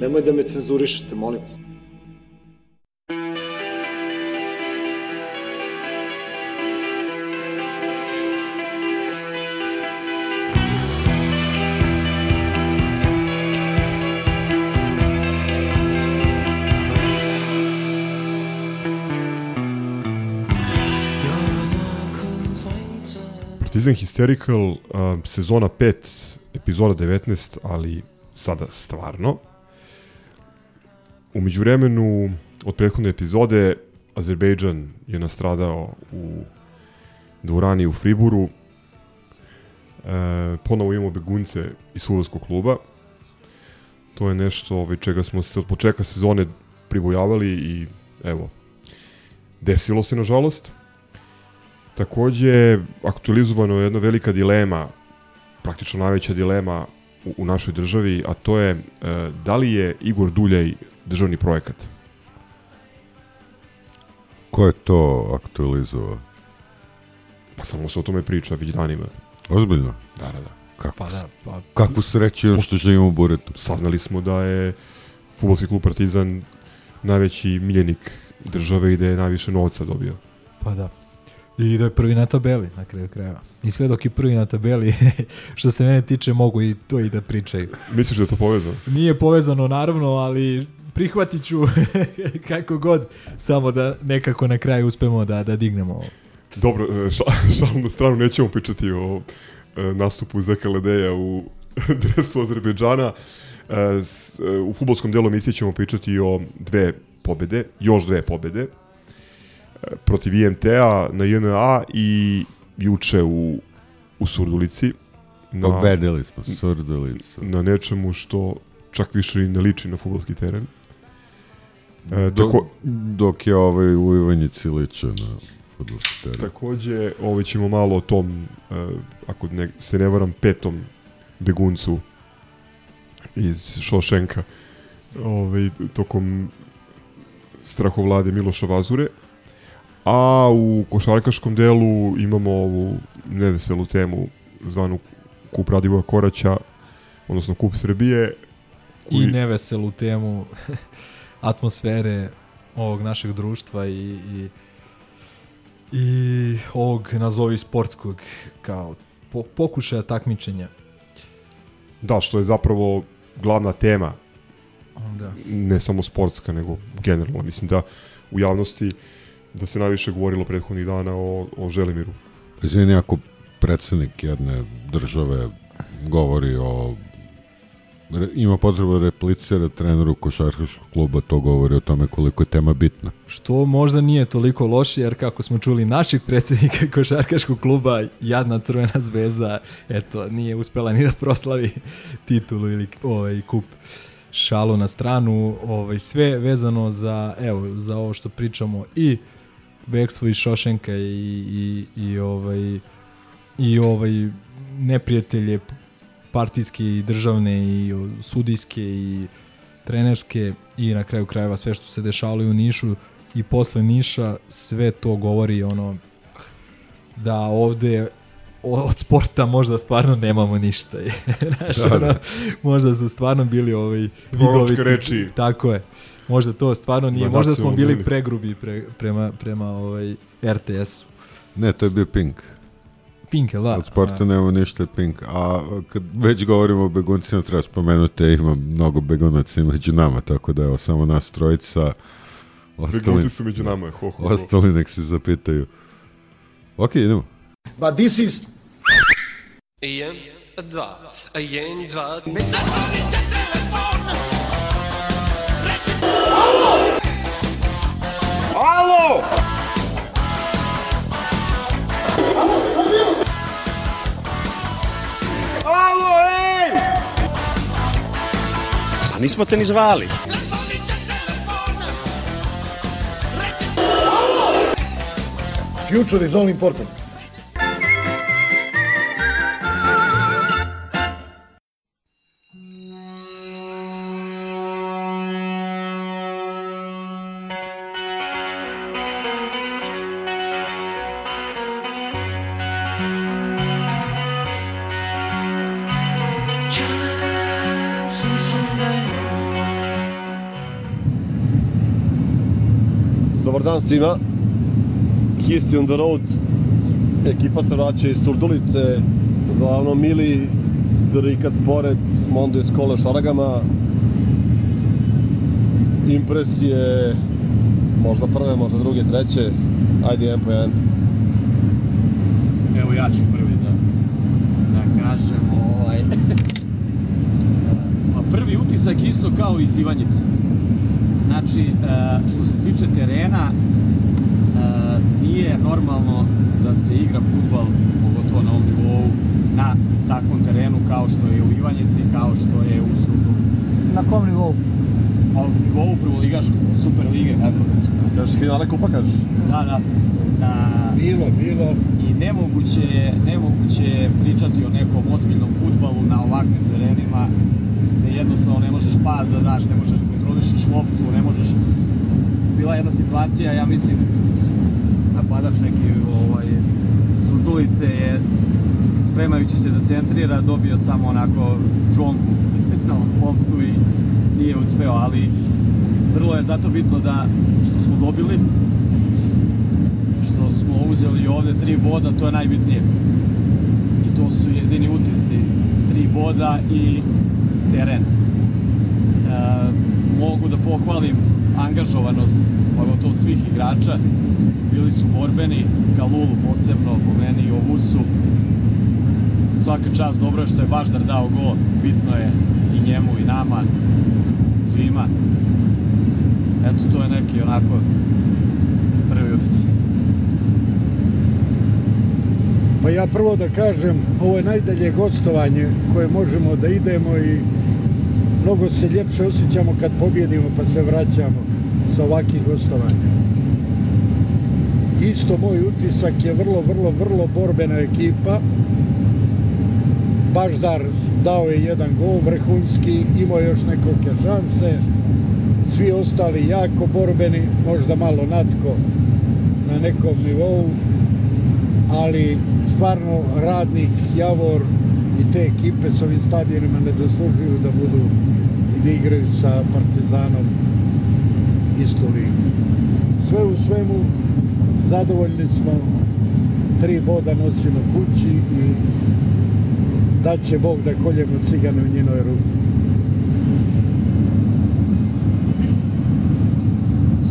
Nemoj da me cenzurišete, molim vas. Partizan Hysterical, sezona 5, epizoda 19, ali sada stvarno. Umeđu vremenu, od prethodne epizode, Azerbejdžan je nastradao u dvorani u Friburu. E, ponovo imamo begunce iz futbolskog kluba. To je nešto ovaj, čega smo se od početka sezone pribojavali i evo, desilo se nažalost. Takođe, aktualizovano je jedna velika dilema, praktično najveća dilema u, u našoj državi, a to je e, da li je Igor Duljaj državni projekat? Ko je to aktualizovao? Pa samo se o tome priča već danima. Ozbiljno? Da, da, da. Kako, Pa da, pa Kakvu sreću imam što živimo u Buretu? Saznali smo da je futbolski klub Partizan najveći miljenik države i da je najviše novca dobio. Pa da. I da je prvi na tabeli, na kraju krajeva. I sve dok je prvi na tabeli, što se mene tiče, mogu i to i da pričaju. Misliš da je to povezano? Nije povezano, naravno, ali prihvatit ću kako god, samo da nekako na kraju uspemo da, da dignemo ovo. Dobro, e, ša, šalim na stranu, nećemo pričati o e, nastupu Zeka Ledeja u dresu Azerbejdžana. E, u futbolskom delu emisije ćemo pričati o dve pobede, još dve pobede, protiv IMT-a na JNA i juče u, u Surdulici. Na, Pobedili smo, surdulicu. na nečemu što čak više i ne liči na futbolski teren. E, Dok, tako, dok je ovaj u Ivanjici ličio na futbolski. Takođe, ovaj ćemo malo o tom, uh, ako ne, se ne varam, petom beguncu iz Šošenka ovaj, tokom strahovlade Miloša Vazure. A u košarkaškom delu imamo ovu neveselu temu zvanu Kup Radivoja Koraća, odnosno Kup Srbije. I neveselu temu atmosfere ovog našeg društva i, i, i ovog nazovi sportskog kao po, pokušaja takmičenja. Da, što je zapravo glavna tema Da. ne samo sportska, nego generalno. Mislim da u javnosti da se najviše govorilo prethodnih dana o, o Želimiru. Izvini, ako predsednik jedne države govori o ima potrebu da replicira treneru košarkaškog kluba, to govori o tome koliko je tema bitna. Što možda nije toliko loše, jer kako smo čuli našeg predsednika košarkaškog kluba, jadna crvena zvezda, eto, nije uspela ni da proslavi titulu ili ovaj, kup šalu na stranu, ovaj, sve vezano za, evo, za ovo što pričamo i bekstvo iz Šošenka i, i, i ovaj i ovaj neprijatelje partijske i državne i sudijske i trenerske i na kraju krajeva sve što se dešavalo i u Nišu i posle Niša sve to govori ono da ovde od sporta možda stvarno nemamo ništa. Znaš, Da, da. možda su stvarno bili ovaj vidoviti. reči. Tako je. Možda to stvarno nije. Na Možda smo bili bili. pregrubi pre, prema, prema ovaj RTS. Ne, to je bio Pink. Pink, da? Od sporta A, nema ništa Pink. A kad već govorimo o beguncima, treba spomenuti, da ima mnogo begunaca među nama, tako da evo, samo nas trojica. Ostali, Begunci su među nama, ho, ho, ho. ostali nek se zapitaju. Ok, idemo. But this is Jedan, dva, jedan, dva, Alo, ej! Pa nismo te ni zvali. Future is all important. Svima. History on the road. Ekipa se vraća iz Turdulice za ono mili Drikac Sporet, Mondo iz Kole Šaragama. Impresije, možda prve, možda druge, treće. Ajde, jedan po jedan. Evo ja ću prvi da, da kažem ovaj... Pa prvi utisak isto kao iz Ivanjice. Znači, e, što se tiče terena, nije normalno da se igra futbal, pogotovo na ovom nivou, na takvom terenu kao što je u Ivanjici, kao što je u Surdulici. Na kom nivou? Pa u nivou prvoligaškog, super lige, kako da Kažeš finale kupa, kažeš? Da, da. Na... Bilo, bilo. I nemoguće je, nemoguće je pričati o nekom ozbiljnom futbalu na ovakvim terenima gde jednostavno ne možeš pas da daš, ne možeš da kontrolišeš loptu, ne možeš... Bila je jedna situacija, ja mislim, napadač neki ovaj, Surdulice je spremajući se da centrira dobio samo onako džonku na loptu i nije uspeo, ali vrlo je zato bitno da što smo dobili što smo uzeli ovde tri boda, to je najbitnije. I to su jedini utisci. Tri boda i teren. E, mogu da pohvalim angažovanost pogotovo svih igrača. Bili su borbeni, Kalulu posebno, po meni i Ovusu. Svaka čast, dobro je što je Baždar dao gol, bitno je i njemu i nama, svima. Eto, to je neki onako prvi utisak. Pa ja prvo da kažem, ovo je najdalje gostovanje koje možemo da idemo i mnogo se ljepše osjećamo kad pobjedimo pa se vraćamo sa ovakvih gostovanja. Isto moj utisak je vrlo, vrlo, vrlo borbena ekipa. Baždar dao je jedan gol vrhunski, imao još nekolike šanse. Svi ostali jako borbeni, možda malo natko na nekom nivou, ali stvarno radnik, Javor i te ekipe s ovim stadionima ne zaslužuju da budu i da igraju sa Partizanom istu ligu. Sve u svemu zadovoljni smo, tri boda nosimo kući i da će Bog da koljemo cigane u njenoj ruku.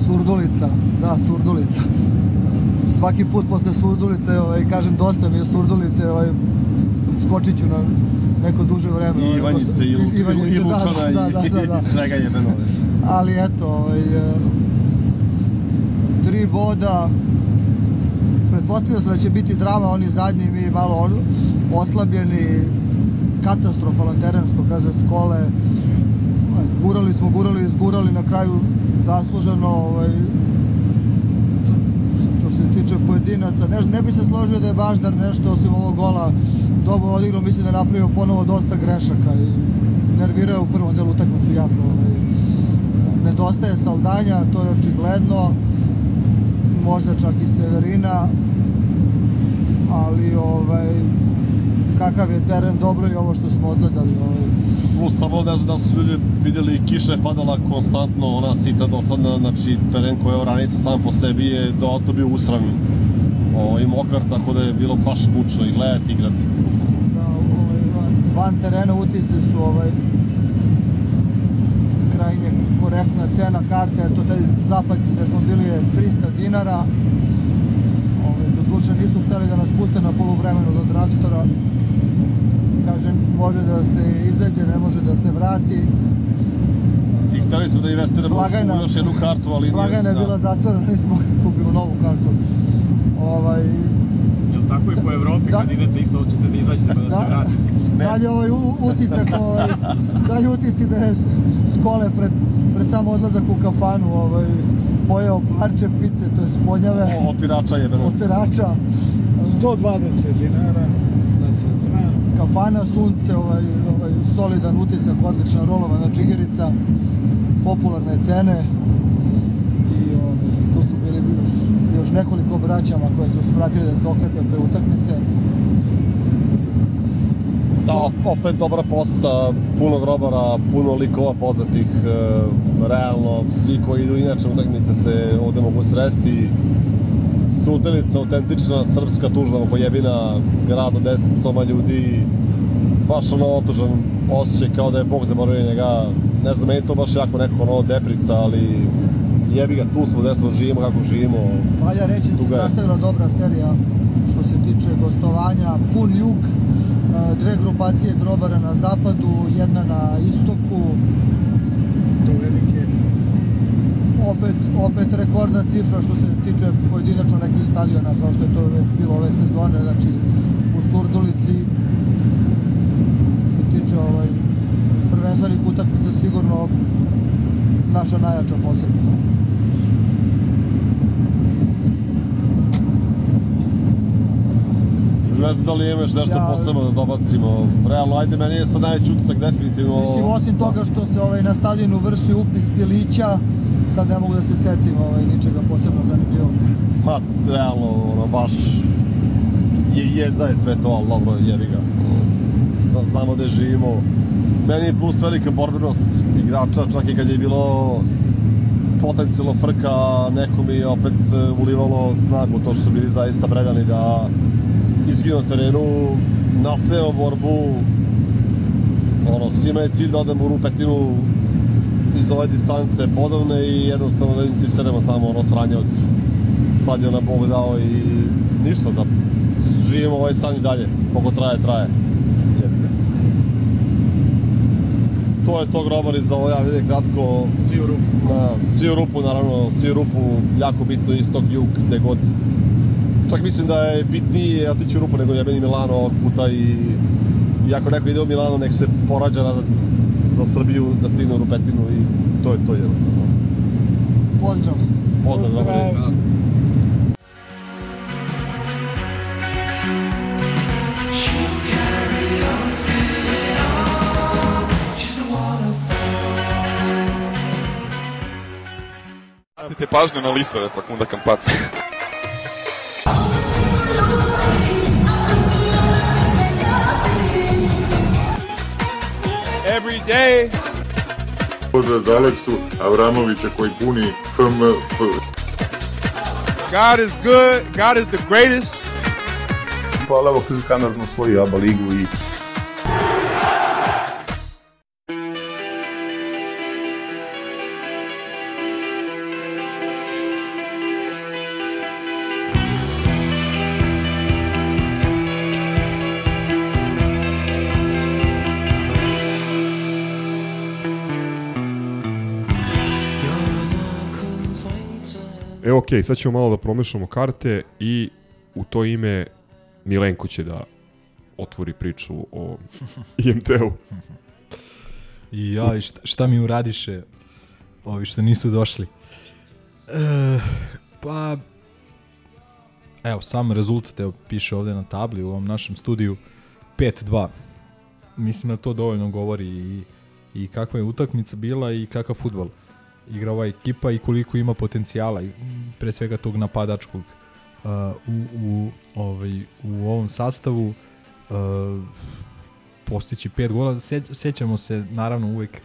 Surdulica, da, Surdulica. Svaki put posle Surdulice, ovaj, kažem, dosta mi je Surdulice, ovaj, skočit ću na neko duže vreme. I ovaj, Ivanjice, i, da, Lučana, da, da, da, da. i svega jedno. Ali eto, ovaj, e, boda, pretpostavio sam da će biti drama, oni zadnji, mi malo oslabljeni, katastrofalan teren, što kaže Skole, gurali smo, gurali, izgurali, na kraju zasluženo, ovaj, što se tiče pojedinaca, ne, ne bi se složio da je Baždar nešto osim ovog gola dobro odigrao, mislim da je napravio ponovo dosta grešaka i nervirao u prvom delu utakmicu jako. Ovaj, nedostaje Saldanja, to je očigledno, možda čak i Severina, ali ovaj, kakav je teren, dobro je ovo što smo odgledali. Ovaj, Plus samo ne znam da su ljudi videli, kiša je padala konstantno, ona sita dosadna, znači teren koji je oranica sam po sebi je dodatno bio usran o, i mokar, tako da je bilo baš mučno i gledati, igrati. da, ovaj, van, terena utisci su ovaj, krajnje korektna cena karte, eto taj zapad gde smo bili je 300 dinara, ovaj, do duše nisu hteli da nas puste na poluvremenu do Dragstora, kaže može da se izađe, ne može da se vrati, I hteli smo da investiramo Blagajna- u još jednu kartu, ali nije... blagajna je da. bila zatvorena, nismo mogli da kupimo novu kartu. Ovaj, Jel tako i po Evropi Da. kad idete isto hoćete da izađete pa da, se Da, vratite? dalje ovaj utisak, ovaj, dalje utisci da je skole pred, pred sam odlazak u kafanu, ovaj, pojeo parče pice, to je sponjave. Otirača je, verujem. Otirača. 120 dinara, da se zna. Kafana sunce, ovaj, ovaj solidan utisak, odlična rolovana džigerica, popularne cene. I ovaj, tu su bili još, još nekoliko braćama koje su svratili da se okrepe pre utakmice. Da, opet dobra posta, puno grobara, puno likova poznatih, e, realno, svi koji idu inače na utakmice se ovde mogu sresti. Sudenica, autentična srpska tužna pojebina, grad od 10 soma ljudi, baš ono otužan osjećaj kao da je Bog zaboravio njega. Ne znam, meni to baš jako neko ono deprica, ali jebi ga, tu smo, gde smo, živimo kako živimo. Valja reći da se nastavila dobra serija što se tiče gostovanja, pun jug, dve grupacije grobara na zapadu, jedna na istoku, To velike. opet, opet rekordna cifra što se tiče pojedinačno nekih stadiona, kao što je to već bilo ove sezone, znači u Surdulici, što se tiče ovaj, prvenstvenih utakmica, sigurno naša najjača poseta. Ne znam da li imaš nešto Ja- posebno da dobacimo. Realno, ajde, meni je sad najveći utisak definitivno... Mislim, osim toga što se ovaj, na stadionu vrši upis pilića, sad ne mogu da se setim ovaj, ničega posebno zanimljivog. Ma, realno, ono, baš je, jeza je sve to, ali dobro, jebi ga. Zna, znamo da živimo. Meni je plus velika borbenost igrača, čak i kad je bilo potencijalno frka, neko mi je opet ulivalo snagu, to što su bili zaista predani da na terenu, nastavimo borbu, ono, svima je cilj da odemo u rupetinu iz ove distance podovne i jednostavno da im se iseremo tamo ono sranje od stadiona Bog dao i ništa da živimo ovaj san i dalje, koliko traje, traje. To je to grobari za ovo javljanje kratko. Svi u rupu. Na, svi u rupu, naravno, svi u rupu, jako bitno istog jug, gde god. Čak mislim da je bitnije otići u rupu nego jebeni Milano ovog puta i i ako neko ide u Milano, nek se porađa nazad za Srbiju da stigne u rupetinu i to je to je. Pozdrav! Pozdrav, grobari. Obratite pažnju na listove Fakunda Kampaca. Day. Pozdrav za Aleksu Avramovića koji puni FMF. God is good. God is the greatest. Hvala evo Kanar smo svoju ABA ligu i sad ćemo malo da promešamo karte i u to ime Milenko će da otvori priču o IMT-u. I ja, i šta, šta mi uradiše ovi što nisu došli? E, pa, evo, sam rezultat, evo, piše ovde na tabli u ovom našem studiju, 5-2. Mislim da to dovoljno govori i, i kakva je utakmica bila i kakav futbol igra ova ekipa i koliko ima potencijala, pre svega tog napadačkog uh, u, u, ovaj, u ovom sastavu. Uh, postići pet gola. Se, sećamo se naravno uvek e,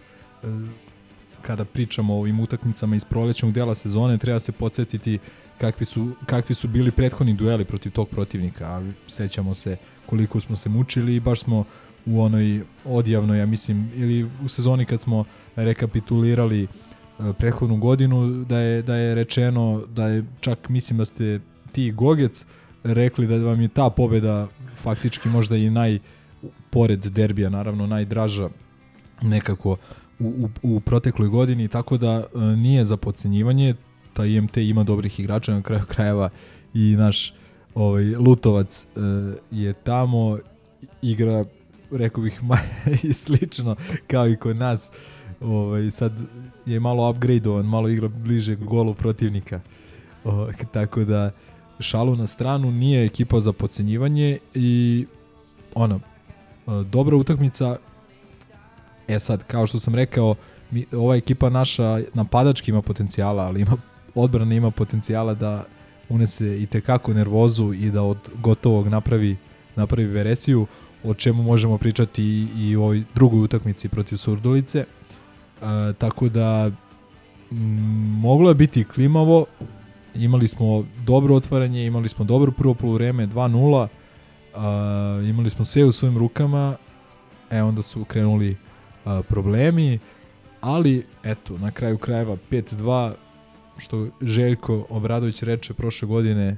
kada pričamo o ovim utakmicama iz prolećnog dela sezone, treba se podsjetiti kakvi su, kakvi su bili prethodni dueli protiv tog protivnika, a sećamo se koliko smo se mučili i baš smo u onoj odjavnoj, ja mislim, ili u sezoni kad smo rekapitulirali e, prethodnu godinu, da je, da je rečeno, da je čak mislim da ste ti Gogec rekli da vam je ta pobeda faktički možda i naj pored derbija naravno najdraža nekako u, u, u protekloj godini, tako da e, nije za podcenjivanje, ta IMT ima dobrih igrača na kraju krajeva i naš ovaj, Lutovac e, je tamo, igra rekao bih i slično kao i kod nas. Ovaj, sad je malo upgradeovan, malo igra bliže golu protivnika. O, tako da, šalu na stranu, nije ekipa za pocenjivanje i ono, dobra utakmica, e sad, kao što sam rekao, mi, ova ekipa naša napadački ima potencijala, ali ima odbrana ima potencijala da unese i tekako nervozu i da od gotovog napravi napravi veresiju, o čemu možemo pričati i, i u ovoj drugoj utakmici protiv Surdulice. E, tako da m, moglo je biti klimavo, imali smo dobro otvaranje, imali smo dobro prvo poluvreme, 2-0, uh, imali smo sve u svojim rukama, e onda su krenuli uh, problemi, ali eto, na kraju krajeva 5-2, što Željko Obradović reče prošle godine,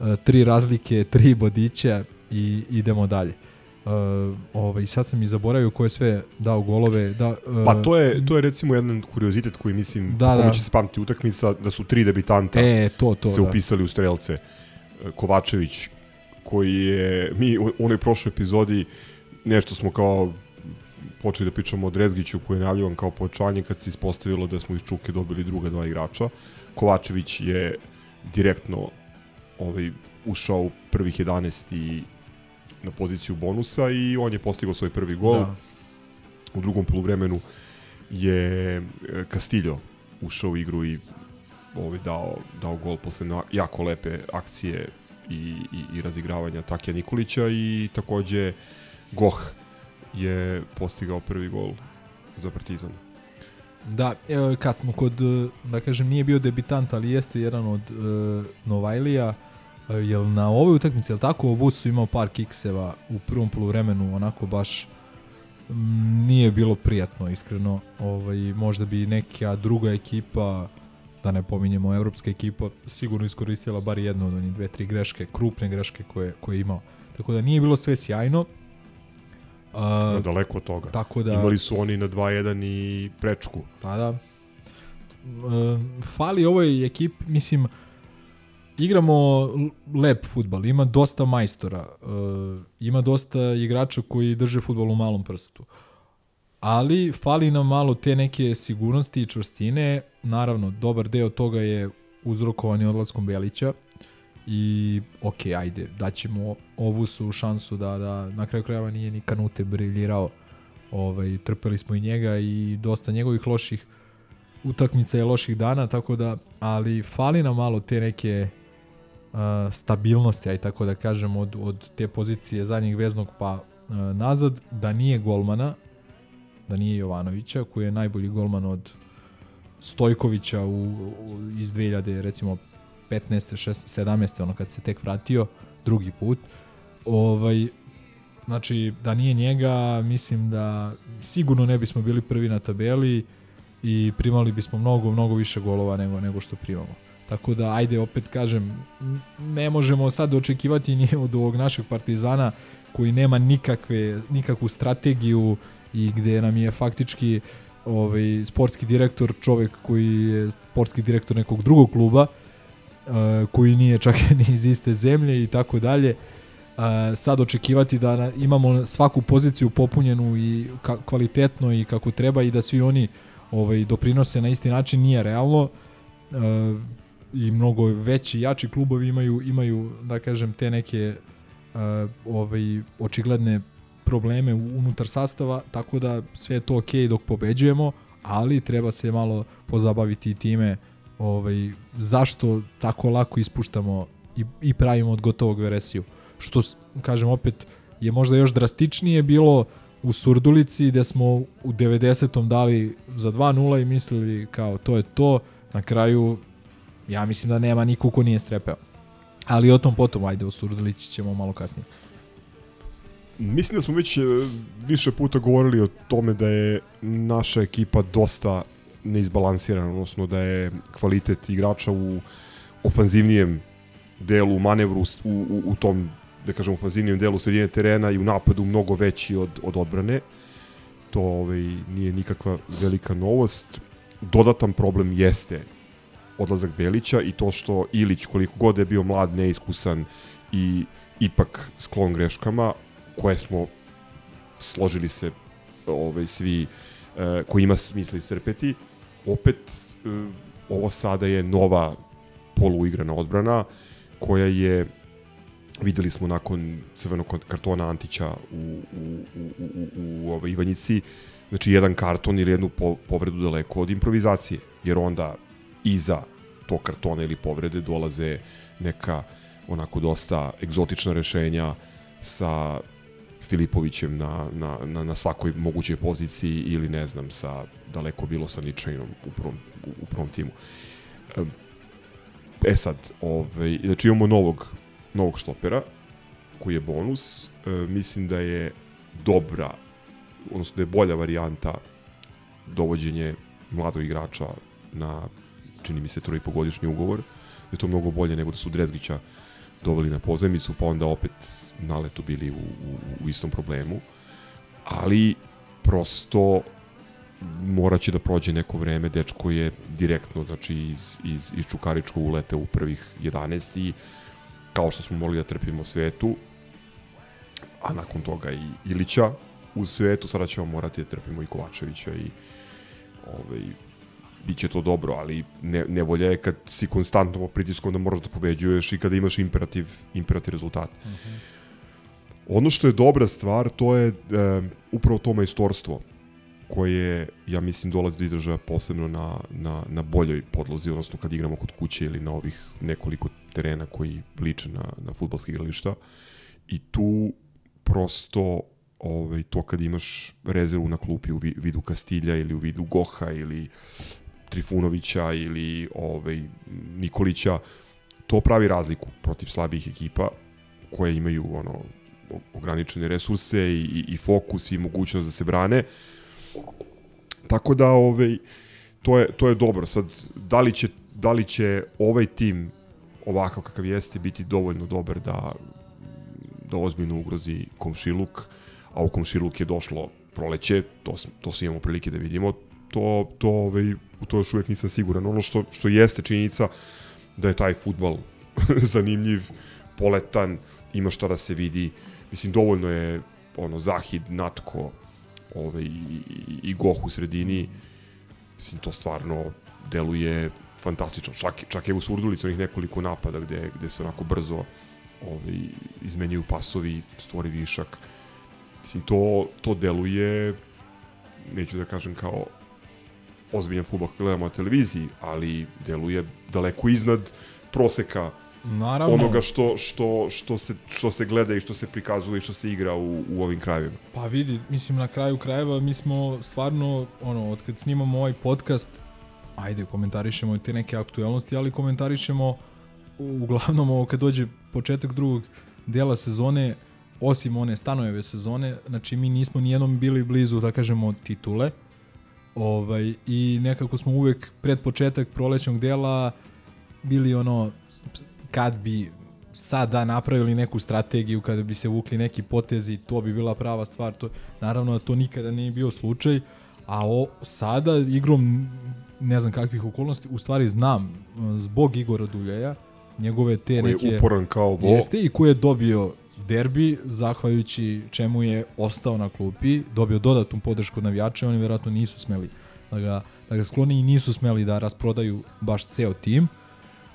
uh, tri razlike, tri bodića i idemo dalje. Uh, ovaj, sad sam i zaboravio ko je sve dao golove. Da, uh, pa to je, to je recimo jedan kuriozitet koji mislim, Da, da, kome da. će se pamti utakmica, da su tri debitanta E, to, to, se da. upisali u strelce. Kovačević, koji je, mi u onoj prošloj epizodi nešto smo kao počeli da pričamo o Drezgiću koji je najavljivan kao pojačanje kad se ispostavilo da smo iz Čuke dobili druga dva igrača. Kovačević je direktno ovaj, ušao u prvih 11 i na poziciju bonusa i on je postigao svoj prvi gol. Da. U drugom poluvremenu je e, Castillo ušao u igru i ovaj, dao, dao gol posle na, jako lepe akcije i, i, i razigravanja Takija Nikolića i takođe Goh je postigao prvi gol za Partizan. Da, evo, kad smo kod, e, da kažem, nije bio debitant, ali jeste jedan od uh, Novajlija, jel na ovoj utakmici, jel tako, Vus su imao par kikseva u prvom poluvremenu, onako baš nije bilo prijatno, iskreno. Ovaj, možda bi neka druga ekipa, da ne pominjemo evropska ekipa, sigurno iskoristila bar jednu od onih dve, tri greške, krupne greške koje, koje je imao. Tako da nije bilo sve sjajno. Uh, No, daleko od toga. Tako da, Imali su oni na 2-1 i prečku. Pa da. E, fali ovoj ekipi, mislim, igramo lep futbal, ima dosta majstora, e, ima dosta igrača koji drže futbol u malom prstu. Ali fali nam malo te neke sigurnosti i čvrstine. Naravno, dobar deo toga je uzrokovani odlaskom Belića i ok, ajde, daćemo ovu su šansu da, da na kraju krajeva nije ni Kanute briljirao. Ovaj, trpeli smo i njega i dosta njegovih loših utakmica i loših dana, tako da, ali fali nam malo te neke uh, stabilnosti, aj tako da kažem, od, od te pozicije zadnjeg veznog pa nazad, da nije golmana, da nije Jovanovića, koji je najbolji golman od Stojkovića u, u, iz 2000, recimo 15. 16. 17. ono kad se tek vratio drugi put. Ovaj, znači, da nije njega, mislim da sigurno ne bismo bili prvi na tabeli i primali bismo mnogo, mnogo više golova nego, nego što primamo. Tako da, ajde, opet kažem, ne možemo sad očekivati ni od ovog našeg partizana koji nema nikakve, nikakvu strategiju i gde nam je faktički ovaj, sportski direktor čovek koji je sportski direktor nekog drugog kluba, uh, koji nije čak ni iz iste zemlje i tako dalje. Uh, sad očekivati da na- imamo svaku poziciju popunjenu i kvalitetno i kako treba i da svi oni ovaj doprinose na isti način nije realno. Uh, i mnogo veći jači klubovi imaju imaju da kažem te neke uh, ovaj očigledne probleme unutar sastava, tako da sve je to okej okay dok pobeđujemo, ali treba se malo pozabaviti time ovaj, zašto tako lako ispuštamo i, i pravimo od gotovog veresiju. Što, kažem opet, je možda još drastičnije bilo u Surdulici gde smo u 90. dali za 2-0 i mislili kao to je to, na kraju ja mislim da nema niko ko nije strepeo. Ali o tom potom, ajde, u Surdulici ćemo malo kasnije. Mislim da smo već e, više puta govorili o tome da je naša ekipa dosta neizbalansirana, odnosno da je kvalitet igrača u ofanzivnijem delu, manevru, u, u, u tom, da kažem, ofanzivnijem delu sredine terena i u napadu mnogo veći od, od odbrane. To ovaj, nije nikakva velika novost. Dodatan problem jeste odlazak Belića i to što Ilić, koliko god je bio mlad, neiskusan i ipak sklon greškama, koje smo složili se ovaj, svi e, koji ima smisla iscrpeti. Opet, e, ovo sada je nova poluigrana odbrana koja je videli smo nakon crvenog kartona Antića u, u, u, u, u, u ovaj Ivanjici, znači jedan karton ili jednu po, povredu daleko od improvizacije, jer onda iza tog kartona ili povrede dolaze neka onako dosta egzotična rešenja sa Filipovićem na, na, na, na svakoj mogućoj poziciji ili ne znam sa daleko bilo sa Ničajnom u prvom, u, prvom timu. E sad, ovaj, znači imamo novog, novog štopera koji je bonus. E, mislim da je dobra, odnosno da je bolja varijanta dovođenje mladog igrača na čini mi se trojipogodišnji ugovor. Da je to mnogo bolje nego da su Drezgića doveli na pozemicu, pa onda opet na letu bili u, u, u istom problemu. Ali prosto morat će da prođe neko vreme, dečko je direktno znači, iz, iz, iz Čukaričkog ulete u prvih 11 i kao što smo mogli da trpimo svetu, a nakon toga i Ilića u svetu, sada ćemo morati da trpimo i Kovačevića i ovaj, bit će to dobro, ali ne, nevolja je kad si konstantno po pritiskom da moraš da pobeđuješ i kada imaš imperativ, imperativ rezultat. Uh -huh. Ono što je dobra stvar, to je e, upravo to majstorstvo koje, ja mislim, dolazi do izražaja posebno na, na, na boljoj podlozi, odnosno kad igramo kod kuće ili na ovih nekoliko terena koji liče na, na futbalske igrališta. I tu prosto ovaj, to kad imaš rezervu na klupi u vidu Kastilja ili u vidu Goha ili Trifunovića ili ovaj, Nikolića, to pravi razliku protiv slabih ekipa koje imaju ono ograničene resurse i, i, i fokus i mogućnost da se brane. Tako da ovaj, to, je, to je dobro. Sad, da li, će, da li će ovaj tim ovakav kakav jeste biti dovoljno dobar da, da ozbiljno ugrozi komšiluk, a u komšiluk je došlo proleće, to, to svi imamo prilike da vidimo, to, to, ovaj, to još uvijek nisam siguran. Ono što, što jeste činjenica da je taj futbal zanimljiv, poletan, ima šta da se vidi. Mislim, dovoljno je ono, Zahid, Natko ovaj, i, i, i Goh u sredini. Mislim, to stvarno deluje fantastično. Čak, čak je u Surdulici onih nekoliko napada gde, gde se onako brzo ovaj, izmenjuju pasovi, stvori višak. Mislim, to, to deluje, neću da kažem kao ozbiljan futbol gledamo na televiziji, ali deluje daleko iznad proseka Naravno. onoga što, što, što, se, što se gleda i što se prikazuje i što se igra u, u ovim krajevima. Pa vidi, mislim na kraju krajeva mi smo stvarno, ono, od kad snimamo ovaj podcast, ajde, komentarišemo te neke aktuelnosti, ali komentarišemo uglavnom ovo kad dođe početak drugog dela sezone, osim one stanojeve sezone, znači mi nismo nijednom bili blizu, da kažemo, titule, Ovaj, I nekako smo uvek pred početak prolećnog dela bili ono, kad bi sada napravili neku strategiju, kada bi se vukli neki potezi, to bi bila prava stvar. To, naravno da to nikada nije bio slučaj, a o, sada igrom ne znam kakvih okolnosti, u stvari znam, zbog Igora Duljeja, njegove te koji neke... je uporan kao vo. Jeste i koji je dobio derbi, zahvaljujući čemu je ostao na klupi, dobio dodatnu podršku navijača, oni verovatno nisu smeli da ga, da ga skloni i nisu smeli da rasprodaju baš ceo tim.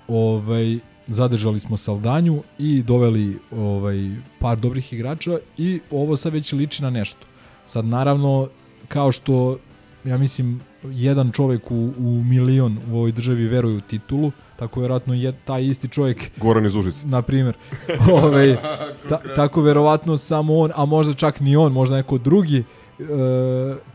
Ovaj, zadržali smo Saldanju i doveli ovaj, par dobrih igrača i ovo sad već liči na nešto. Sad naravno, kao što ja mislim jedan čovek u, u milion u ovoj državi veruje u titulu, tako verovatno je taj isti čovjek Goran iz Užica. Na primjer ovaj ta, tako verovatno samo on a možda čak ni on možda neko drugi uh,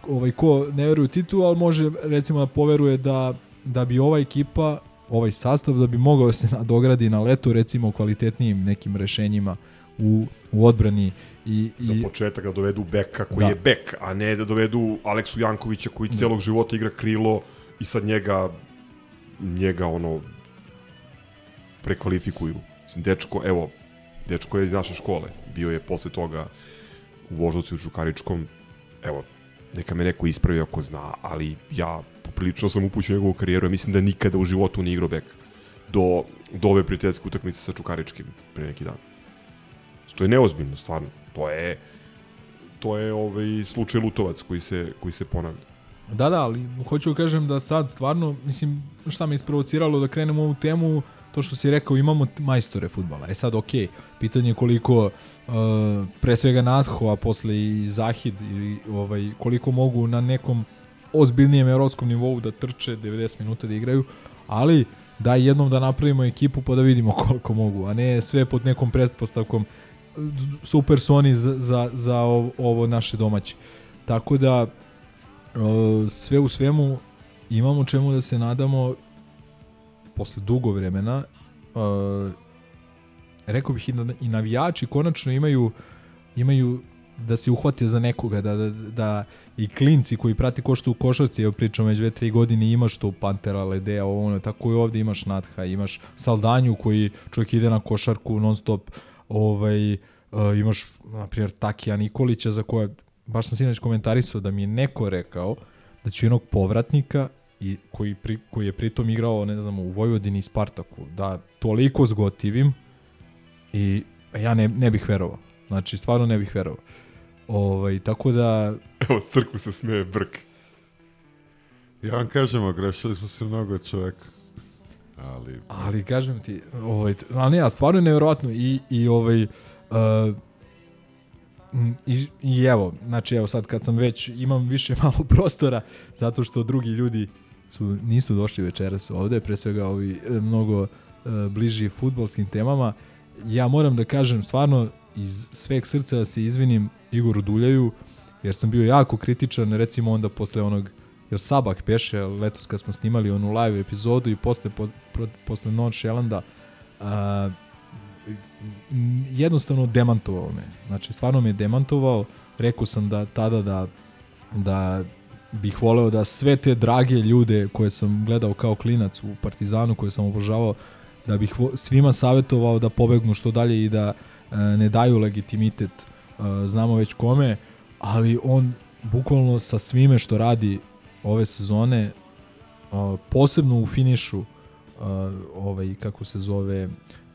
ovaj ko ne veruje u titulu al može recimo da poveruje da da bi ova ekipa ovaj sastav da bi mogao se nadogradi na letu recimo kvalitetnijim nekim rešenjima u, u odbrani i, za i, početak da dovedu beka koji Da. je bek, a ne da dovedu Aleksu Jankovića koji Da. celog života igra krilo i sad njega njega ono prekvalifikuju. Mislim, dečko, evo, dečko je iz naše škole. Bio je posle toga u Voždovcu u Žukaričkom. Evo, neka me neko ispravi ako zna, ali ja poprilično sam upućen u njegovu karijeru. Ja mislim da nikada u životu nije igrao bek do, do ove prijateljske utakmice sa Čukaričkim pre neki dan. To je neozbiljno, stvarno. To je to je ovaj slučaj Lutovac koji se koji se ponavlja. Da, da, ali hoću da kažem da sad stvarno, mislim, šta me isprovociralo da krenemo ovu temu, to što si rekao, imamo majstore futbala. E sad, ok, pitanje je koliko uh, pre svega Natho, a posle i Zahid, ili, ovaj, koliko mogu na nekom ozbiljnijem evropskom nivou da trče 90 minuta da igraju, ali da jednom da napravimo ekipu pa da vidimo koliko mogu, a ne sve pod nekom pretpostavkom super su oni za, za, za ovo, naše domaće. Tako da uh, sve u svemu imamo čemu da se nadamo posle dugo vremena uh, rekao bih i, navijači konačno imaju imaju da se uhvate za nekoga, da, da, da i klinci koji prati ko što u košarci, evo pričam već dve, tri godine, imaš tu Pantera, Ledea, ovo, ono, tako i ovde imaš Natha, imaš Saldanju koji čovjek ide na košarku non stop, ovaj, uh, imaš, na primjer, Takija Nikolića za koje, baš sam sinoć komentarisao da mi je neko rekao da će jednog povratnika i koji, pri, koji je pritom igrao, ne znam, u Vojvodini i Spartaku, da toliko zgotivim i ja ne, ne bih verovao. Znači, stvarno ne bih verovao. Ovaj, tako da... Evo, Crku se smeje brk. Ja vam kažem, ogrešili smo se mnogo čoveka. Ali... Ali, kažem ti, ovaj, ali ne, a stvarno je i, i ovaj... Uh, i, I evo, znači evo sad kad sam već, imam više malo prostora, zato što drugi ljudi su, nisu došli večeras ovde, pre svega ovi mnogo uh, bliži futbolskim temama. Ja moram da kažem stvarno iz sveg srca da se izvinim Igoru Duljaju, jer sam bio jako kritičan, recimo onda posle onog, jer Sabak peše, letos kad smo snimali onu live epizodu i posle, po, pro, posle Non Shelanda, a, jednostavno demantovao me. Znači, stvarno me je demantovao. Rekao sam da tada da, da bih voleo da sve te drage ljude koje sam gledao kao klinac u Partizanu, koje sam obožavao, da bih svima savjetovao da pobegnu što dalje i da e, ne daju legitimitet e, znamo već kome, ali on bukvalno sa svime što radi ove sezone, e, posebno u finišu, ovaj, kako se zove,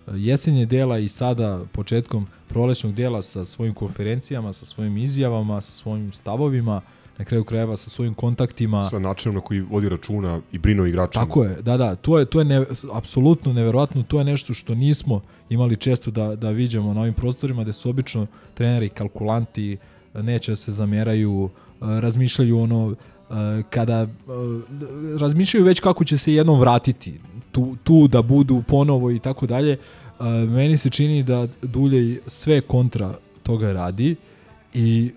jesenje dela i sada početkom prolećnog dela sa svojim konferencijama, sa svojim izjavama, sa svojim stavovima, na kraju krajeva sa svojim kontaktima. Sa načinom na koji vodi računa i brino igračima. Tako je, da, da, to je, to je ne, apsolutno neverovatno, to je nešto što nismo imali često da, da viđamo na ovim prostorima, gde su obično treneri kalkulanti, neće da se zameraju, razmišljaju ono, kada razmišljaju već kako će se jednom vratiti tu, tu da budu ponovo i tako dalje meni se čini da Duljej sve kontra toga radi i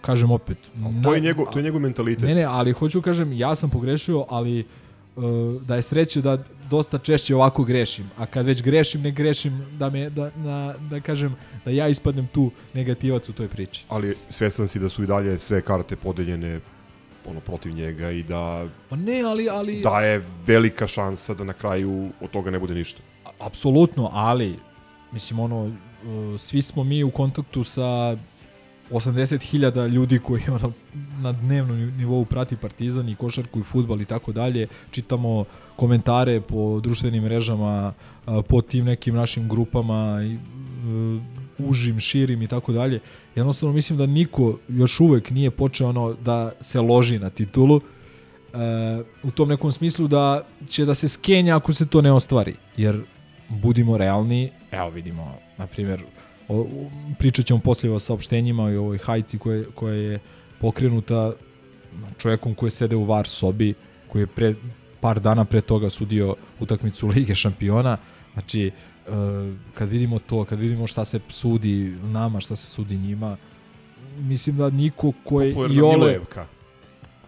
kažem opet. Ali to je njegov, to je njegov mentalitet. Ne, ne, ali hoću kažem, ja sam pogrešio, ali da je sreće da dosta češće ovako grešim. A kad već grešim, ne grešim da me, da, da, da kažem, da ja ispadnem tu negativac u toj priči. Ali svestan si da su i dalje sve karte podeljene ono protiv njega i da pa ne ali ali da je velika šansa da na kraju od toga ne bude ništa. Apsolutno, ali mislim ono svi smo mi u kontaktu sa 80.000 ljudi koji ono, na dnevnom nivou prati Partizan i košarku i futbal i tako dalje. Čitamo komentare po društvenim mrežama, po tim nekim našim grupama, i, užim, širim i tako dalje. Jednostavno mislim da niko još uvek nije počeo ono da se loži na titulu. E, u tom nekom smislu da će da se skenja ako se to ne ostvari. Jer budimo realni, evo vidimo, na primjer, pričat ćemo poslije o saopštenjima i ovoj hajci koje, koja je pokrenuta čovjekom koji sede u VAR sobi, koji je pre, par dana pre toga sudio utakmicu Lige šampiona. Znači, kad vidimo to, kad vidimo šta se sudi nama, šta se sudi njima, mislim da niko ko je i ole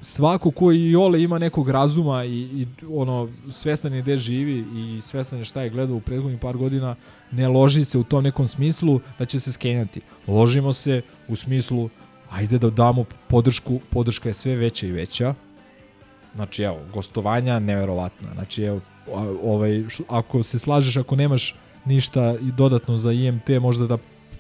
svako ko i ole ima nekog razuma i, i ono svestan je gde živi i svestan je šta je gledao u prethodnih par godina, ne loži se u tom nekom smislu da će se skenjati. Ložimo se u smislu ajde da damo podršku, podrška je sve veća i veća. Znači evo, gostovanja neverovatna. Znači evo, ovaj, ako se slažeš, ako nemaš ništa i dodatno za IMT, možda da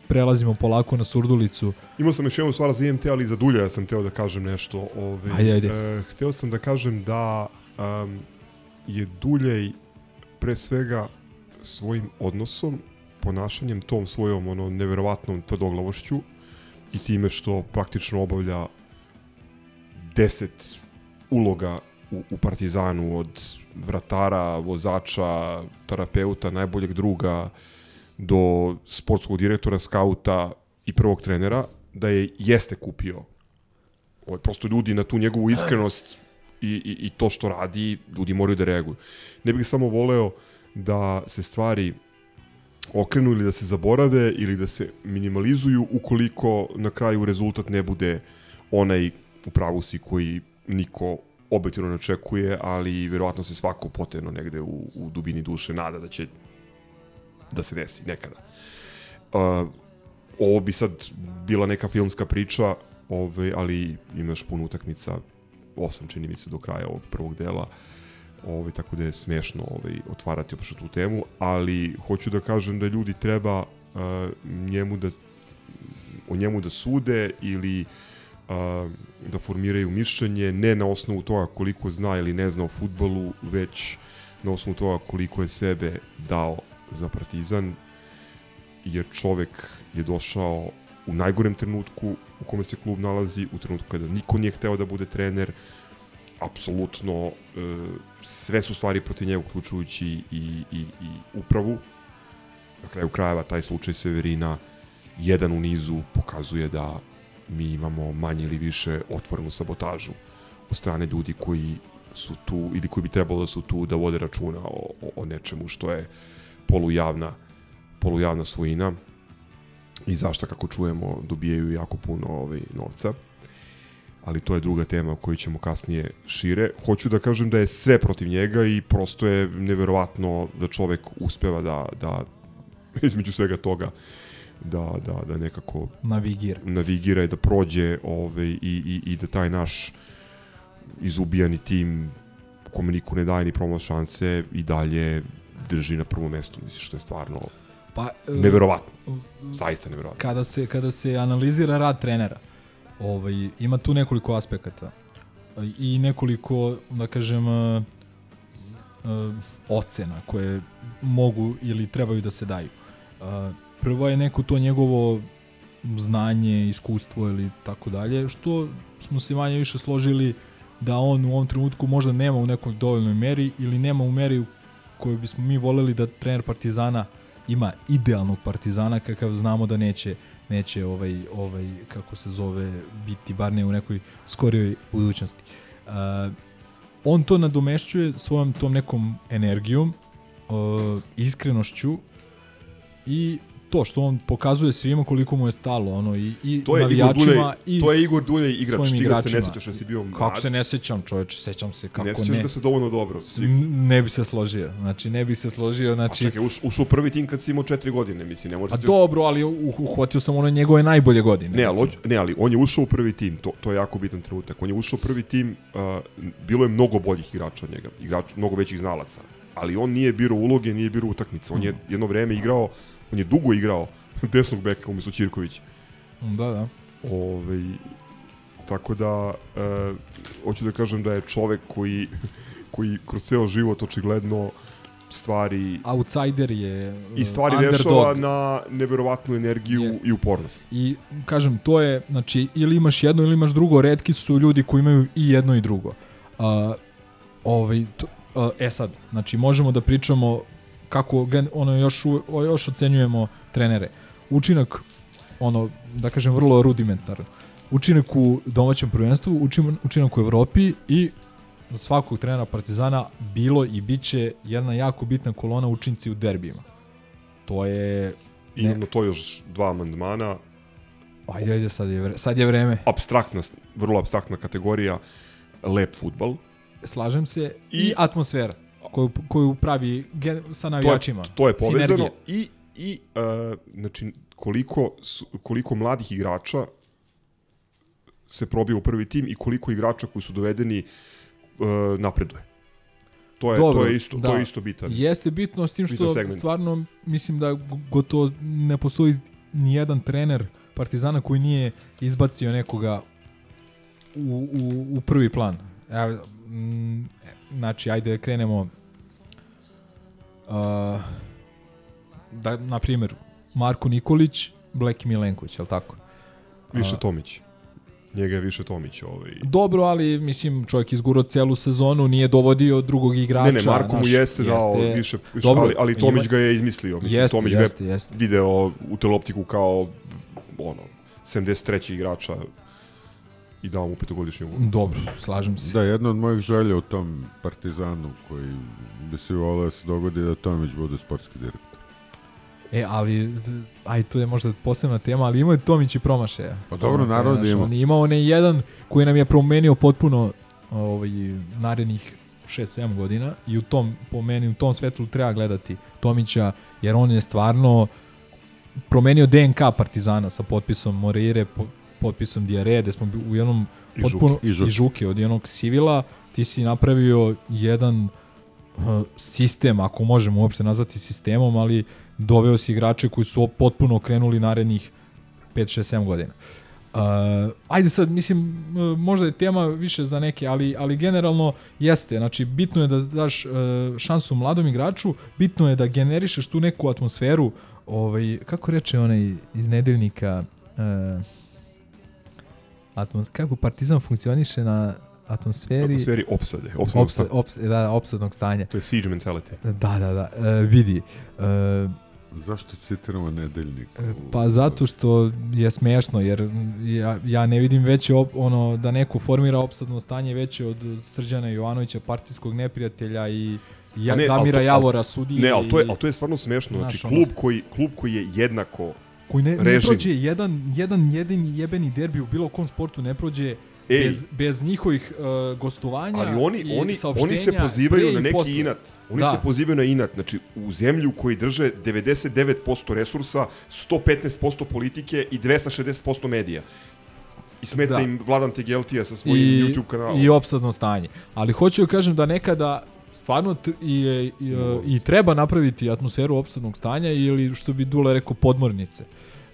prelazimo polako na Surdulicu. Imao sam još jednu stvar za IMT, ali za Dulja ja sam teo da kažem nešto. Ovaj, ajde, ajde. E, hteo sam da kažem da um, je Duljej pre svega svojim odnosom, ponašanjem, tom svojom ono, neverovatnom tvrdoglavošću i time što praktično obavlja 10 uloga u, u Partizanu od vratara, vozača, terapeuta, najboljeg druga do sportskog direktora, skauta i prvog trenera, da je jeste kupio. Ovo, prosto ljudi na tu njegovu iskrenost i, i, i to što radi, ljudi moraju da reaguju. Ne bih samo voleo da se stvari okrenu ili da se zaborave ili da se minimalizuju ukoliko na kraju rezultat ne bude onaj u pravu si koji niko objektivno ne očekuje, ali verovatno se svako potrebno negde u, u dubini duše nada da će da se desi nekada. Uh, ovo bi sad bila neka filmska priča, ovaj, ali imaš puno utakmica, osam čini mi se do kraja ovog prvog dela, ovaj, tako da je smešno ovaj, otvarati opšte tu temu, ali hoću da kažem da ljudi treba uh, njemu da o njemu da sude ili a, da formiraju mišljenje ne na osnovu toga koliko zna ili ne zna o futbolu, već na osnovu toga koliko je sebe dao za Partizan, jer čovek je došao u najgorem trenutku u kome se klub nalazi, u trenutku kada niko nije hteo da bude trener, apsolutno e, sve su stvari protiv njega, uključujući i, i, i upravu. Na kraju krajeva taj slučaj Severina, jedan u nizu, pokazuje da mi imamo manje ili više otvorenu sabotažu od strane ljudi koji su tu ili koji bi trebalo da su tu da vode računa o, o, o nečemu što je polujavna polujavna svojina i zašto kako čujemo dobijaju jako puno ovaj novca ali to je druga tema o kojoj ćemo kasnije šire. Hoću da kažem da je sve protiv njega i prosto je neverovatno da čovek uspeva da, da između svega toga da, da, da nekako navigira. navigira i da prođe ovaj, i, i, i da taj naš izubijani tim kome niko ne daje ni promo šanse i dalje drži na prvom mestu, mislim što je stvarno pa, neverovatno. Zaista neverovatno. Kada se, kada se analizira rad trenera, ovaj, ima tu nekoliko aspekata i nekoliko, da kažem, uh, uh, ocena koje mogu ili trebaju da se daju. Uh, prvo je neko to njegovo znanje, iskustvo ili tako dalje, što smo se manje više složili da on u ovom trenutku možda nema u nekoj dovoljnoj meri ili nema u meri u kojoj bismo mi voleli da trener Partizana ima idealnog Partizana kakav znamo da neće neće ovaj ovaj kako se zove biti bar ne u nekoj skorijoj budućnosti. Uh, on to nadomešćuje svojom tom nekom energijom, uh, iskrenošću i to što on pokazuje svima koliko mu je stalo ono i i to je navijačima Igor Dulej, i to je Igor Dulej igrač ti ga se ne sećaš da si bio mlad Kako se ne sećam, čoveče, sećam se kako ne ne. sećaš ga se dovoljno dobro Ne bi se složio. Znači ne bi se složio, znači a čekaj u prvi tim kad si imao 4 godine mislim ne A možeš dobro, ali uhvatio sam ono njegove najbolje godine. Ne, ali, ne, ali on je ušao u prvi tim, to, to je jako bitan trenutak. On je ušao u prvi tim, uh, bilo je mnogo boljih igrača od njega, igrač, mnogo većih znalaca. Ali on nije birao uloge, nije birao utakmice. On je jedno vreme igrao, on je dugo igrao desnog beka umjesto Ćirkovića. Da, da. Ove, tako da, e, hoću da kažem da je čovek koji, koji kroz ceo život očigledno stvari Outsider je i stvari underdog. rešava na neverovatnu energiju Jest. i upornost. I kažem, to je, znači, ili imaš jedno ili imaš drugo, redki su ljudi koji imaju i jedno i drugo. Uh, ovaj, to, uh, e sad, znači, možemo da pričamo kako ono još, još ocenjujemo trenere. Učinak, ono, da kažem, vrlo rudimentaran. Učinak u domaćem prvenstvu, učin- učinak u Evropi i svakog trenera Partizana bilo i biće jedna jako bitna kolona učinci u derbijima. To je... I na to još dva amandmana. Ajde, ajde, sad je, vre, sad je vreme. Abstraktna, vrlo abstraktna kategorija, lep futbal. Slažem se. I- I atmosfera koju, koju pravi gen, sa navijačima. To je, to je povezano Sinergija. i, i uh, znači, koliko, koliko mladih igrača se probio u prvi tim i koliko igrača koji su dovedeni uh, napreduje. To je, to je isto, to je isto bitan. Jeste bitno s tim što stvarno mislim da go- gotovo ne postoji ni jedan trener Partizana koji nije izbacio nekoga u, u, u prvi plan. Evo, mm, znači, ajde da krenemo uh, da, na primjer, Marko Nikolić, Bleki Milenković, je li tako? Više A, Tomić. Njega je više Tomić. Ovaj. Dobro, ali mislim čovjek izgurao celu sezonu, nije dovodio drugog igrača. Ne, ne, Marko mu jeste dao više, više Dobro, ali, ali Tomić ima- ga je izmislio. Mislim, Jeste, Tomić jeste, ga je jeste. video u teloptiku kao ono, 73. igrača i dao mu petogodišnji ugovor. Dobro, slažem se. Da, jedna od mojih želja u tom Partizanu koji bi se volio da se dogodi da Tomić bude sportski direktor. E, ali, aj, to je možda posebna tema, ali imao je Tomić i promašaja. Pa dobro, naravno da ima. On je imao onaj jedan koji nam je promenio potpuno ovaj, narednih 6-7 godina i u tom, po meni, u tom svetlu treba gledati Tomića, jer on je stvarno promenio DNK Partizana sa potpisom Morire, po, potpisom Diare, gde smo u jednom I potpuno, Žuke. I Žuke. i žuke od jednog Sivila, ti si napravio jedan uh, sistem, ako možemo uopšte nazvati sistemom, ali doveo si igrače koji su potpuno okrenuli narednih 5, 6, 7 godina. Uh, ajde sad, mislim, uh, možda je tema više za neke, ali, ali generalno jeste. Znači, bitno je da daš uh, šansu mladom igraču, bitno je da generišeš tu neku atmosferu, ovaj, kako reče onaj iz nedeljnika, uh, atmos, kako Partizan funkcioniše na atmosferi... Atmosferi opsade. opsadnog Opsa, ops, da, opsadnog stanja. To je siege mentality. Da, da, da. E, vidi. E, Zašto citiramo nedeljnik? pa zato što je smešno, jer ja, ja ne vidim veće op, ono da neko formira opsadno stanje veće od Srđana Jovanovića, partijskog neprijatelja i ja, ne, Damira to- Javora, sudije. Ne, ali to je, ali to je stvarno smešno. Znači, klub koji, klub koji je jednako koji ne, ne prođe jedan, jedan jedini jebeni derbi u bilo kom sportu ne prođe Ej. bez, bez njihovih uh, gostovanja Ali oni, i oni, oni se pozivaju na neki posle. inat. Oni Da. se pozivaju na inat. Znači, u zemlju koji drže 99% resursa, 115% politike i 260% medija. I smeta Da. im Vladan Tegeltija sa svojim i, YouTube kanalom. i opsadno stanje. Ali hoću da kažem da nekada stvarno t- i, i, i, i treba napraviti atmosferu opsadnog stanja ili što bi Dule rekao podmornice.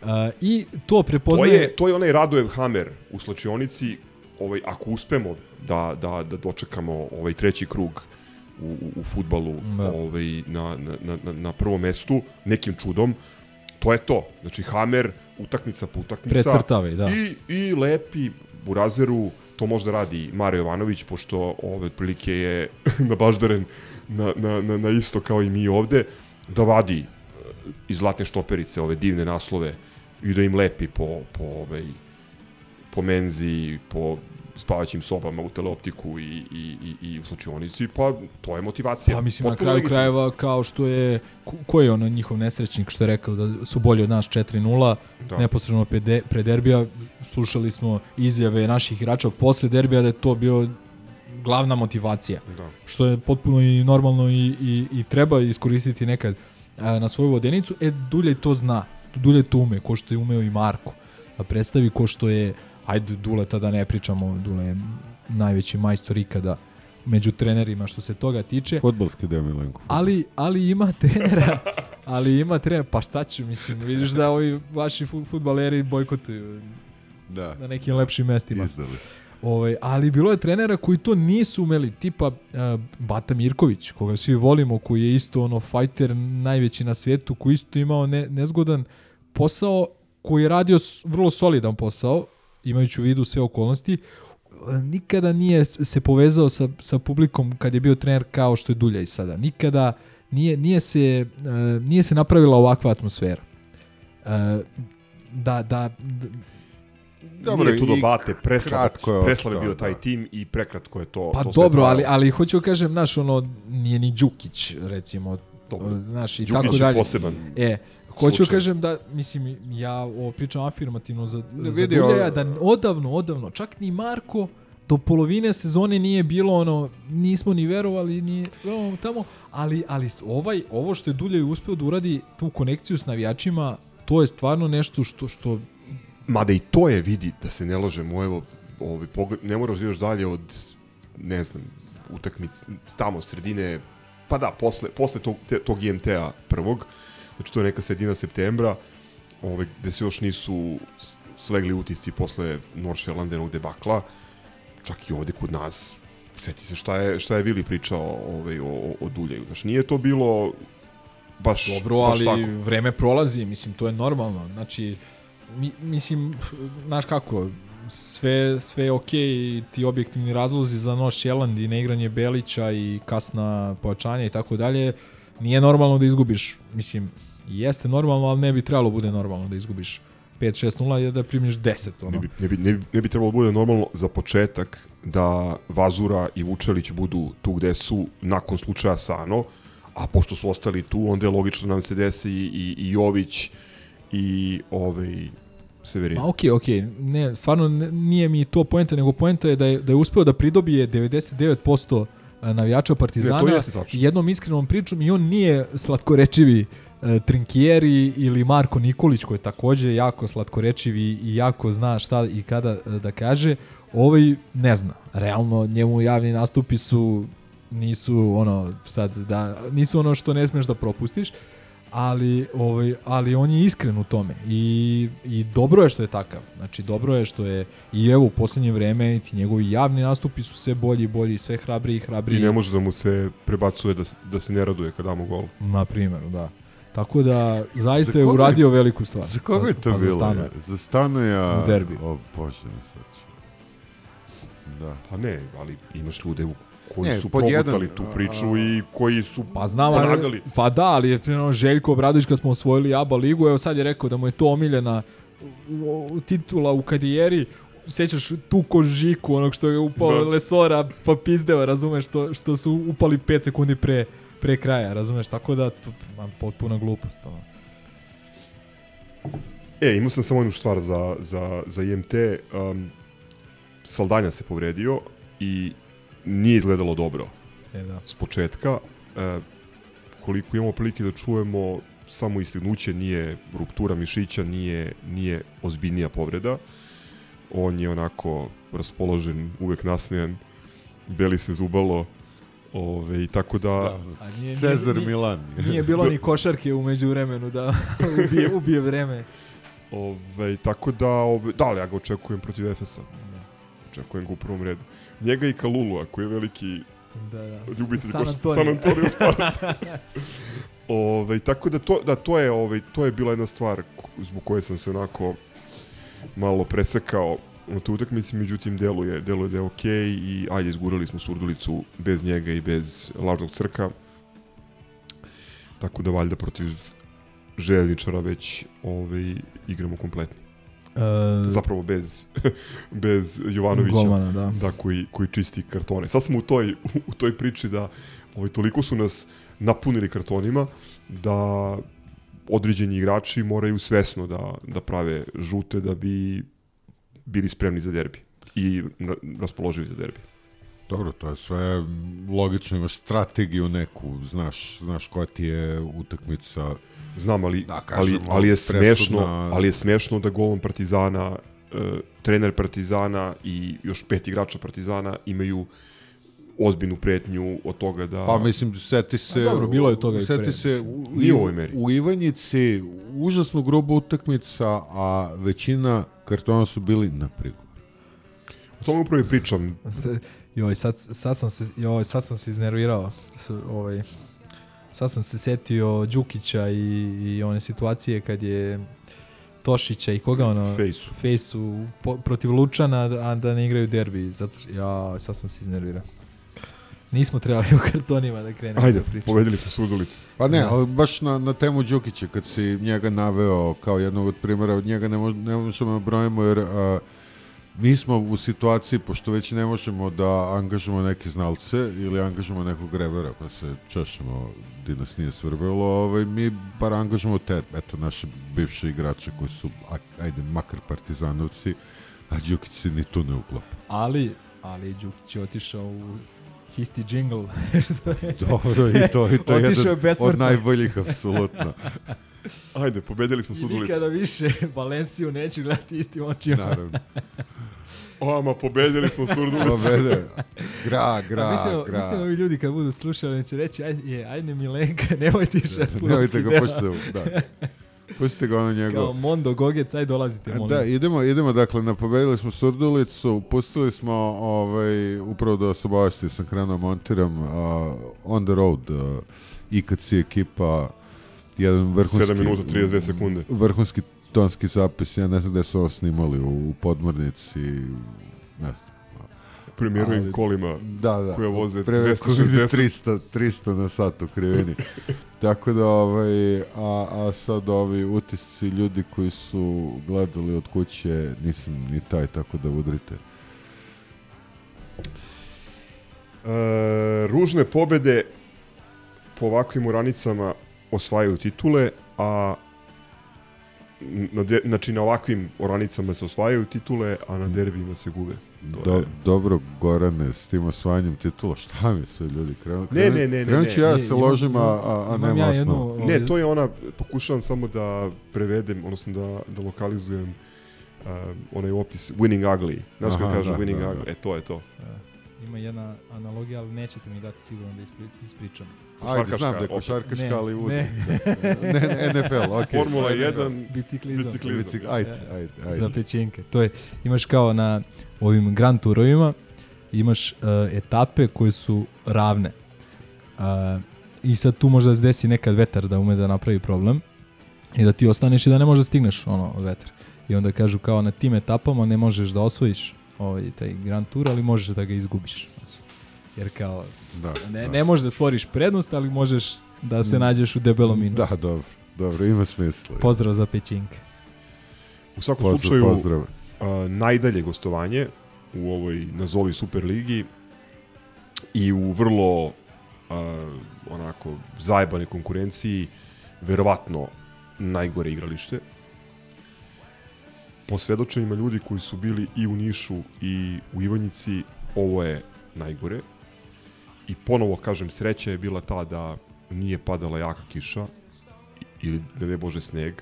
Uh, I to to, prepoznaje... je, to je onaj Radojev Hamer u slačionici. Ovaj, ako uspemo da, da, da dočekamo ovaj treći krug u, u, u futbalu Da. ovaj, na, na, na, na prvom mestu, nekim čudom, to je to. Znači, Hamer, utakmica po utakmica. Precrtavaj, da. I, I lepi Burazeru, to možda radi Mario Jovanović, pošto ove otprilike je nabaždaren na, na, na, na isto kao i mi ovde, da vadi e, iz zlatne štoperice ove divne naslove i da im lepi po, po, ovaj, po menzi, po spavaćim sobama u teleoptiku i, i, i, i u slučionici, pa to je motivacija. Pa mislim na Potpuno kraju legitimno. krajeva kao što je ko, je ono njihov nesrećnik što je rekao da su bolji od nas 4-0 Da. neposredno pre, de, pre derbija slušali smo izjave naših igrača posle derbija da je to bio glavna motivacija Da. što je potpuno i normalno i, i, i treba iskoristiti nekad a, na svoju vodenicu e Dulje to zna Dulje to ume ko što je umeo i Marko da predstavi ko što je ajde Dule tada ne pričamo Dule je najveći majstor ikada među trenerima što se toga tiče Fotbalski deo Milenko. ali, ali ima trenera, ali ima trenera, pa šta ću, mislim, vidiš da ovi vaši fu- futbaleri bojkotuju Da. na nekim lepšim mestima. Izdali. Ovaj, ali bilo je trenera koji to nisu umeli, tipa uh, Bata Mirković, koga svi volimo, koji je isto ono fajter najveći na svijetu, koji isto imao ne, nezgodan posao, koji je radio vrlo solidan posao, imajući u vidu sve okolnosti, e, nikada nije se povezao sa, sa publikom kad je bio trener kao što je Dulja i sada. Nikada nije, nije, se, uh, nije se napravila ovakva atmosfera. Uh, da, da, d- Dobro, Nije tu do Bate, je preslav je bio taj da. tim i prekratko je to Pa to dobro, ali, ali hoću da kažem, znaš, ono, nije ni Đukić, recimo, Dobro. znaš, i Đukić tako je dalje. poseban E, hoću da kažem da, mislim, ja ovo pričam afirmativno za, za vidi, Duljaja, o- da odavno, odavno, čak ni Marko do polovine sezone nije bilo ono, nismo ni verovali, ni ono, tamo, ali, ali ovaj, ovo što je Duljaj uspeo da uradi, tu konekciju s navijačima, to je stvarno nešto što, što Mada i to je, vidi, da se ne lažemo, evo, ovaj, pogled, ne moraš da još dalje od, ne znam, utakmice, tamo, sredine, pa da, posle, posle tog, te, tog IMT-a prvog, znači to je neka sredina septembra, ovaj, gde se još nisu slegli utisci posle Noršelandenog debakla, čak i ovde kod nas, seti se šta je, šta je Vili pričao ovaj, o, o, o Duljaju. Znači, nije to bilo baš, Dobro, baš ali tako. vreme prolazi, mislim, to je normalno. Znači, mi, mislim, znaš kako, sve, sve je okej i ti objektivni razlozi za noš Jeland i neigranje Belića i kasna pojačanja i tako dalje, nije normalno da izgubiš, mislim, jeste normalno, ali ne bi trebalo bude normalno da izgubiš 5-6-0 i da primiš 10. Ono. Ne bi, ne, bi, ne, bi, ne bi trebalo da bude normalno za početak da Vazura i Vučelić budu tu gde su nakon slučaja Sano, a pošto su ostali tu, onda je logično da nam se desi i, i, i Jović i ovaj Severin. Ma okej, okej, ne, stvarno nije mi to poenta, nego poenta je da je, da je uspeo da pridobije 99% navijača Partizana Ne, to jeste tačno. jednom iskrenom pričom i on nije slatkorečivi Trinkieri ili Marko Nikolić koji je takođe jako slatkorečiv i, i jako zna šta i kada e, da kaže. Ovaj ne zna. Realno njemu javni nastupi su nisu ono sad da nisu ono što ne smeš da propustiš ali ovaj ali on je iskren u tome i i dobro je što je takav. Znači dobro je što je i evo u poslednje vreme i ti njegovi javni nastupi su sve bolji i bolji, sve hrabriji i hrabriji. I ne može da mu se prebacuje da, da se ne raduje kad damo gol. Na primjer, da. Tako da zaista Za je koga je- uradio veliku stvar. Za koga je to Pa za bilo? Stanoja. je? Za Stanoja... U derbiju. O, bože, ne sad. Da. Pa ne, ali imaš ljude u koji Ne, su progutali jedan, tu a- priču i koji su Pa znam, ali, pomagali. pa da, ali je ono, Željko Obradović kad smo osvojili ABA ligu, evo sad je rekao da mu je to omiljena u- u- titula u karijeri, sećaš tu kožiku onog što je upao Da. Lesora pa pizdeo, razumeš, što, što su upali 5 sekundi pre, pre kraja, razumeš, tako da to, man, potpuna glupost. Ono. E, imao sam samo jednu stvar za, za, za IMT. Um, Saldanja se povredio i nije izgledalo dobro E, da. s početka. E, koliko imamo prilike da čujemo, samo istignuće nije ruptura mišića, nije, nije ozbiljnija povreda. On je onako raspoložen, uvek nasmejan, beli se zubalo, Ove, i tako da... A nije, Cezar nije, Milan. Nije bilo ni košarke umeđu vremenu da ubije, ubije vreme. Ove, tako da, ove, da li ja ga očekujem protiv Efesa. Očekujem ga u prvom redu. Njega i Kalulu, koji je veliki Da, da. ljubitelj San Antonio. San Antonio Spurs. ove, tako da to, da to je ove, to je bila jedna stvar zbog koje sam se onako malo presekao u toj utakmici, međutim deluje, deluje da je okej i ajde izgurali smo Surdulicu bez njega i bez lažnog crka. Tako da valjda protiv željezničara već ovaj, igramo kompletni. E, Zapravo bez, bez Jovanovića Golmana, da. da koji, koji čisti kartone. Sad smo u toj, u toj priči da ovaj, toliko su nas napunili kartonima da određeni igrači moraju svesno da, da prave žute da bi bili spremni za derbi i raspoloživi za derbi. Dobro, to je sve logično, imaš strategiju neku, znaš, znaš koja ti je utakmica. Znam, ali, da, ali, kažemo, ali je presudna- smešno, ali je smešno da golom Partizana, e, trener Partizana i još pet igrača Partizana imaju ozbiljnu pretnju od toga da... Pa mislim, seti se... A dobro, bilo je toga i Seti pre. se u, u ovoj meri. u Ivanjici užasno gruba utakmica, a većina kartona su bili na prigovor. O tome upravo i pričam. Se, joj, sad, sad, sam se, joj, sad sam se iznervirao. S, ovaj, sad sam se setio Đukića i, i one situacije kad je Tošića i koga ono... Fejsu. Fejsu po, protiv Lučana, a da ne igraju derbi. Zato što, ja, sad sam se iznervirao. Nismo trebali u kartonima da krenemo Ajde, da pobedili smo Surdulicu. Pa ne, Da. ali baš na, na temu Đukića, kad si njega naveo kao jednog od primjera, od njega ne, mo, ne možemo da brojimo, jer a, mi smo u situaciji, pošto već ne možemo da angažamo neke znalce ili angažamo nekog grevera, pa se češemo di nas nije svrbelo, ovaj, mi bar angažamo te, eto, naše bivše igrače koji su, ajde, makar partizanovci, a Đukić se ni tu ne uklapa. Ali, ali Đukić je otišao u Što je- Dobro, i to, i to je jedan od najboljih, apsolutno. Ajde, pobedili smo I Surdulicu. nikada više Valenciju neću gledati istim očima. Naravno. O, ma pobedili smo Surdulicu. Pobede. Gra, gra, A mislim, gra. mislim ovi ljudi kad budu slušali će reći ajde, je, ajde Milenka, nemoj ti še Nemojte ga puštiti, da. Pustite ga ono Kao njegov. Mondo Gogec, aj dolazite, molim. Da, idemo, idemo, dakle, napobedili smo Surdulicu, pustili smo, ovaj, upravo da vas obavesti, sam krenuo montiram, uh, on the road, uh, IKC ekipa, jedan vrhunski... 7 minuta, 32 sekunde. Vrhunski tonski zapis, ja ne znam gde su ovo snimali, u, u podmornici, ne znam. Premijerovim Ali- kolima da, da, koje voze Pre- 260. 300, 300 na sat u krivini. Tako da, ovaj, a, a sad ovi utisci ljudi koji su gledali od kuće, nisam ni taj, tako da udrite. E, ružne pobede po ovakvim uranicama osvajaju titule, a na de, znači na ovakvim oranicama se osvajaju titule, a na derbijima se gube. To Do, je- dobro, Gorane, s tim osvajanjem titula, šta mi se ljudi krenu? Ne, ne, ne, ne, Krenut ću ne. ja Ne, se imam- ložim, a, a, a nema ja jednu-. Ne, to je ona, pokušavam samo da prevedem, odnosno da, da lokalizujem uh, onaj opis winning ugly. Znaš kako kaže da, winning da, ugly? da. E, to je to. Ima jedna analogija, ali nećete mi dati sigurno da ispri, ispričam. Ajde, znam da je košarkaška, Ne, ali ne. ne, ne, NFL, okej. Formula Ajde, 1, Biciklizam. biciklizam. Bicik- ajde, ajde, ajde. Za pećinke. To je, imaš kao na ovim Grand Tourovima, imaš uh, etape koje su ravne. Uh, I sad tu možda se desi nekad vetar da ume da napravi problem i da ti ostaneš i da ne možeš da stigneš ono vetar. I onda kažu kao na tim etapama ne možeš da osvojiš ovaj, taj Grand Tour, ali možeš da ga izgubiš. Jer kao, Da, ne, da. ne možeš da stvoriš prednost, ali možeš da se nađeš u debelom minusu. Da, dobro, dobro, ima smisla. Pozdrav za pećinke. U svakom Pozdrav, slučaju, pozdrav. a, najdalje gostovanje u ovoj nazovi Super ligi i u vrlo a, onako zajebane konkurenciji verovatno najgore igralište. Po svedočenjima ljudi koji su bili i u Nišu i u Ivanjici, ovo je najgore. I ponovo, kažem, sreća je bila ta da nije padala jaka kiša ili, da ne bože, sneg,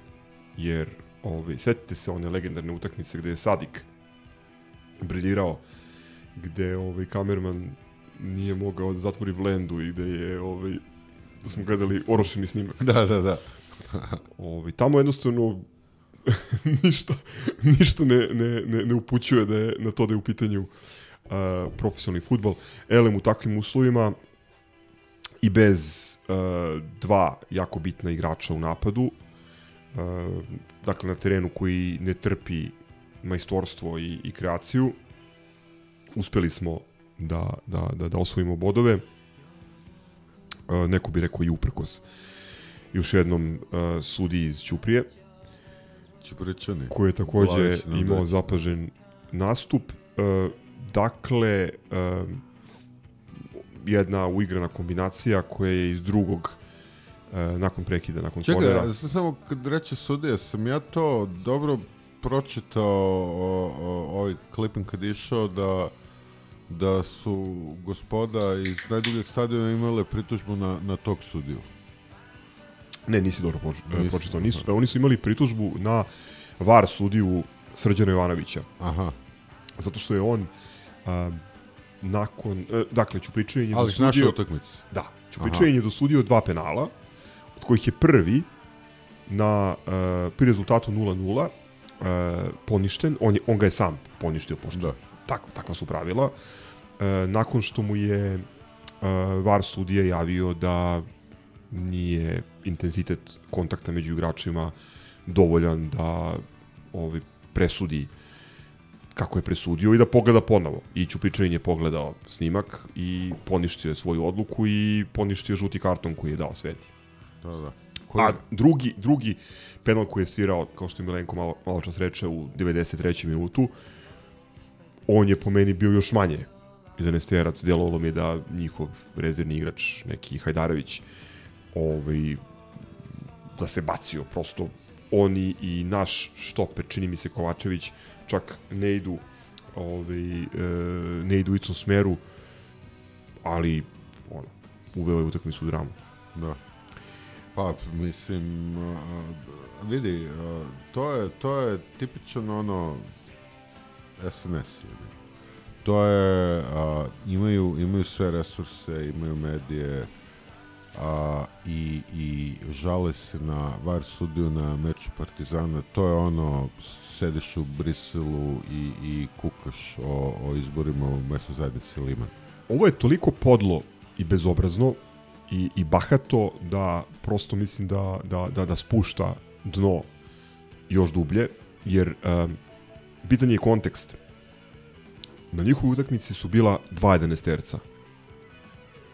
jer ovaj, setite se one legendarne utakmice gde je Sadik briljirao, gde ovaj, kamerman nije mogao da zatvori blendu i gde je ovaj, da smo gledali orošeni snimak. Da, da, da. ovaj, tamo jednostavno ništa, ništa ne, ne, ne, ne upućuje da je, na to da je u pitanju uh, profesionalni futbol. Elem u takvim uslovima i bez uh, dva jako bitna igrača u napadu, uh, dakle na terenu koji ne trpi majstorstvo i, i kreaciju, uspeli smo da, da, da, da osvojimo bodove. Uh, neko bi rekao i uprkos još jednom uh, sudi iz Ćuprije, Ćupričani. koji je takođe Glavić imao daje. zapažen nastup. Uh, dakle, uh, jedna uigrana kombinacija koja je iz drugog uh, nakon prekida, nakon Čekaj, kornera. sam samo kad reče sudija, sam ja to dobro pročitao o, o, ovaj klipin kad je išao da da su gospoda iz najdugljeg stadiona imale pritužbu na, na tog sudiju. Ne, nisi dobro poč- Nisi, pročitao. Nisu, oni su imali pritužbu na VAR sudiju Srđana Jovanovića. Aha. Zato što je on a, nakon, e, dakle, Ćupričanin je Ali s naše utakmice. Da, Ćupričanin je dosudio dva penala, od kojih je prvi na uh, pri rezultatu 0-0 uh, poništen, on, je, on ga je sam poništio, pošto Da. tak, takva su pravila, uh, nakon što mu je uh, VAR sudija javio da nije intenzitet kontakta među igračima dovoljan da ovaj, presudi kako je presudio i da pogleda ponovo. I Ćupričanin je pogledao snimak i poništio je svoju odluku i poništio je žuti karton koji je dao Sveti. Da, da. A drugi, drugi penal koji je svirao, kao što je Milenko malo, malo čas reče, u 93. minutu, on je po meni bio još manje 11 djelovalo mi je da njihov rezervni igrač, neki Hajdarević, ovaj, da se bacio, prosto oni i naš štoper, čini mi se Kovačević, čak ne idu ovaj, e, ne idu u istom smeru, ali ono, uveo je utakmicu u dramu. Da. Pa, mislim, a, vidi, a, to je, to je tipičan ono SNS. Ili. To je, a, imaju, imaju sve resurse, imaju medije a, i, i žale se na VAR sudiju na meču Partizana. To je ono, sediš u Briselu i, i kukaš o, o izborima u mesnoj zajednici Liman. Ovo je toliko podlo i bezobrazno i, i bahato da prosto mislim da, da, da, da spušta dno još dublje, jer um, pitanje je kontekst. Na njihovoj utakmici su bila dva 11 terca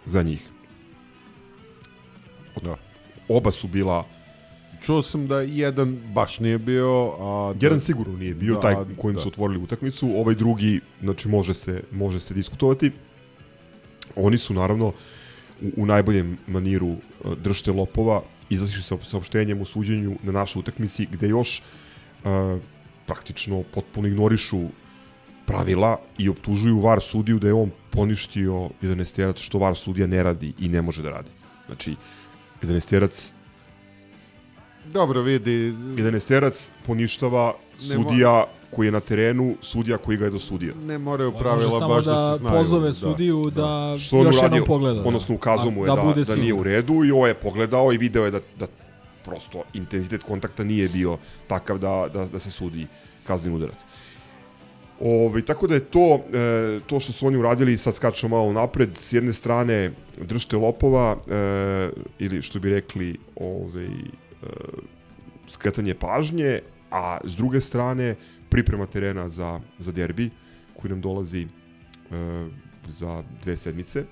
za njih. Da. Oba su bila Čuo sam da jedan baš nije bio, a... Jedan sigurno nije bio Da, taj kojim da. su otvorili utakmicu, ovaj drugi, znači može se, može se diskutovati. Oni su naravno u, u najboljem maniru uh, držte lopova izašli sa saopštenjem o suđenju na našoj utakmici gde još uh, praktično potpuno ignorišu pravila i optužuju VAR sudiju da je on poništio 11 terac što VAR sudija ne radi i ne može da radi. Znači, 11 terac Dobro vidi... 11 terac poništava sudija koji je na terenu, sudija koji ga je dosudio. Ne moraju pravila baš da, da se znaju. pozove sudiju da Što on još uradio, jednom pogleda, da. odnosno ukazao mu je Da da, da, nije u redu i ovo je pogledao i video je da, da prosto intenzitet kontakta nije bio takav da, da, da se sudi kazni udarac. Ove, tako da je to, e, to što su oni uradili, sad skačemo malo napred, s jedne strane držte lopova, e, ili što bi rekli, ove, e, skretanje pažnje, a s druge strane priprema terena za, za derbi, koji nam dolazi e, za dve sedmice,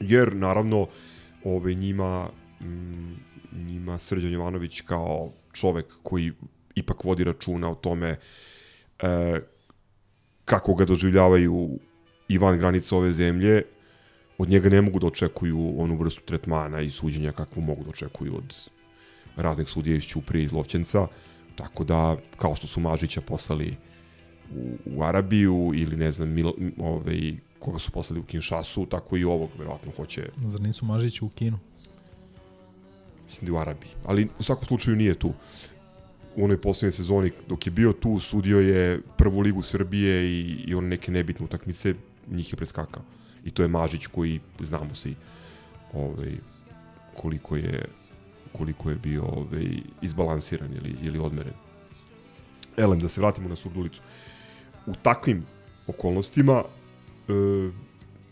jer naravno ove, njima, mm, njima Srđan Jovanović kao čovek koji ipak vodi računa o tome e, kako ga doživljavaju i van granica ove zemlje, od njega ne mogu da očekuju onu vrstu tretmana i suđenja kakvu mogu da očekuju od raznih sudija iz Ćuprije iz Lovćenca, tako da kao što su Mažića poslali u, u Arabiju ili ne znam Mil, ovaj, koga su poslali u Kinshasu, tako i ovog verovatno hoće, Zar nisu Mažići u kinu? mislim da je u Arabiji, ali u svakom slučaju nije tu. U onoj poslednjoj sezoni dok je bio tu, sudio je prvu ligu Srbije i, i one neke nebitne utakmice, njih je preskakao. I to je Mažić koji znamo svi ovaj, koliko je koliko je bio ovaj, izbalansiran ili, ili odmeren. Elem, da se vratimo na Surdulicu. U takvim okolnostima e,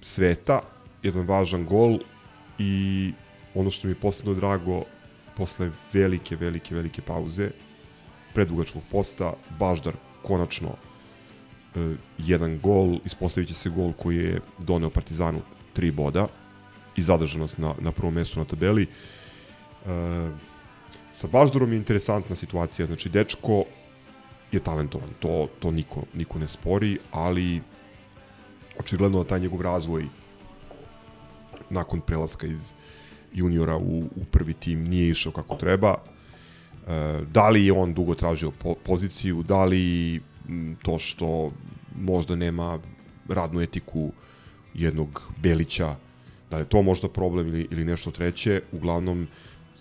sveta, jedan važan gol i ono što mi je posebno drago, posle velike, velike, velike pauze, predugačkog posta, Baždar konačno e, jedan gol, ispostavit će se gol koji je doneo Partizanu tri boda i zadrža nas na, na prvom mestu na tabeli. E, sa Baždarom je interesantna situacija, znači dečko je talentovan, to, to niko, niko ne spori, ali očigledno da taj njegov razvoj nakon prelaska iz juniora u, u prvi tim nije išao kako treba. E, da li je on dugo tražio po, poziciju, da li to što možda nema radnu etiku jednog Belića, da li je to možda problem ili, ili nešto treće, uglavnom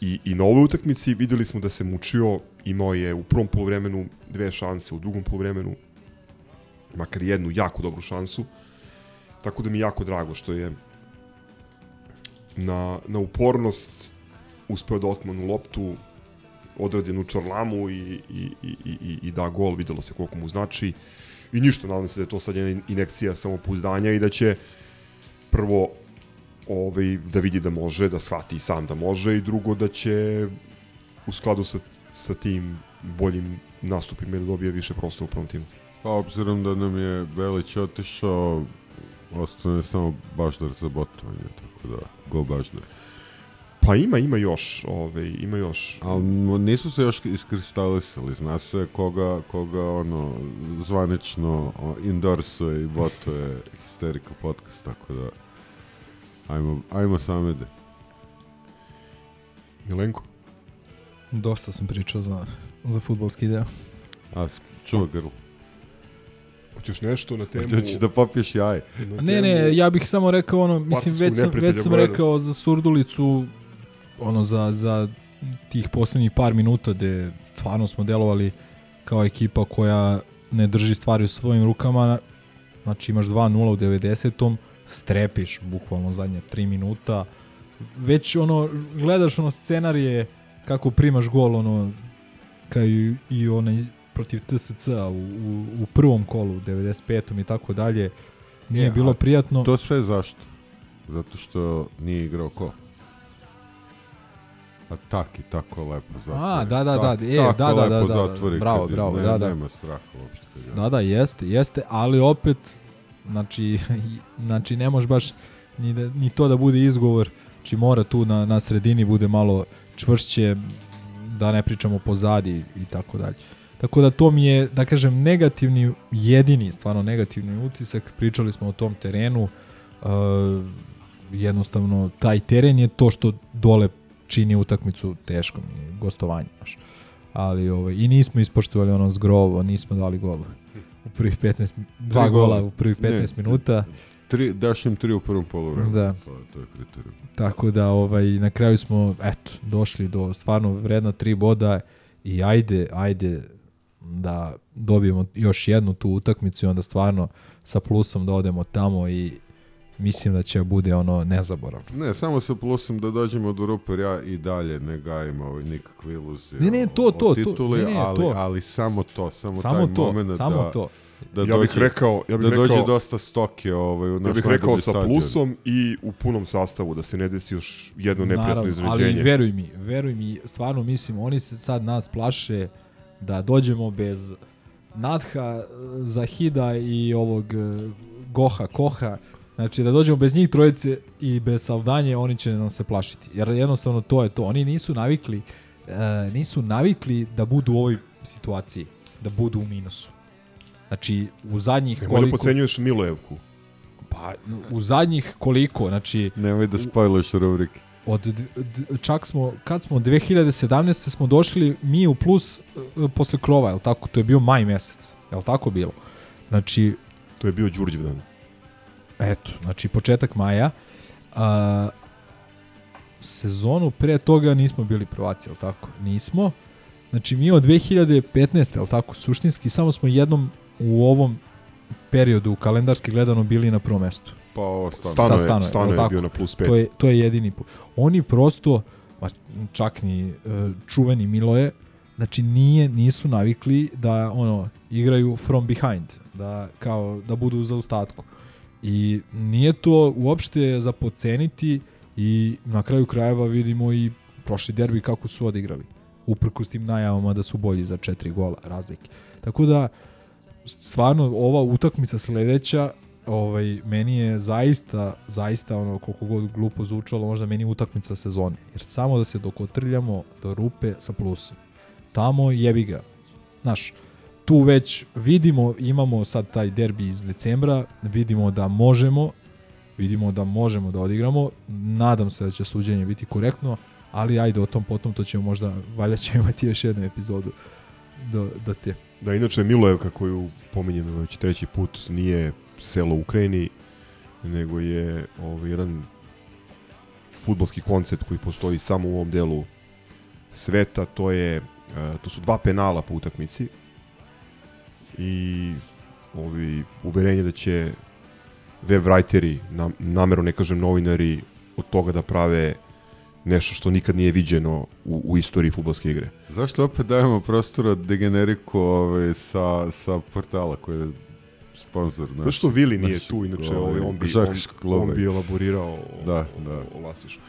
i, i na ovoj utakmici videli smo da se mučio, imao je u prvom polovremenu dve šanse, u drugom polovremenu makar jednu jako dobru šansu, tako da mi jako drago što je na, na upornost uspeo da otmanu loptu, odradi jednu čorlamu i, i, i, i, i da gol, videlo se koliko mu znači. I ništa, nadam se da je to sad jedna inekcija samopouzdanja i da će prvo ovaj, da vidi da može, da shvati sam da može i drugo da će u skladu sa, sa tim boljim nastupima da dobije više prostora u prvom timu. Pa obzirom da nam je Belić otišao, ostane samo Baždar za botovanje, tako da, go Baždar. Pa ima, ima još, ovaj, ima još. Ali nisu se još iskristalisali, zna se koga, koga ono, zvanično endorsuje i botuje Histerika podcast, tako da, ajmo, ajmo samede. Milenko? Dosta sam pričao za, za futbolski deo. A, čuva grl. Hoćeš nešto na temu... Hoćeš da popiješ jaje? A Ne, ne, ja bih samo rekao ono, mislim, već sam, već sam rekao za Surdulicu, ono, za, za tih poslednjih par minuta gde stvarno smo delovali kao ekipa koja ne drži stvari u svojim rukama, znači imaš 2-0 u 90-om, strepiš bukvalno zadnje 3 minuta, već ono, gledaš ono scenarije kako primaš gol, ono, kao i, i onaj protiv TSC u, u, u prvom kolu, 95. i tako dalje, nije Je, bilo prijatno. To sve zašto? Zato što nije igrao ko? A tak i tako lepo zatvori. A, da, da, da, Tak- e, tako da, da, lepo da, da, zatvori bravo, bravo, ne, da, da. Nema straha uopšte. Da, da, jeste, jeste, ali opet, znači, znači ne može baš ni, da, ni to da bude izgovor, znači mora tu na, na sredini bude malo čvršće, da ne pričamo pozadi i tako dalje. Tako da to mi je, da kažem, negativni, jedini, stvarno negativni utisak, pričali smo o tom terenu, uh, jednostavno taj teren je to što dole čini utakmicu teškom i gostovanje, znaš. Ali ovaj, i nismo ispoštovali ono zgrovo, nismo dali gol u prvih 15, dva Tri gola u prvih Ne, 15 minuta. Tri, daš im tri u prvom poluvremenu. Da. To, je- to je kriterijum. Tako da ovaj na kraju smo eto došli do stvarno vredna tri boda i ajde ajde da dobijemo još jednu tu utakmicu i onda stvarno sa plusom da odemo tamo i mislim da će bude ono nezaboravno. Ne, samo sa plusom da dođemo do rupe, jer ja i dalje ne gajim ovaj nikakve iluzije. Ne, ne, o- to, o to, to, tituli, ne, ne, ali, to. ali samo to, samo, Samo taj to, moment samo da, to. da Ja bih dođe, rekao- ja bih da dođe rekao- dosta stoke ovaj, u Ja bih rekao najbolji sa stadion. plusom i u punom sastavu, da se ne desi još jedno neprijatno Naravno, izređenje. Ali veruj mi, veruj mi, stvarno mislim, oni se sad nas plaše da dođemo bez Nadha, Zahida i ovog e, Goha, Koha, znači da dođemo bez njih trojice i bez Saldanje, oni će nam se plašiti. Jer jednostavno to je to. Oni nisu navikli, e, nisu navikli da budu u ovoj situaciji, da budu u minusu. Znači, u zadnjih Nemoj da koliko... pocenjuješ Milojevku. Pa, u zadnjih koliko, znači... Nemoj da spojluješ rubrike. Od, d- d- čak smo, kad smo 2017. smo došli mi u plus e, posle krova, je tako? To je bio maj mesec, je tako bilo? Znači, To je bio Đurđevdan. Eto, znači početak maja. A, sezonu pre toga nismo bili prvaci, je tako? Nismo. Znači mi od 2015. je tako? Suštinski samo smo jednom u ovom periodu kalendarski gledano bili na prvom mestu. Pa ovo stvarno. Stano je- Stano jel je tako? bio na plus pet. To je, to je jedini. Oni prosto, ma čak ni e, čuveni Miloje, znači nije, nisu navikli da ono igraju from behind, da kao da budu u zaostatku. I nije to uopšte za poceniti i na kraju krajeva vidimo i prošli derbi kako su odigrali. Uprkos tim najavama da su bolji za četiri gola razlike. Tako da stvarno ova utakmica sledeća ovaj meni je zaista zaista ono koliko god glupo zvučalo možda meni utakmica sezone jer samo da se dokotrljamo do rupe sa plusom tamo jebi ga znaš tu već vidimo imamo sad taj derbi iz decembra vidimo da možemo vidimo da možemo da odigramo. Nadam se da će suđenje biti korektno ali ajde o tom potom to ćemo možda valjda ćemo imati još jednu epizodu do, do te. Da, inače Milojevka koju pominjemo već treći put nije selo u Ukrajini, nego je ovaj, jedan futbalski koncept koji postoji samo u ovom delu sveta, to je e, to su dva penala po utakmici i ovi uverenje da će web writeri, nam, namero ne kažem novinari, od toga da prave nešto što nikad nije viđeno u, u istoriji futbalske igre. Zašto opet dajemo prostora degeneriku ovaj, sa, sa portala koji je sponsor? Zato što Vili nije tu, inače ovaj, on, bi, on, on bi elaborirao o, Da, o, da. o Lastišu.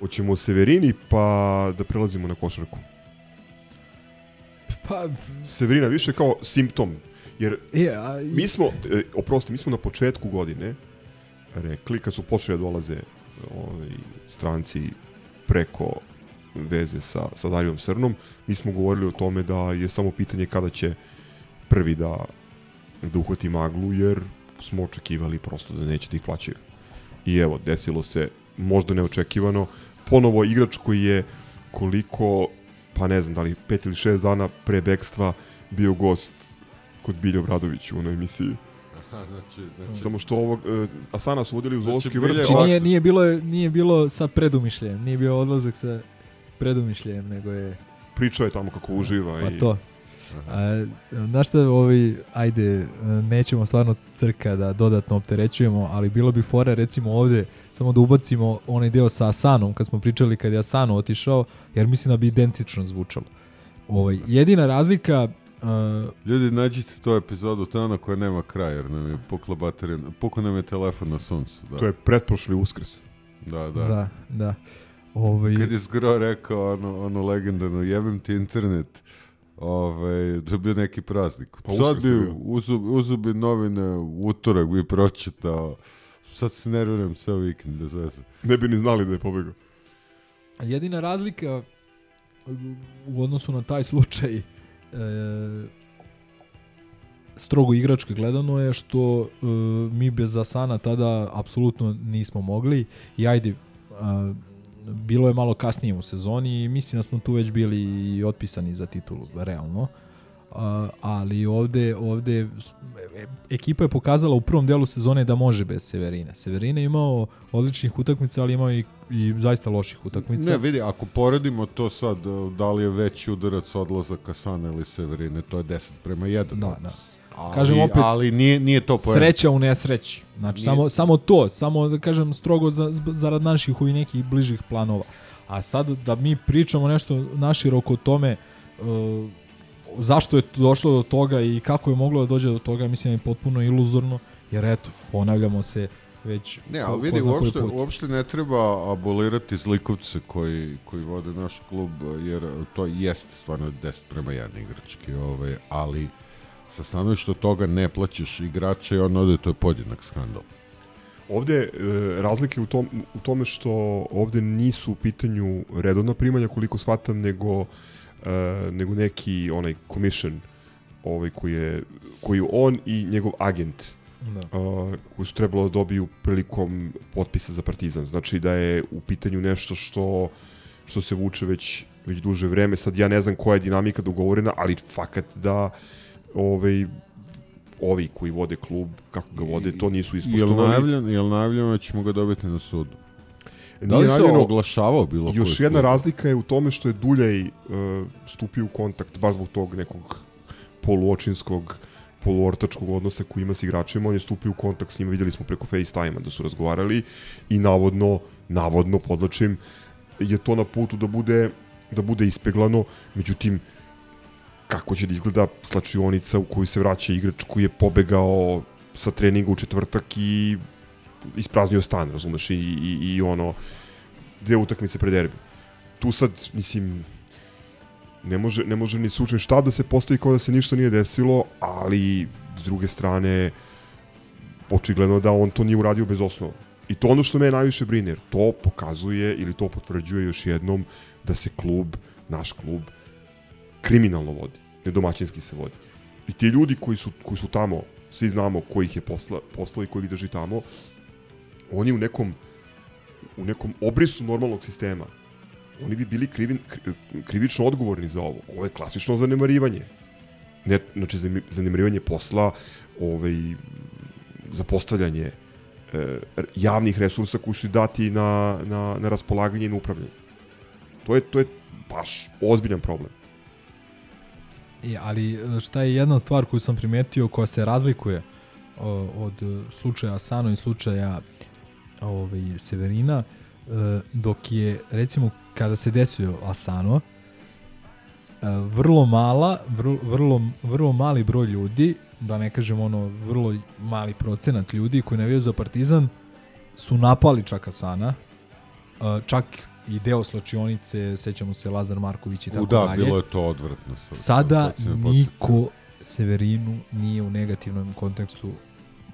Hoćemo o Severini, pa da prelazimo na košarku. pa Severina više kao simptom, jer E, a, i- mi smo, e, oprosti, mi smo na početku godine rekli, kad su počeli da dolaze ovaj, stranci preko veze sa, sa Darijom Srnom, mi smo govorili o tome da je samo pitanje kada će prvi da, da uhvati maglu, jer smo očekivali prosto da neće da ih plaćaju. I evo, desilo se možda neočekivano. Ponovo igrač koji je koliko, pa ne znam da li pet ili šest dana pre bekstva bio gost kod Bilja Obradović u onoj emisiji. Aha, znači, znači, Samo što ovog, e, Asana su vodili u Zoološki Znači, vrt. Znači nije, nije, bilo, nije bilo sa predumišljajem, nije bio odlazak sa predumišljajem, nego je Pričao je tamo kako uživa. pa i... to. A, znaš šta, ovi, ajde, nećemo stvarno crka da dodatno opterećujemo, ali bilo bi fora recimo ovde samo da ubacimo onaj deo sa Asanom, kad smo pričali kad je Asano otišao, jer mislim da bi identično zvučalo. Ovaj, jedina razlika Uh, Ljudi, nađite tu epizodu, to je ona koja nema kraja, jer nam je pukla baterija, pukao nam je telefon na suncu. Da, To je pretprošli uskrs. da, da. Da, da. Ovaj, Kad je Zgro rekao ono, ono legendarno, jebem ti internet, ovaj, dobio neki praznik. Pa Sad je bi bio. uzu, uzu bi novine, u utorak bi pročitao. Sad se nerviram ceo vikend, bez veze. Ne bi ni znali da je pobegao. Jedina razlika u odnosu na taj slučaj strogo igrački gledano je što e, mi bez Asana tada apsolutno nismo mogli i ajde a, bilo je malo kasnije u sezoni i mislim da smo tu već bili i otpisani za titulu, realno. A, ali ovde, ovde e- ekipa je pokazala u prvom delu sezone da može bez Severine. Severina je imao odličnih utakmica, ali imao i, i zaista loših utakmica. Ne, vidi, ako poredimo to sad, da li je veći udarac odlazak Asana ili Severine, to je 10 prema 1. Da, da. Ali, Kažem opet, ali nije, nije to poenta. Sreća u nesreći. Znači, Nije- samo, samo to, samo da kažem strogo za, zarad naših ovih nekih bližih planova. A sad da mi pričamo nešto naširoko o tome uh, zašto je došlo do toga i kako je moglo da dođe do toga, mislim je potpuno iluzorno, jer eto, ponavljamo se već Ne, ali vidi, uopšte, uopšte ne treba abolirati zlikovce koji, koji vode naš klub, jer to jeste stvarno 10 prema 1 igrački, ovaj, ali sa stanovišta toga ne plaćaš igrača i on ode, to je podjednak skandal. Ovde e, razlike u, tom, u tome što ovde nisu u pitanju redovna primanja koliko shvatam, nego, e, nego neki onaj commission ovaj, koji, je, koji on i njegov agent Da. a, koji su trebalo da dobiju prilikom potpisa za Partizan. Znači da je u pitanju nešto što što se vuče već već duže vreme. Sad ja ne znam koja je dinamika dogovorena, ali fakat da ovaj ovi koji vode klub, kako ga vode, to nisu Jel ispoštovali. najavljeno, jel najavljeno da ćemo ga dobiti na sudu? Da Nije li se najavljeno- oglašavao bilo ko Još jedna razlika je u tome što je Duljaj uh, stupio u kontakt baš zbog tog nekog poluočinskog poluortačkog odnosa koji ima s igračima, on je stupio u kontakt s njima, vidjeli smo preko FaceTime-a da su razgovarali i navodno, navodno podlačim, je to na putu da bude da bude ispeglano, međutim kako će da izgleda slačionica u koju se vraća igrač koji je pobegao sa treninga u četvrtak i ispraznio stan, razumeš, i, i, i ono, dve utakmice pred derbi. Tu sad, mislim, ne može, ne može ni slučaj šta da se postavi kao da se ništa nije desilo, ali s druge strane, očigledno da on to nije uradio bez osnova. I to ono što me najviše brine, jer to pokazuje ili to potvrđuje još jednom da se klub, naš klub, kriminalno vodi, nedomaćinski se vodi. I ti ljudi koji su, koji su tamo, svi znamo ko ih je posla, poslao i ko ih drži tamo, oni u nekom u nekom obrisu normalnog sistema oni bi bili krivin, kri- krivično odgovorni za ovo. Ovo je klasično zanemarivanje. Ne, znači zane- zanemarivanje posla, ovaj, zapostavljanje e, javnih resursa koji su dati na, na, na raspolaganje i na upravljanje. To je, to je baš ozbiljan problem. I, ali e, šta je jedna stvar koju sam primetio koja se razlikuje o, od e, slučaja Asano i slučaja ovaj, Severina, e, dok je recimo kada se desio Asano, e, vrlo mala, vrlo, vrlo, vrlo mali broj ljudi, da ne kažem ono vrlo mali procenat ljudi koji navijaju za Partizan su napali čak Asana, e, čak i deo slačionice, sećamo se Lazar Marković i tako U, da, dalje. bilo je to odvratno. Sad, Sada niko Severinu nije u negativnom kontekstu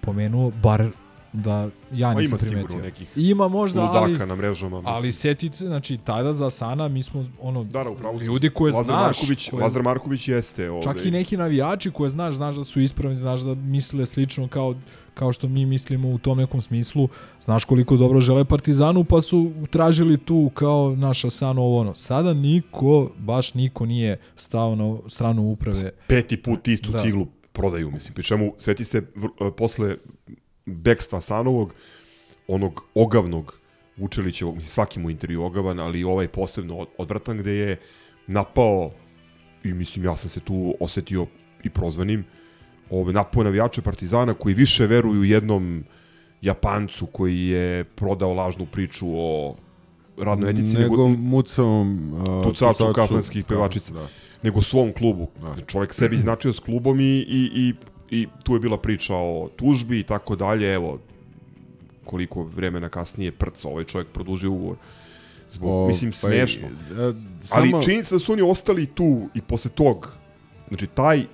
pomenuo, bar da ja Ma nisam ima primetio. nekih Ima možda, ali, na mrežama, mislim. ali setice, znači tada za Sana mi smo ono, Da, da, upravo ljudi koje Lazar znaš, Marković, koje- Lazar Marković jeste. Ovaj, čak i neki navijači koje znaš, znaš da su ispravni, znaš da misle slično kao kao što mi mislimo u tom nekom smislu, znaš koliko dobro žele Partizanu, pa su tražili tu kao naša Sano ovo ono. Sada niko, baš niko nije stao na stranu uprave. peti put istu Da. ciglu prodaju, mislim. Pri čemu, sveti se e, posle bekstva Sanovog, onog ogavnog Vučelićevog, mislim, svaki mu intervju ogavan, ali ovaj posebno od- odvratan gde je napao i mislim ja sam se tu osetio i prozvanim ove, napao navijače Partizana koji više veruju jednom Japancu koji je prodao lažnu priču o radnoj etici Nego mucavom uh, tucaču kafanskih pevačica Da. nego svom klubu. Da. Čovjek sebi značio s klubom i, i, i, i tu je bila priča o tužbi i tako dalje. Evo, koliko vremena kasnije prca ovaj čovjek produžio ugovor Zbog, O, mislim, pa smešno. e, Ali samo- činjenica da su oni ostali tu i posle tog, znači taj,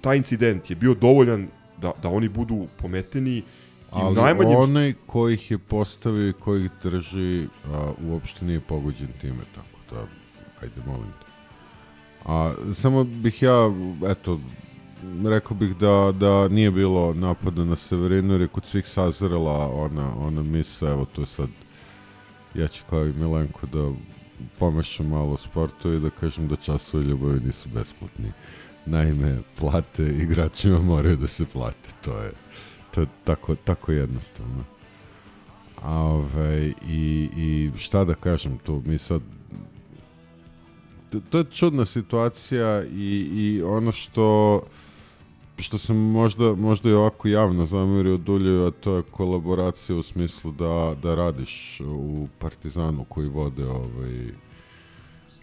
taj incident je bio dovoljan da, da oni budu pometeni Ali najmanjem... onaj ko ih je postavio i ko ih drži, a, uopšte nije pogođen time, tako da, ajde, molim te. A samo bih ja, eto, rekao bih da, da nije bilo napada na Severinu, jer je kod svih sazrela ona, ona misa, evo to je sad, ja ću kao i Milenko da pomašam malo sportu i da kažem da časovi ljubavi nisu besplatni. Naime, plate igračima moraju da se plate, to je, to je tako, tako jednostavno. A, ovaj, i, I šta da kažem tu, mi sad to, je čudna situacija i, i ono što što sam možda, možda i ovako javno zamerio Dulju, a to je kolaboracija u smislu da, da radiš u Partizanu koji vode ovaj,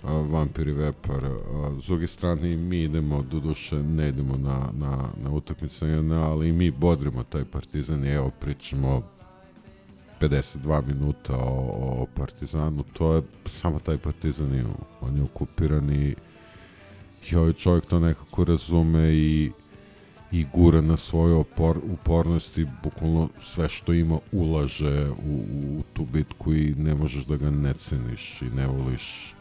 a, Vampir i Vepar. A, s druge strane i mi idemo, doduše ne idemo na, na, na utakmice, ali i mi bodrimo taj Partizan i evo pričamo 52 minuta o, o Partizanu, to je samo taj Partizan i on je okupiran i, i ovaj čovjek to nekako razume i i gura na svoju opor, upornost i bukvalno sve što ima ulaže u, u tu bitku i ne možeš da ga ne ceniš i ne voliš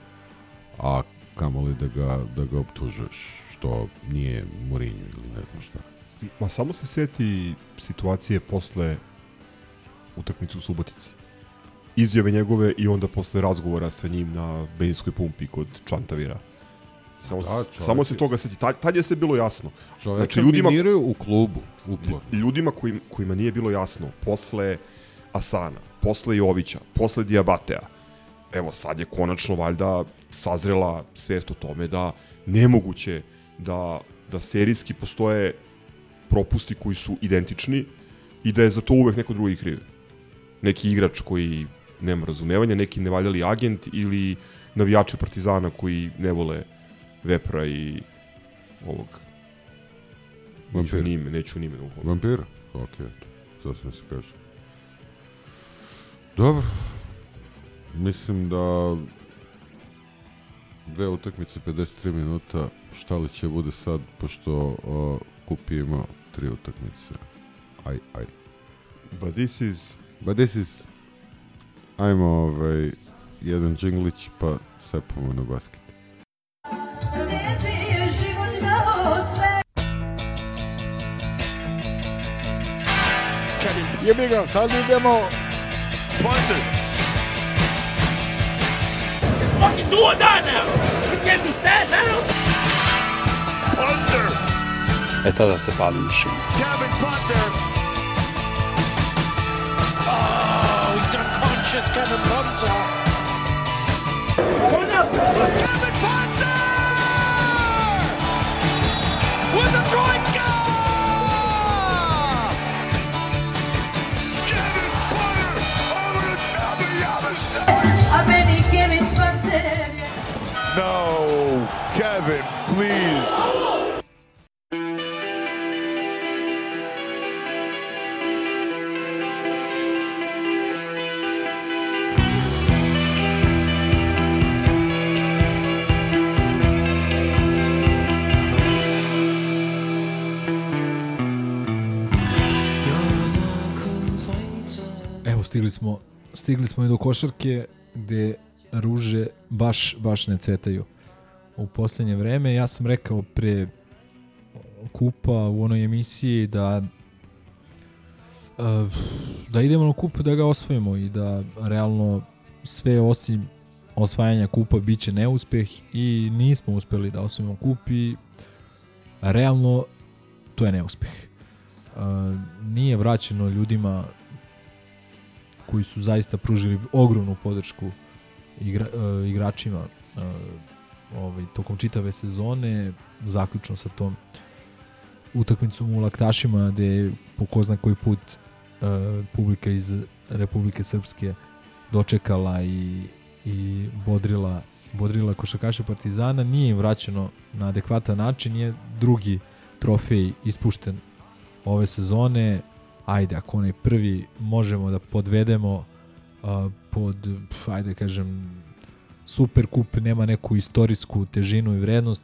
a kamoli da ga, da ga optužuješ što nije Mourinho ili ne znam šta. Ma samo se seti situacije posle utakmice u Subotici. Izjave njegove i onda posle razgovora sa njim na benzinskoj pumpi kod Čantavira. Samo, Da, samo se toga seti. Tad, tad je se bilo jasno. Čoveka miniraju u klubu, uporno. Ljudima kojim, kojima nije bilo jasno, posle Asana, posle Jovića, posle Diabatea, evo sad je konačno valjda sazrela svest o tome da nemoguće da, da serijski postoje propusti koji su identični i da je za to uvek neko drugi kriv. Neki igrač koji nema razumevanja, neki nevaljali agent ili navijači Partizana koji ne vole Vepra i ovog neću Vampira. neću ni ime da uhvalim. Vampira? Ok, sasvim se kaže. Dobro. Mislim da dve utakmice 53 minuta, šta li će bude sad, pošto o, Kupi ima tri utakmice. Aj, aj. But this is... But this is... Ajmo ovaj, jedan džinglić, pa sepamo na basket. Jebi ga, sad idemo. Punter. It's fucking do or die now. We can't be sad now. Punter. E tada se pali mišljenje. Kevin Punter. Oh, he's unconscious, Kevin Punter. One up. Kevin Punter! Please. Stigli smo, stigli smo i do košarke gde ruže baš, baš ne cvetaju u poslednje vreme. Ja sam rekao pre kupa u onoj emisiji da uh, da idemo na kup da ga osvojimo i da realno sve osim osvajanja kupa biće neuspeh i nismo uspeli da osvojimo kup i realno to je neuspeh. Uh, nije vraćeno ljudima koji su zaista pružili ogromnu podršku igra, uh, igračima ovaj, tokom čitave sezone, zaključno sa tom utakmicom u Laktašima, gde je po ko zna koji put uh, publika iz Republike Srpske dočekala i, i bodrila, bodrila košakaše Partizana, nije im vraćeno na adekvatan način, nije drugi trofej ispušten ove sezone, ajde, ako onaj prvi možemo da podvedemo, uh, pod, ajde kažem, super kup nema neku istorijsku težinu i vrednost,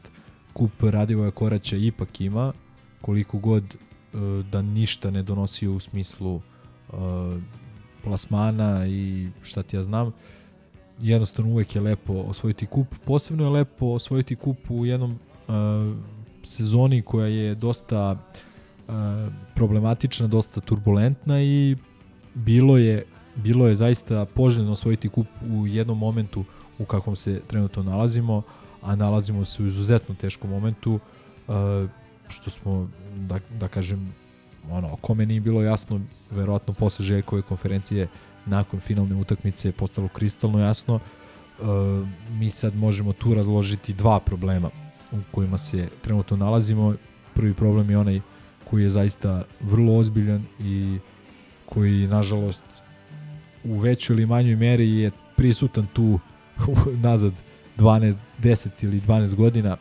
kup Radivoja Koraća ipak ima, koliko god e, da ništa ne donosi u smislu e, plasmana i šta ti ja znam, jednostavno uvek je lepo osvojiti kup. Posebno je lepo osvojiti kup u jednom uh, sezoni koja je dosta problematična, dosta turbulentna i bilo je bilo je zaista poželjno osvojiti kup u jednom momentu u kakvom se trenutno nalazimo, a nalazimo se u izuzetno teškom momentu, uh, što smo, da, da kažem, ono, kome nije bilo jasno, verovatno posle Željkove konferencije nakon finalne utakmice postalo kristalno jasno. Uh, mi sad možemo tu razložiti dva problema u kojima se trenutno nalazimo. Prvi problem je onaj koji je zaista vrlo ozbiljan i koji nažalost u većoj ili manjoj meri je prisutan tu nazad 12, 10 ili 12 godina,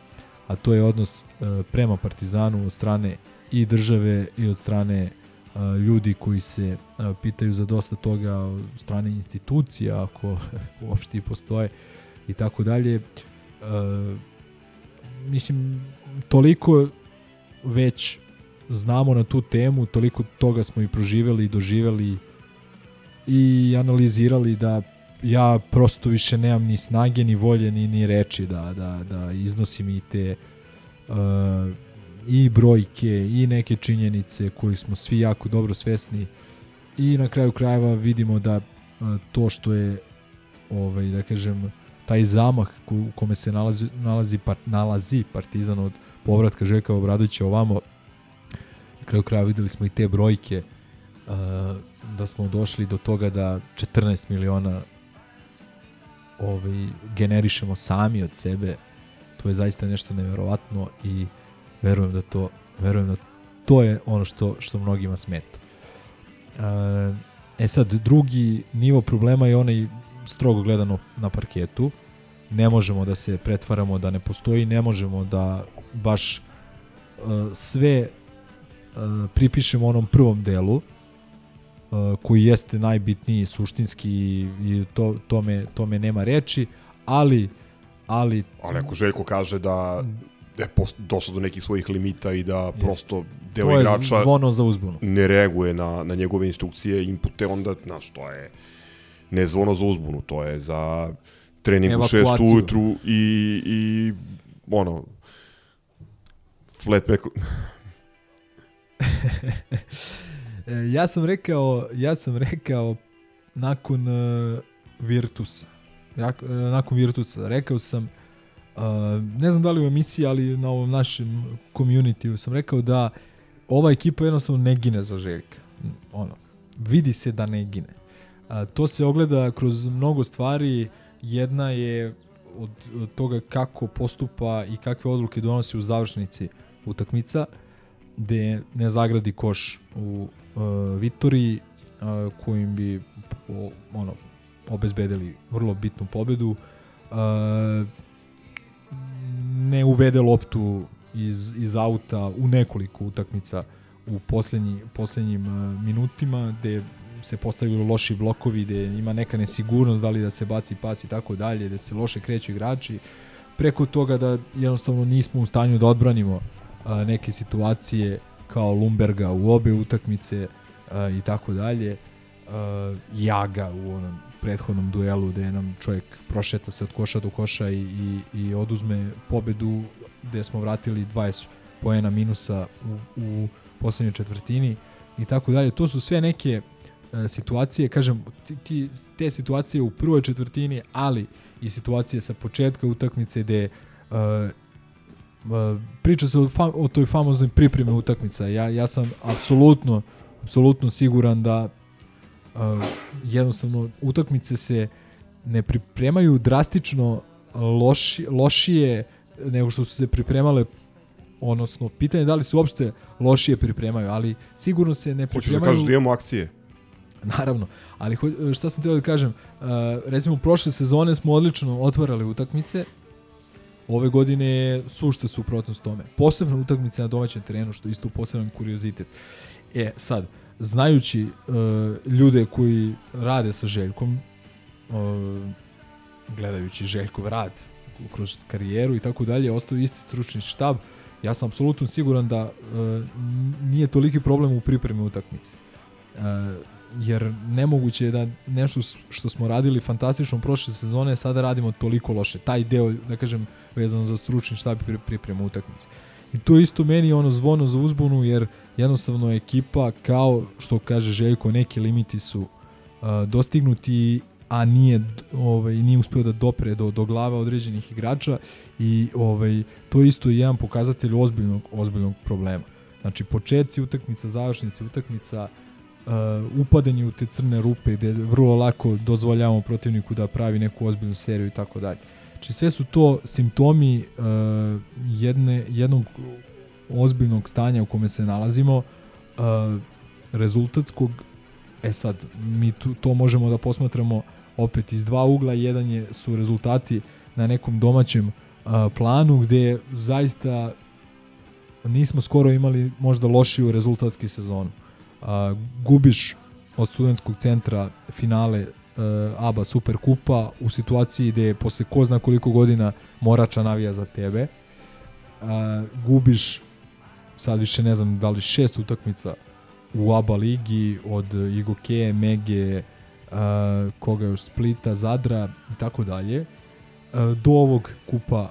a to je odnos uh, prema Partizanu od strane i države i od strane uh, ljudi koji se uh, pitaju za dosta toga od strane institucija, ako uopšte i postoje i tako dalje. Mislim, toliko već znamo na tu temu, toliko toga smo i proživeli i doživeli i analizirali da ja prosto više nemam ni snage, ni volje, ni, ni reči da, da, da iznosim i te uh, i brojke i neke činjenice koji smo svi jako dobro svesni. I na kraju krajeva vidimo da uh, to što je ovaj da kažem taj zamah u kome se nalazi nalazi part, nalazi Partizan od povratka Željka Obradovića ovamo. Na kraju krajeva videli smo i te brojke uh, da smo došli do toga da 14 miliona ovaj, generišemo sami od sebe. To je zaista nešto neverovatno i verujem da to verujem da to je ono što što mnogima smeta. E sad drugi nivo problema je onaj strogo gledano na parketu. Ne možemo da se pretvaramo da ne postoji, ne možemo da baš uh, sve uh, pripišemo onom prvom delu koji jeste najbitniji suštinski i to tome tome nema reči, ali ali ali ako Željko kaže da je došlo do nekih svojih limita i da Jest. prosto deo to igrača je zvono za uzbunu. ne reaguje na, na njegove instrukcije, inpute, onda, znaš, to je ne zvono za uzbunu, to je za trening u 6 ujutru i, i ono, flat back... ja sam rekao, ja sam rekao nakon uh, Virtusa, jak, uh, nakon Virtusa, rekao sam Uh, ne znam da li u emisiji, ali na ovom našem community sam rekao da ova ekipa jednostavno ne gine za Željka. Ono, vidi se da ne gine. Uh, to se ogleda kroz mnogo stvari. Jedna je od, od toga kako postupa i kakve odluke donosi u završnici utakmica, gde ne zagradi koš u uh, Vitoriji, uh, kojim bi o, ono, obezbedili vrlo bitnu pobedu. Uh, ne uvede loptu iz, iz auta u nekoliko utakmica u poslednji, poslednjim uh, minutima gde se postavljaju loši blokovi, gde ima neka nesigurnost da li da se baci pas i tako dalje, gde se loše kreću igrači. Preko toga da jednostavno nismo u stanju da odbranimo uh, neke situacije kao Lumberga u obe utakmice uh, i tako dalje. Uh, Jaga u onom prethodnom duelu gde nam čovjek prošeta se od koša do koša i, i, i oduzme pobedu gde smo vratili 20 poena minusa u, u poslednjoj četvrtini i tako dalje. To su sve neke e, situacije, kažem, ti, ti, te situacije u prvoj četvrtini, ali i situacije sa početka utakmice gde e, e, priča se o, fam, o toj famoznoj pripremi utakmica. Ja, ja sam apsolutno apsolutno siguran da uh, jednostavno utakmice se ne pripremaju drastično loši, lošije nego što su se pripremale odnosno pitanje je da li se uopšte lošije pripremaju, ali sigurno se ne pripremaju... Hoćeš da kažeš da imamo akcije? Naravno, ali šta sam teo da kažem, uh, recimo prošle sezone smo odlično otvarali utakmice, ove godine je sušta suprotnost tome. Posebno utakmice na domaćem terenu, što je isto poseban kuriozitet. E, sad, znajući uh, ljude koji rade sa Željkom gledajući Željkov rad kroz karijeru i tako dalje, ostao isti stručni štab, ja sam apsolutno siguran da e, nije toliki problem u pripremi utakmice. E, jer nemoguće je da nešto što smo radili fantastično prošle sezone sada radimo toliko loše. Taj deo, da kažem, vezano za stručni štab i pripremu utakmice. I to isto meni ono zvono za uzbunu jer jednostavno ekipa kao što kaže Željko neki limiti su uh, dostignuti a nije ovaj nije uspeo da dopre do do glave određenih igrača i ovaj to je isto jedan pokazatelj ozbiljnog ozbiljnog problema. Znači početci utakmica, završnice utakmica, uh, upadanje u te crne rupe gde vrlo lako dozvoljavamo protivniku da pravi neku ozbiljnu seriju i tako dalje. Znači sve su to simptomi uh, jedne, jednog ozbiljnog stanja u kome se nalazimo, uh, rezultatskog, e sad, mi tu, to možemo da posmatramo opet iz dva ugla, jedan je su rezultati na nekom domaćem uh, planu gde zaista nismo skoro imali možda lošiju rezultatski sezonu. Uh, gubiš od studentskog centra finale uh, ABA Super Kupa u situaciji gde posle ko zna koliko godina Morača navija za tebe. Uh, gubiš sad više ne znam da li šest utakmica u ABA ligi od Igoke, Mege, uh, koga još Splita, Zadra i tako dalje. Uh, do ovog kupa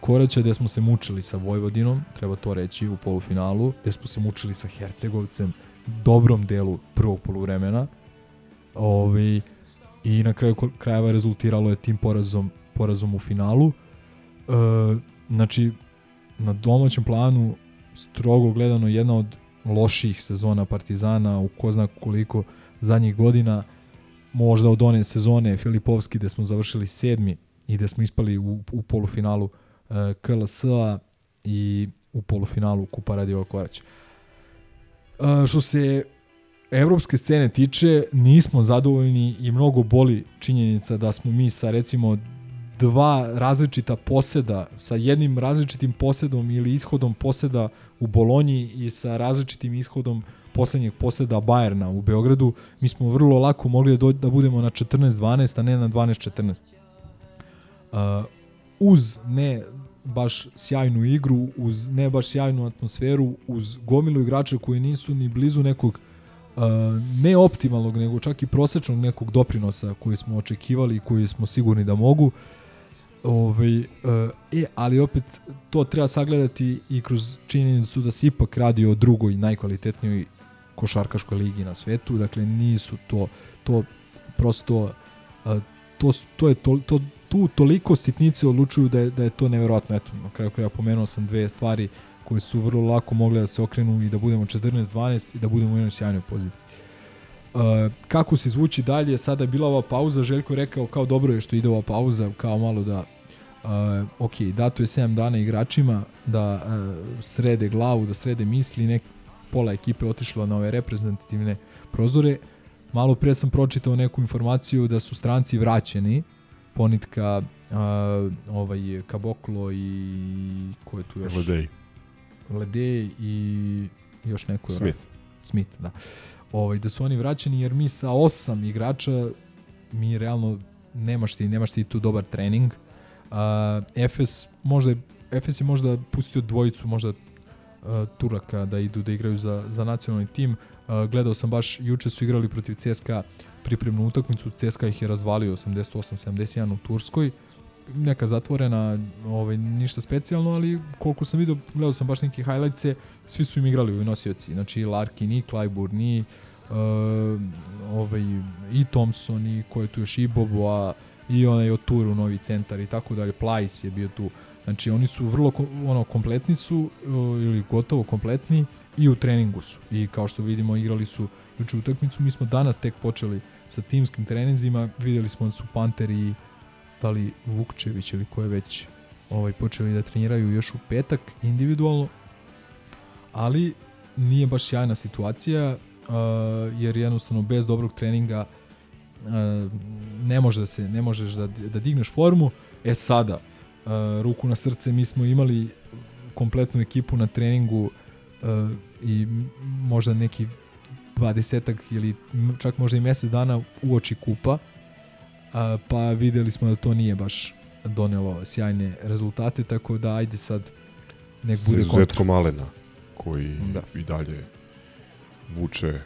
Koraća gde smo se mučili sa Vojvodinom, treba to reći u polufinalu, gde smo se mučili sa Hercegovcem, dobrom delu prvog poluvremena. Ovi, I na kraju krajeva rezultiralo je tim porazom, porazom u finalu. E, znači, na domaćem planu, strogo gledano, jedna od loših sezona Partizana u ko zna koliko zadnjih godina, možda od one sezone Filipovski gde smo završili sedmi i gde smo ispali u, u polufinalu e, KLS-a i u polufinalu Kupa Radio Korać. Što se evropske scene tiče, nismo zadovoljni i mnogo boli činjenica da smo mi sa recimo dva različita poseda, sa jednim različitim posedom ili ishodom poseda u Bolonji i sa različitim ishodom poslednjeg poseda Bajerna u Beogradu, mi smo vrlo lako mogli da, da budemo na 14-12, a ne na 12-14. Uh, uz ne baš sjajnu igru, uz ne baš sjajnu atmosferu, uz gomilu igrača koji nisu ni blizu nekog uh, ne optimalnog, nego čak i prosečnog nekog doprinosa koji smo očekivali i koji smo sigurni da mogu. Ovaj, uh, e, ali opet to treba sagledati i kroz činjenicu da se ipak radi o drugoj najkvalitetnijoj košarkaškoj ligi na svetu, dakle nisu to to prosto uh, to, to je to, to, tu toliko sitnice odlučuju da je, da je to neverovatno. Eto, na kraju kraja pomenuo sam dve stvari koje su vrlo lako mogle da se okrenu i da budemo 14-12 i da budemo u jednoj sjajnoj poziciji. Uh, kako se zvuči dalje, sada je bila ova pauza, Željko je rekao kao dobro je što ide ova pauza, kao malo da uh, ok, dato je 7 dana igračima da uh, srede glavu, da srede misli, nek pola ekipe otišlo na ove reprezentativne prozore. Malo pre sam pročitao neku informaciju da su stranci vraćeni, Ponitka, uh, ovaj Kaboklo i ko je tu još? Ledej. Ledej i još neko Smith. Smith, da. Ovaj da su oni vraćeni jer mi sa osam igrača mi realno nemaš ti nemaš ti tu dobar trening. Uh, Efes možda Efes je možda pustio dvojicu možda uh, Turaka da idu da igraju za, za nacionalni tim. Uh, gledao sam baš, juče su igrali protiv CSKA pripremnu utakmicu, CSKA ih je razvalio 88-71 u Turskoj. Neka zatvorena, ovaj, ništa specijalno, ali koliko sam vidio, gledao sam baš neki highlightse, svi su im igrali u nosioci. Znači, Larkin i Clyburn i uh, ovaj, i Thompson i ko je tu još i Boboa i onaj Oturu, novi centar i tako dalje. Plajs je bio tu. Znači, oni su vrlo ono, kompletni su uh, ili gotovo kompletni i u treningu su. I kao što vidimo, igrali su juče utakmicu. Mi smo danas tek počeli sa timskim treninzima. Videli smo da su Panteri da li Vukčević ili ko je već ovaj, počeli da treniraju još u petak individualno. Ali nije baš sjajna situacija uh, jer jednostavno bez dobrog treninga uh, ne može da se ne možeš da, da digneš formu. E sada, uh, ruku na srce, mi smo imali kompletnu ekipu na treningu uh, i možda neki 20 ili čak možda i mesec dana u oči kupa a, pa videli smo da to nije baš donelo sjajne rezultate, tako da ajde sad nek bude kontra. izuzetkom Alena, koji Da. i dalje vuče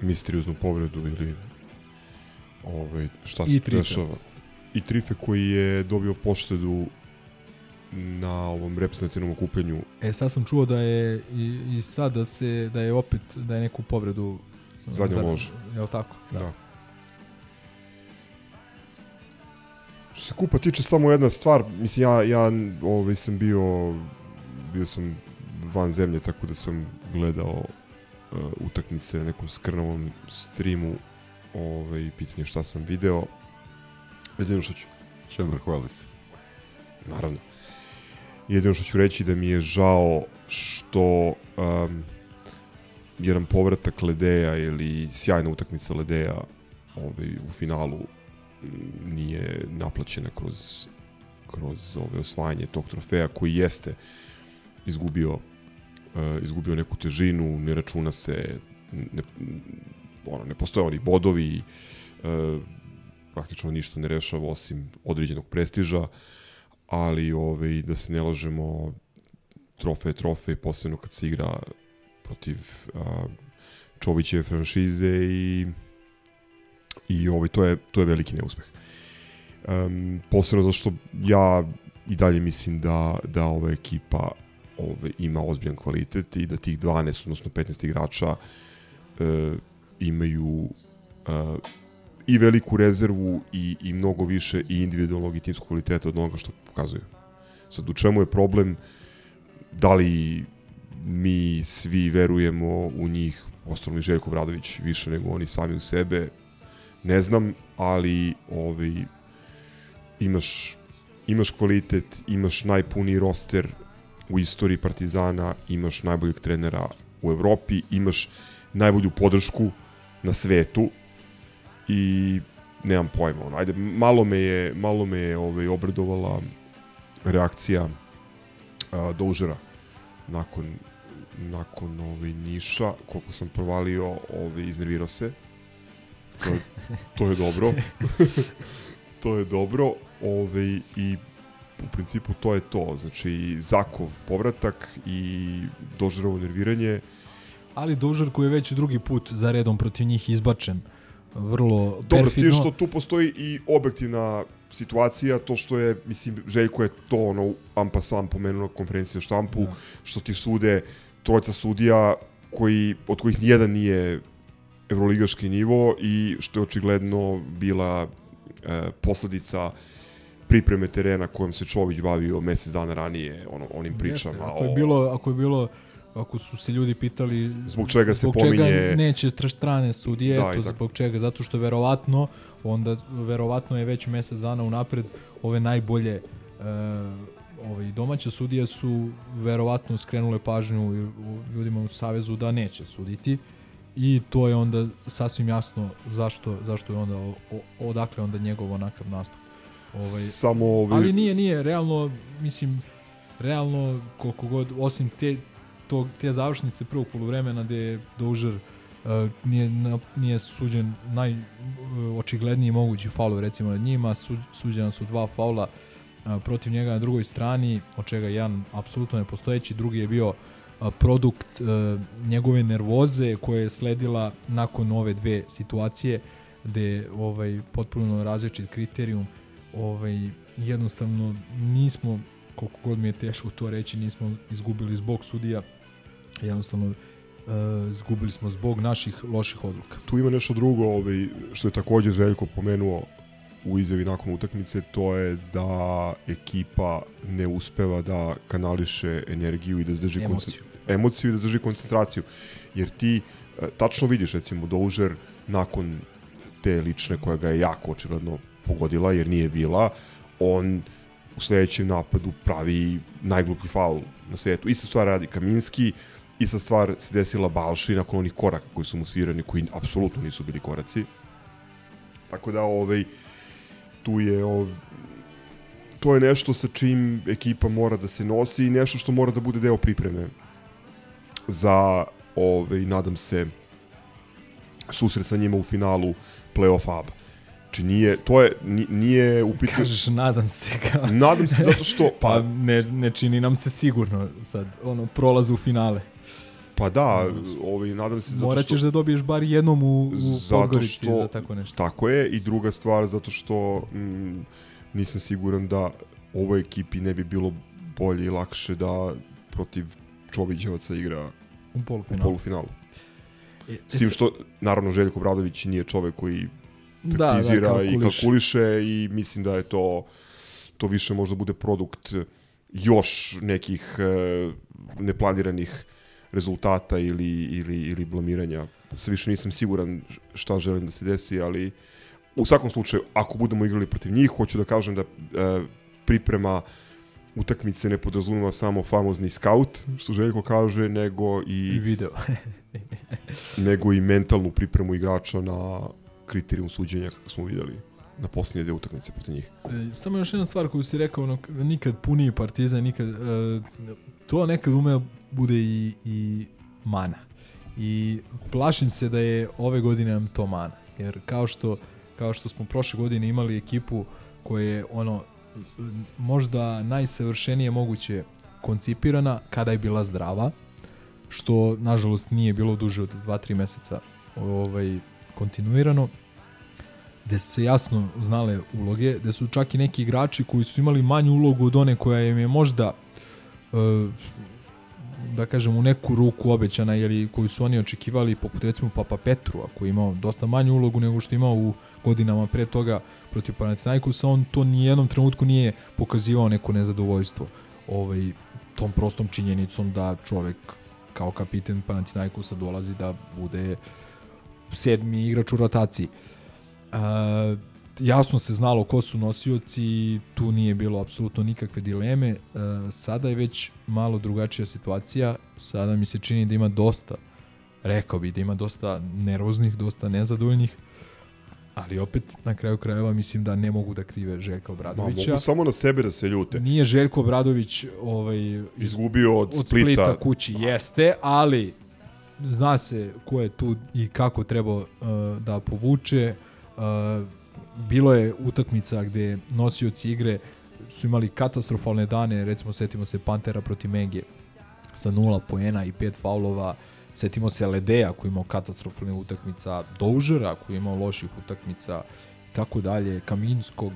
misterioznu povredu ili ovaj, šta I se Trife. dešava. I Trife koji je dobio poštedu na ovom reprezentativnom okupljanju E, sad sam čuo da je i, i sad da se, da je opet, da je neku povredu Zadnja za- loža. Jel tako? Da. Što se kupa tiče samo jedna stvar, mislim ja, ja ovaj, sam bio, bio sam van zemlje, tako da sam gledao uh, utakmice na nekom skrnavom streamu, ovaj, pitanje šta sam video. Jedino što ću... Čemer, hvali se. Naravno. Jedino što ću reći da mi je žao što um, jedan povratak Ledeja ili sjajna utakmica Ledeja ovaj, u finalu nije naplaćena kroz kroz ove osvajanje tog trofeja koji jeste izgubio uh, izgubio neku težinu, ne računa se ne, ono, ne postoje oni bodovi uh, praktično ništa ne rešava osim određenog prestiža ali ovaj, da se ne lažemo trofej je trofej, posebno kad se igra protiv a, Čovićeve franšize i i ovaj, to, je, to je veliki neuspeh. Um, posebno zato što ja i dalje mislim da, da ova ekipa ovaj, ima ozbiljan kvalitet i da tih 12, odnosno 15 igrača e, imaju e, i veliku rezervu i, i mnogo više i individualnog i timskog kvaliteta od onoga što pokazuju. Sad, u čemu je problem? Da li mi svi verujemo u njih, osnovno i Željko Bradović više nego oni sami u sebe, ne znam, ali ovaj, imaš, imaš kvalitet, imaš najpuniji roster u istoriji Partizana, imaš najboljeg trenera u Evropi, imaš najbolju podršku na svetu, i nemam pojma, ono, ajde, malo me je, malo me je ovaj, obradovala reakcija a, Doužera nakon nakon ovaj Niša, koliko sam provalio, ovaj iznervirao se. To je, to je dobro. to je dobro, ovaj i u principu to je to. Znači Zakov povratak i Dožerovo nerviranje. Ali Dožar koji je već drugi put za redom protiv njih izbačen vrlo Dobro, s tim perfidno. što tu postoji i objektivna situacija, to što je, mislim, Željko je to ono, ampa sam pomenuo na konferenciji štampu, Da. što ti sude trojica sudija koji, od kojih nijedan nije evroligaški nivo i što je očigledno bila e, posledica pripreme terena kojom se Čović bavio mesec dana ranije, ono, onim pričama. Jeste, ako je bilo, ako je bilo ako su se ljudi pitali Zbog čega se zbog pominje- čega neće tra- strane sudije, Da, to tako. zbog čega, zato što verovatno onda verovatno je već mesec dana unapred ove najbolje e, ovaj domaće sudije su verovatno skrenule pažnju ljudima u savezu da neće suditi i to je onda sasvim jasno zašto zašto je onda o, odakle onda njegov onakav nastup. Ovaj Samo ovaj- Ali nije nije realno mislim realno koliko god osim te tog te završnice prvog poluvremena gde je Dožer uh, nije, na, nije suđen naj uh, očigledniji mogući faul recimo nad njima su, suđena su dva faula uh, protiv njega na drugoj strani od čega jedan apsolutno nepostojeći drugi je bio uh, produkt uh, njegove nervoze koja je sledila nakon ove dve situacije gde je ovaj potpuno različit kriterijum ovaj jednostavno nismo koliko god mi je teško to reći nismo izgubili zbog sudija jednostavno uh, izgubili smo zbog naših loših odluka tu ima nešto drugo ovaj, što je takođe Željko pomenuo u izjavi nakon utakmice, to je da ekipa ne uspeva da kanališe energiju i da zadrži Emociju. emociju i da zadrži koncentraciju. Jer ti e, tačno vidiš recimo Doužer nakon te lične koja ga je jako očigledno pogodila jer nije bila, on u sledećem napadu pravi najgluplji faul na svetu. Ista stvar radi Kaminski, ista stvar se desila Balši nakon onih koraka koji su mu svirani, koji apsolutno nisu bili koraci. Tako da, ovaj, tu je ov, to je nešto sa čim ekipa mora da se nosi i nešto što mora da bude deo pripreme za, ovaj, nadam se, susret sa njima u finalu play-off ABA. Znači nije, to je, ni- nije upitno... Kažeš, nadam se. Kao... Nadam se zato što, pa pa, ne, ne čini nam se sigurno sad, ono, prolaz u finale. pa da, ovaj, nadam se zato Morat što... ćeš da dobiješ bar jednom u, u Podgorici što, za tako nešto. Tako je, i druga stvar, zato što mm, nisam siguran da ovoj ekipi ne bi bilo bolje i lakše da protiv Čovićevaca igra U u polufinalu. polufinalu. E, S tim e, što, naravno, Željko Bradović nije čovek koji Da, da, taktizira i kalkuliše. kalkuliše i mislim da je to to više možda bude produkt još nekih e, neplaniranih rezultata ili, ili, ili blamiranja. Sve više nisam siguran šta želim da se desi, ali u svakom slučaju, ako budemo igrali protiv njih, hoću da kažem da e, priprema utakmice ne podrazumeva samo famozni scout, što Željko kaže, nego i, I video. nego i mentalnu pripremu igrača na kriterijum suđenja kako smo videli na posljednje dve utakmice protiv njih. E, samo još jedna stvar koju si rekao, ono, nikad puniji partizan, nikad, e, to nekad ume bude i, i mana. I plašim se da je ove godine nam to mana. Jer kao što, kao što smo prošle godine imali ekipu koja je ono, možda najsavršenije moguće koncipirana kada je bila zdrava, što nažalost nije bilo duže od 2-3 meseca ovaj, kontinuirano gde su se jasno znale uloge, gde su čak i neki igrači koji su imali manju ulogu od one koja im je možda e, da kažem u neku ruku obećana ili koju su oni očekivali poput recimo Papa Petrua koji je imao dosta manju ulogu nego što je imao u godinama pre toga protiv Panathinaikosa on to ni jednom trenutku nije pokazivao neko nezadovoljstvo ovaj, tom prostom činjenicom da čovek kao kapiten Panathinaikosa dolazi da bude sedmi igrač u rotaciji. A, jasno se znalo ko su nosioci tu nije bilo apsolutno nikakve dileme. E, sada je već malo drugačija situacija. Sada mi se čini da ima dosta, rekao bi da ima dosta nervoznih, dosta nezadovoljnih, ali opet na kraju krajeva mislim da ne mogu da krive Željka Ma, Obradovića. mogu samo na sebe da se ljute. Nije Željko Obradović ovaj, Izgubio od, od Splita. Splita kući jeste, ali zna se ko je tu i kako treba uh, da povuče. Uh, bilo je utakmica gde nosioci igre su imali katastrofalne dane, recimo setimo se Pantera protiv Menge. Sa nula poena i pet faulova, setimo se Ledeja koji imao katastrofalne utakmica, Doužera koji imao loših utakmica. I tako dalje, Kaminskog,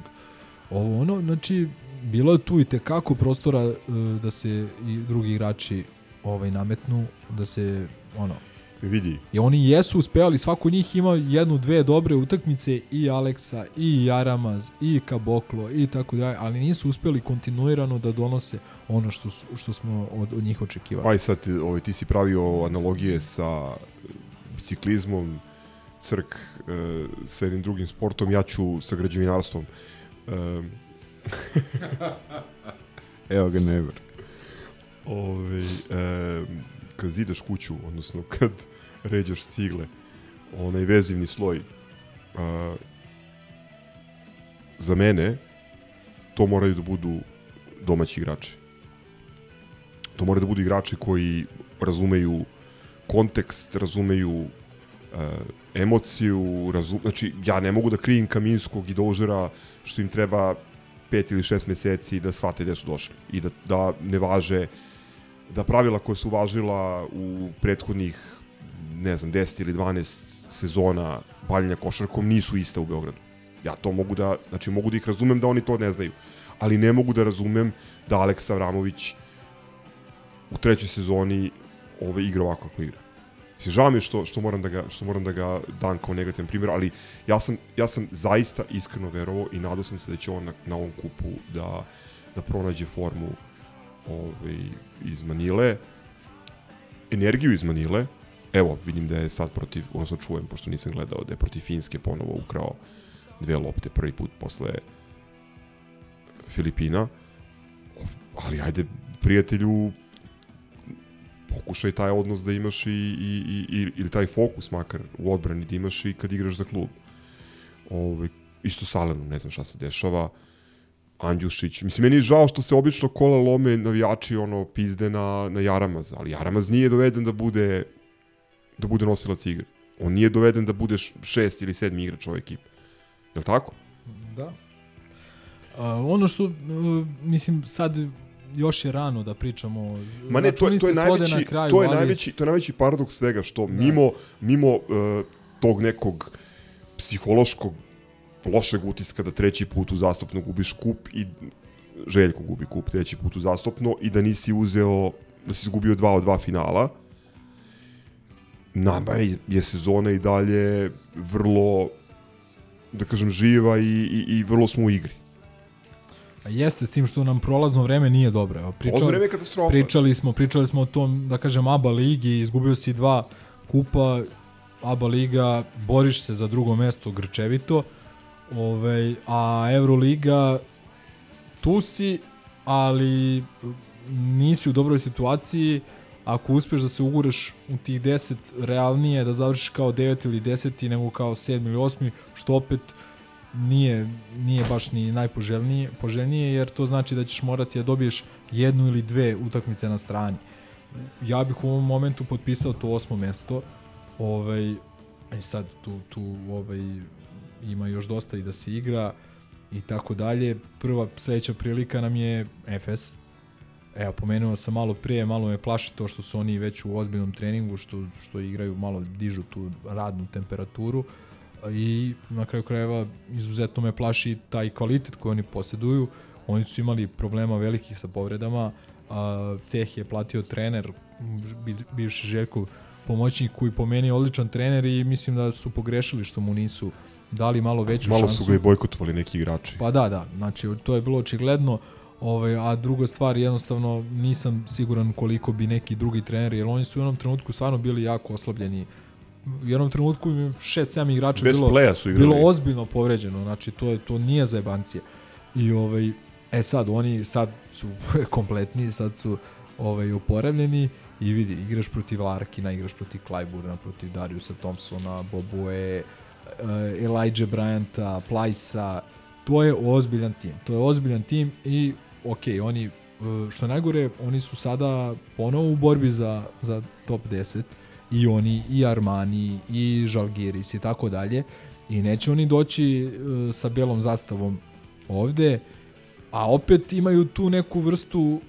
ovo ono, znači bilo je tu i tekako prostora e, da se i drugi igrači ovaj nametnu, da se ono Vidi. I oni jesu uspevali, svako od njih ima jednu, dve dobre utakmice i Aleksa, i Jaramaz, i Kaboklo, i tako dalje, ali nisu uspeli kontinuirano da donose ono što, što smo od, od njih očekivali. Aj sad, ovaj, ti si pravio analogije sa biciklizmom, crk e, sa jednim drugim sportom, ja ću sa građevinarstvom. E, Evo ga never. ovaj, e, kad zidaš kuću, odnosno kad ređaš cigle, onaj vezivni sloj, a, za mene to moraju da budu domaći igrači. To moraju da budu igrači koji razumeju kontekst, razumeju e, emociju, razum, znači ja ne mogu da krijem Kaminskog i Dožera što im treba pet ili šest meseci da shvate gde su došli i da, da ne važe da pravila koja su važila u prethodnih ne znam 10 ili 12 sezona bavljenja košarkom nisu iste u Beogradu. Ja to mogu da, znači mogu da ih razumem da oni to ne znaju, ali ne mogu da razumem da Aleksa Avramović u trećoj sezoni ove igra ovako kako igra. Mislim, žao mi što, što, moram da ga, što moram da ga dam kao negativan primjer, ali ja sam, ja sam zaista iskreno verovao i nadao sam se da će on na, na ovom kupu da, da pronađe formu ovaj, iz Manile, energiju iz Manile, evo, vidim da je sad protiv, odnosno čujem, pošto nisam gledao, da je protiv Finske ponovo ukrao dve lopte prvi put posle Filipina, ali ajde, prijatelju, pokušaj taj odnos da imaš i, i, i, ili taj fokus makar u odbrani da imaš i kad igraš za klub. Ove, isto sa Alenom, ne znam šta se dešava. Andjušić, mislim, meni je žao što se obično kola lome navijači ono pizde na, na Jaramaz, ali Jaramaz nije doveden da bude da bude nosilac igre. On nije doveden da bude šest ili sedmi igrač ove ekipe. Je li tako? Da. A, ono što, uh, mislim, sad još je rano da pričamo. Ma ne, to, Računi to je najveći, na kraju, to je ali- najveći, to je najveći paradoks svega što mimo mimo uh, tog nekog psihološkog lošeg utiska da treći put uzastopno gubiš kup i Željko gubi kup treći put uzastopno i da nisi uzeo da si izgubio dva od dva finala nama je, sezona i dalje vrlo da kažem živa i, i, i vrlo smo u igri A jeste s tim što nam prolazno vreme nije dobro. Evo, Prolazno vreme je katastrofa. Pričali smo, pričali smo o tom, da kažem, ABA ligi, izgubio si dva kupa, ABA liga, boriš se za drugo mesto grčevito, ovaj, a Euroliga, tu si, ali nisi u dobroj situaciji, ako uspeš da se ugureš u tih 10 realnije, da završiš kao 9 ili 10 nego kao 7 ili 8, što opet nije, nije baš ni najpoželjnije poželjnije, jer to znači da ćeš morati da dobiješ jednu ili dve utakmice na strani. Ja bih u ovom momentu potpisao to osmo mesto, ovaj, i sad tu, tu ovaj, ima još dosta i da se igra i tako dalje. Prva sledeća prilika nam je FS. Evo, pomenuo sam malo prije, malo me plaši to što su oni već u ozbiljnom treningu, što, što igraju, malo dižu tu radnu temperaturu i na kraju krajeva izuzetno me plaši taj kvalitet koji oni posjeduju. Oni su imali problema velikih sa povredama, a, ceh je platio trener, bi- bivši Željkov pomoćnik koji po meni je odličan trener i mislim da su pogrešili što mu nisu dali malo veću malo šansu. su ga i bojkotovali neki igrači Pa da, da, znači to je bilo očigledno, ovaj, a druga stvar jednostavno nisam siguran koliko bi neki drugi treneri, jer oni su u jednom trenutku stvarno bili jako oslabljeni. U jednom trenutku im je 6-7 igrača Bez bilo, bilo ozbiljno povređeno, znači to, je, to nije zajebancije. I ovaj, e sad, oni sad su kompletni, sad su ovaj, oporavljeni i vidi, igraš protiv Larkina, igraš protiv Clyburna, protiv Dariusa Thompsona, Bobue, uh, Elijah Bryanta, Plajsa, to je ozbiljan tim. To je ozbiljan tim i ok, oni, eh, što je najgore, oni su sada ponovo u borbi za, za top 10 i oni, i Armani, i Žalgiris i tako dalje i neće oni doći eh, sa belom zastavom ovde, a opet imaju tu neku vrstu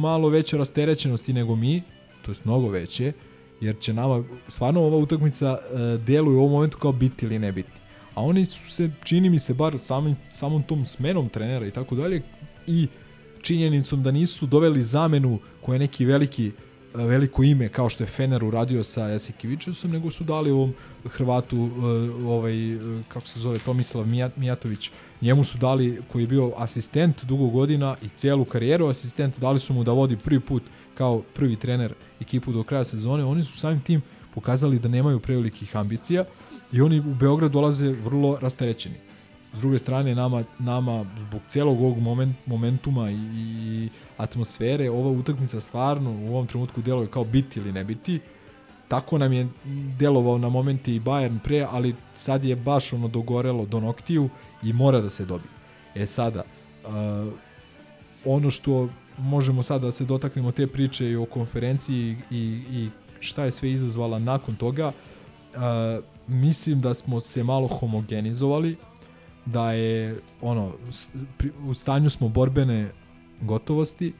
malo veće rasterećenosti nego mi, to jest mnogo veće, jer će nama, stvarno ova utakmica e, deluje u ovom momentu kao biti ili ne biti. A oni su se, čini mi se, bar samim, samom tom smenom trenera i tako dalje, i činjenicom da nisu doveli zamenu koja je neki veliki e, veliko ime kao što je Fener uradio sa Jasikivičusom, nego su dali ovom Hrvatu e, ovaj e, kako se zove Tomislav Mijat- Mijatović. Njemu su dali koji je bio asistent dugo godina i celu karijeru asistent, dali su mu da vodi prvi put kao prvi trener ekipu do kraja sezone. Oni su samim tim pokazali da nemaju prevelikih ambicija i oni u Beograd dolaze vrlo rasterećeni. S druge strane, nama, nama zbog celog ovog moment, momentuma i, i atmosfere, ova utakmica stvarno u ovom trenutku deluje kao biti ili ne biti. Tako nam je delovao na momente i Bayern pre, ali sad je baš ono dogorelo do noktiju i mora da se dobije. E sada, uh, ono što možemo sada da se dotaknemo te priče i o konferenciji i, i šta je sve izazvala nakon toga, uh, mislim da smo se malo homogenizovali, da je ono u stanju smo borbene gotovosti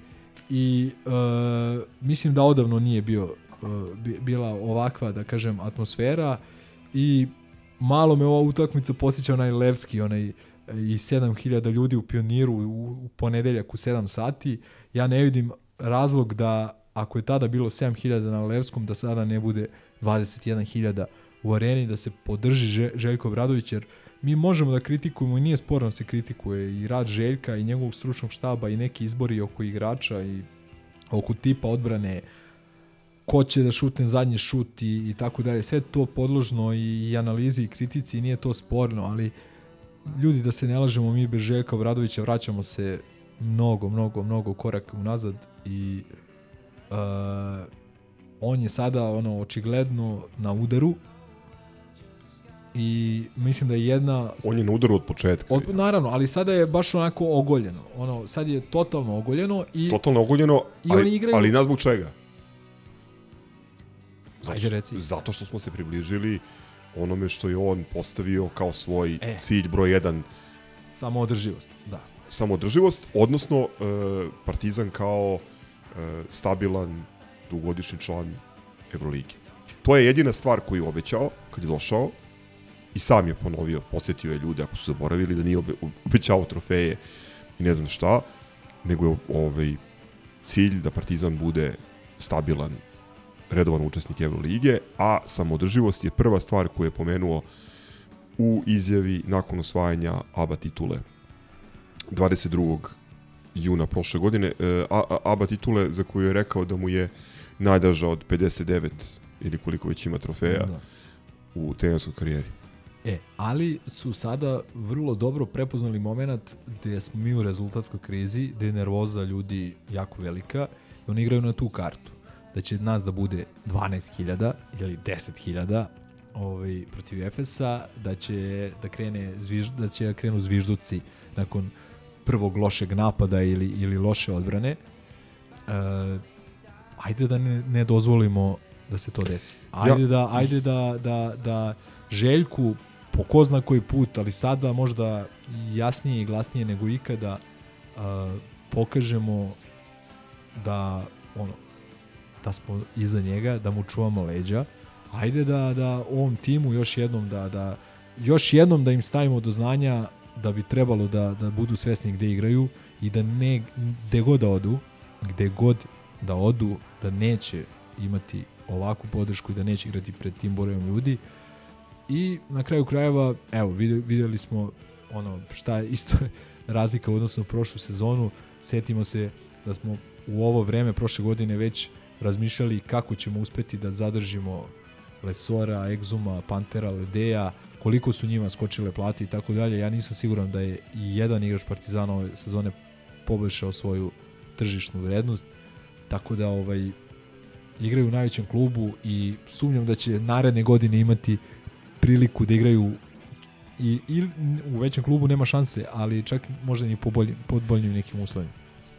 i uh, mislim da odavno nije bio uh, bi- bila ovakva da kažem atmosfera i malo me ova utakmica posjeća onaj Levski onaj i 7000 ljudi u Pioniru u, u ponedeljak u 7 sati. Ja ne vidim razlog da ako je tada bilo 7000 na Levskom da sada ne bude 21.000 u areni da se podrži Že- Željko Bradović jer mi možemo da kritikujemo i nije sporno da se kritikuje i rad Željka i njegovog stručnog štaba i neki izbori oko igrača i oko tipa odbrane ko će da šutne zadnji šut i, i tako dalje. Sve to podložno i, i analizi i kritici i nije to sporno, ali ljudi da se ne lažemo, mi bez Željka Obradovića vraćamo se mnogo, mnogo, mnogo koraka unazad i uh, on je sada ono očigledno na udaru i mislim da je jedna On je na udaru od početka. od, naravno, ali sada je baš onako ogoljeno. Ono, sad je totalno ogoljeno i Totalno ogoljeno, I ali, oni igraju- ali nas zbog čega? Zato, Ajde, reci. Zato što smo se približili onome što je on postavio kao svoj E. cilj broj jedan Samo održivost, da. samodrživost, odnosno e, Partizan kao e, stabilan dugogodišnji član Evrolige. To je jedina stvar koju je obećao kad je došao i sam je ponovio, podsjetio je ljude ako su zaboravili da nije obe, obećao trofeje i ne znam šta, nego je ovaj, cilj da Partizan bude stabilan redovan učesnik Evrolige, a samodrživost je prva stvar koju je pomenuo u izjavi nakon osvajanja ABA titule 22. juna prošle godine. E, a, a, ABA titule za koju je rekao da mu je najdraža od 59 ili koliko već ima trofeja Da. u trenerskoj karijeri. E, ali su sada vrlo dobro prepoznali moment gde smo mi u rezultatskoj krizi, gde je nervoza ljudi jako velika i oni igraju na tu kartu. Da će nas da bude 12.000 ili 10.000 ovaj, protiv Efesa, da će da krene zviž, da će da krenu zvižduci nakon prvog lošeg napada ili, ili loše odbrane. E, ajde da ne, ne dozvolimo da se to desi. Ajde Ja- da ajde da da da Željku po ko zna koji put, ali sada možda jasnije i glasnije nego ikada uh, pokažemo da ono da smo iza njega, da mu čuvamo leđa. Ajde da da ovom timu još jednom da da još jednom da im stavimo do znanja da bi trebalo da da budu svesni gde igraju i da ne gde god da odu, gde god da odu, da neće imati ovakvu podršku i da neće igrati pred tim brojem ljudi. I na kraju krajeva, evo, vide- videli smo ono šta je isto razlika u odnosu na prošlu sezonu. Setimo se da smo u ovo vreme prošle godine već razmišljali kako ćemo uspeti da zadržimo Lesora, Egzuma, Pantera, Ledeja, koliko su njima skočile plate i tako dalje. Ja nisam siguran da je i jedan igrač Partizana ove sezone poboljšao svoju tržišnu vrednost. Tako da ovaj igraju u najvećem klubu i sumnjam da će naredne godine imati priliku da igraju i, i u većem klubu nema šanse, ali čak možda i po bolji, pod boljim nekim uslovima.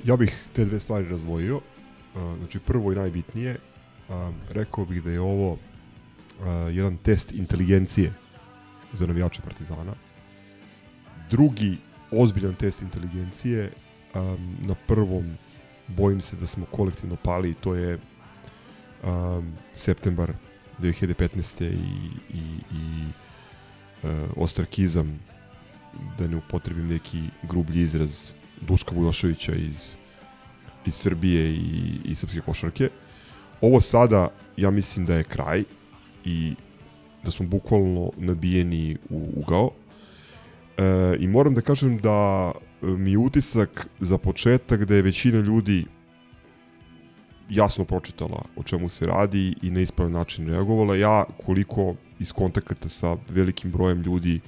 Ja bih te dve stvari razdvojio. Uh, Znači, prvo i najbitnije, um, rekao bih da je ovo uh, jedan test inteligencije za navijače Partizana. Drugi ozbiljan test inteligencije, na prvom bojim se da smo kolektivno pali, to je um, septembar 2015. i, i, i uh, ostrakizam, da ne upotrebim neki grublji izraz Duška Vujoševića iz, iz Srbije i, i srpske košarke. Ovo sada, ja mislim da je kraj i da smo bukvalno nabijeni u ugao. E, I moram da kažem da e, mi je utisak za početak da je većina ljudi jasno pročitala o čemu se radi i na ispravan način reagovala. Ja koliko iz kontakata sa velikim brojem ljudi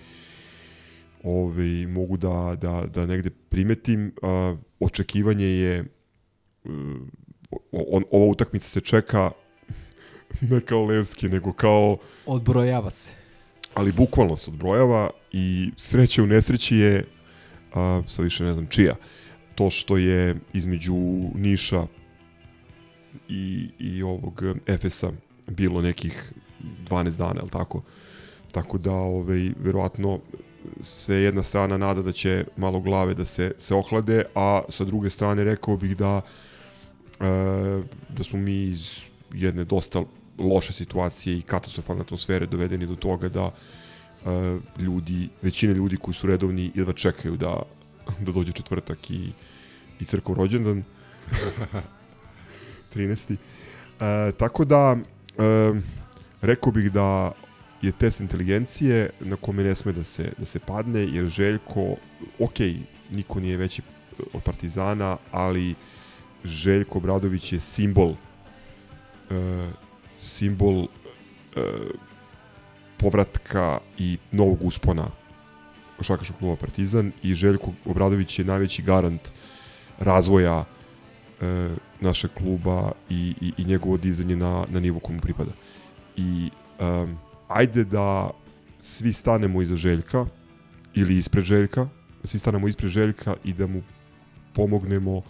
ovaj, mogu da, da, da negde primetim, a, očekivanje je uh, on, ova utakmica se čeka ne kao Levski, nego kao Odbrojava se. ali bukvalno se odbrojava i sreća u nesreći je a, sa više ne znam čija to što je između Niša i, i ovog Efesa bilo nekih 12 dana, je tako? Tako da, ovaj, verovatno se jedna strana nada da će malo glave da se, se ohlade, a sa druge strane rekao bih da e, da smo mi iz jedne dosta loše situacije i katastrofalne atmosfere dovedeni do toga da e, ljudi, većina ljudi koji su redovni jedva čekaju da, da dođe četvrtak i, i crkov rođendan. 13. E, tako da, e, rekao bih da je test inteligencije na kome ne sme da se, da se padne, jer Željko, ok, niko nije veći od Partizana, ali Željko Bradović je simbol e, simbol e, povratka i novog uspona košarkaškog kluba Partizan i Željko Obradović je najveći garant razvoja e, našeg kluba i, i, i njegovo dizanje na, na nivo komu pripada. I um, ajde da svi stanemo iza Željka ili ispred Željka, da svi stanemo ispred Željka i da mu pomognemo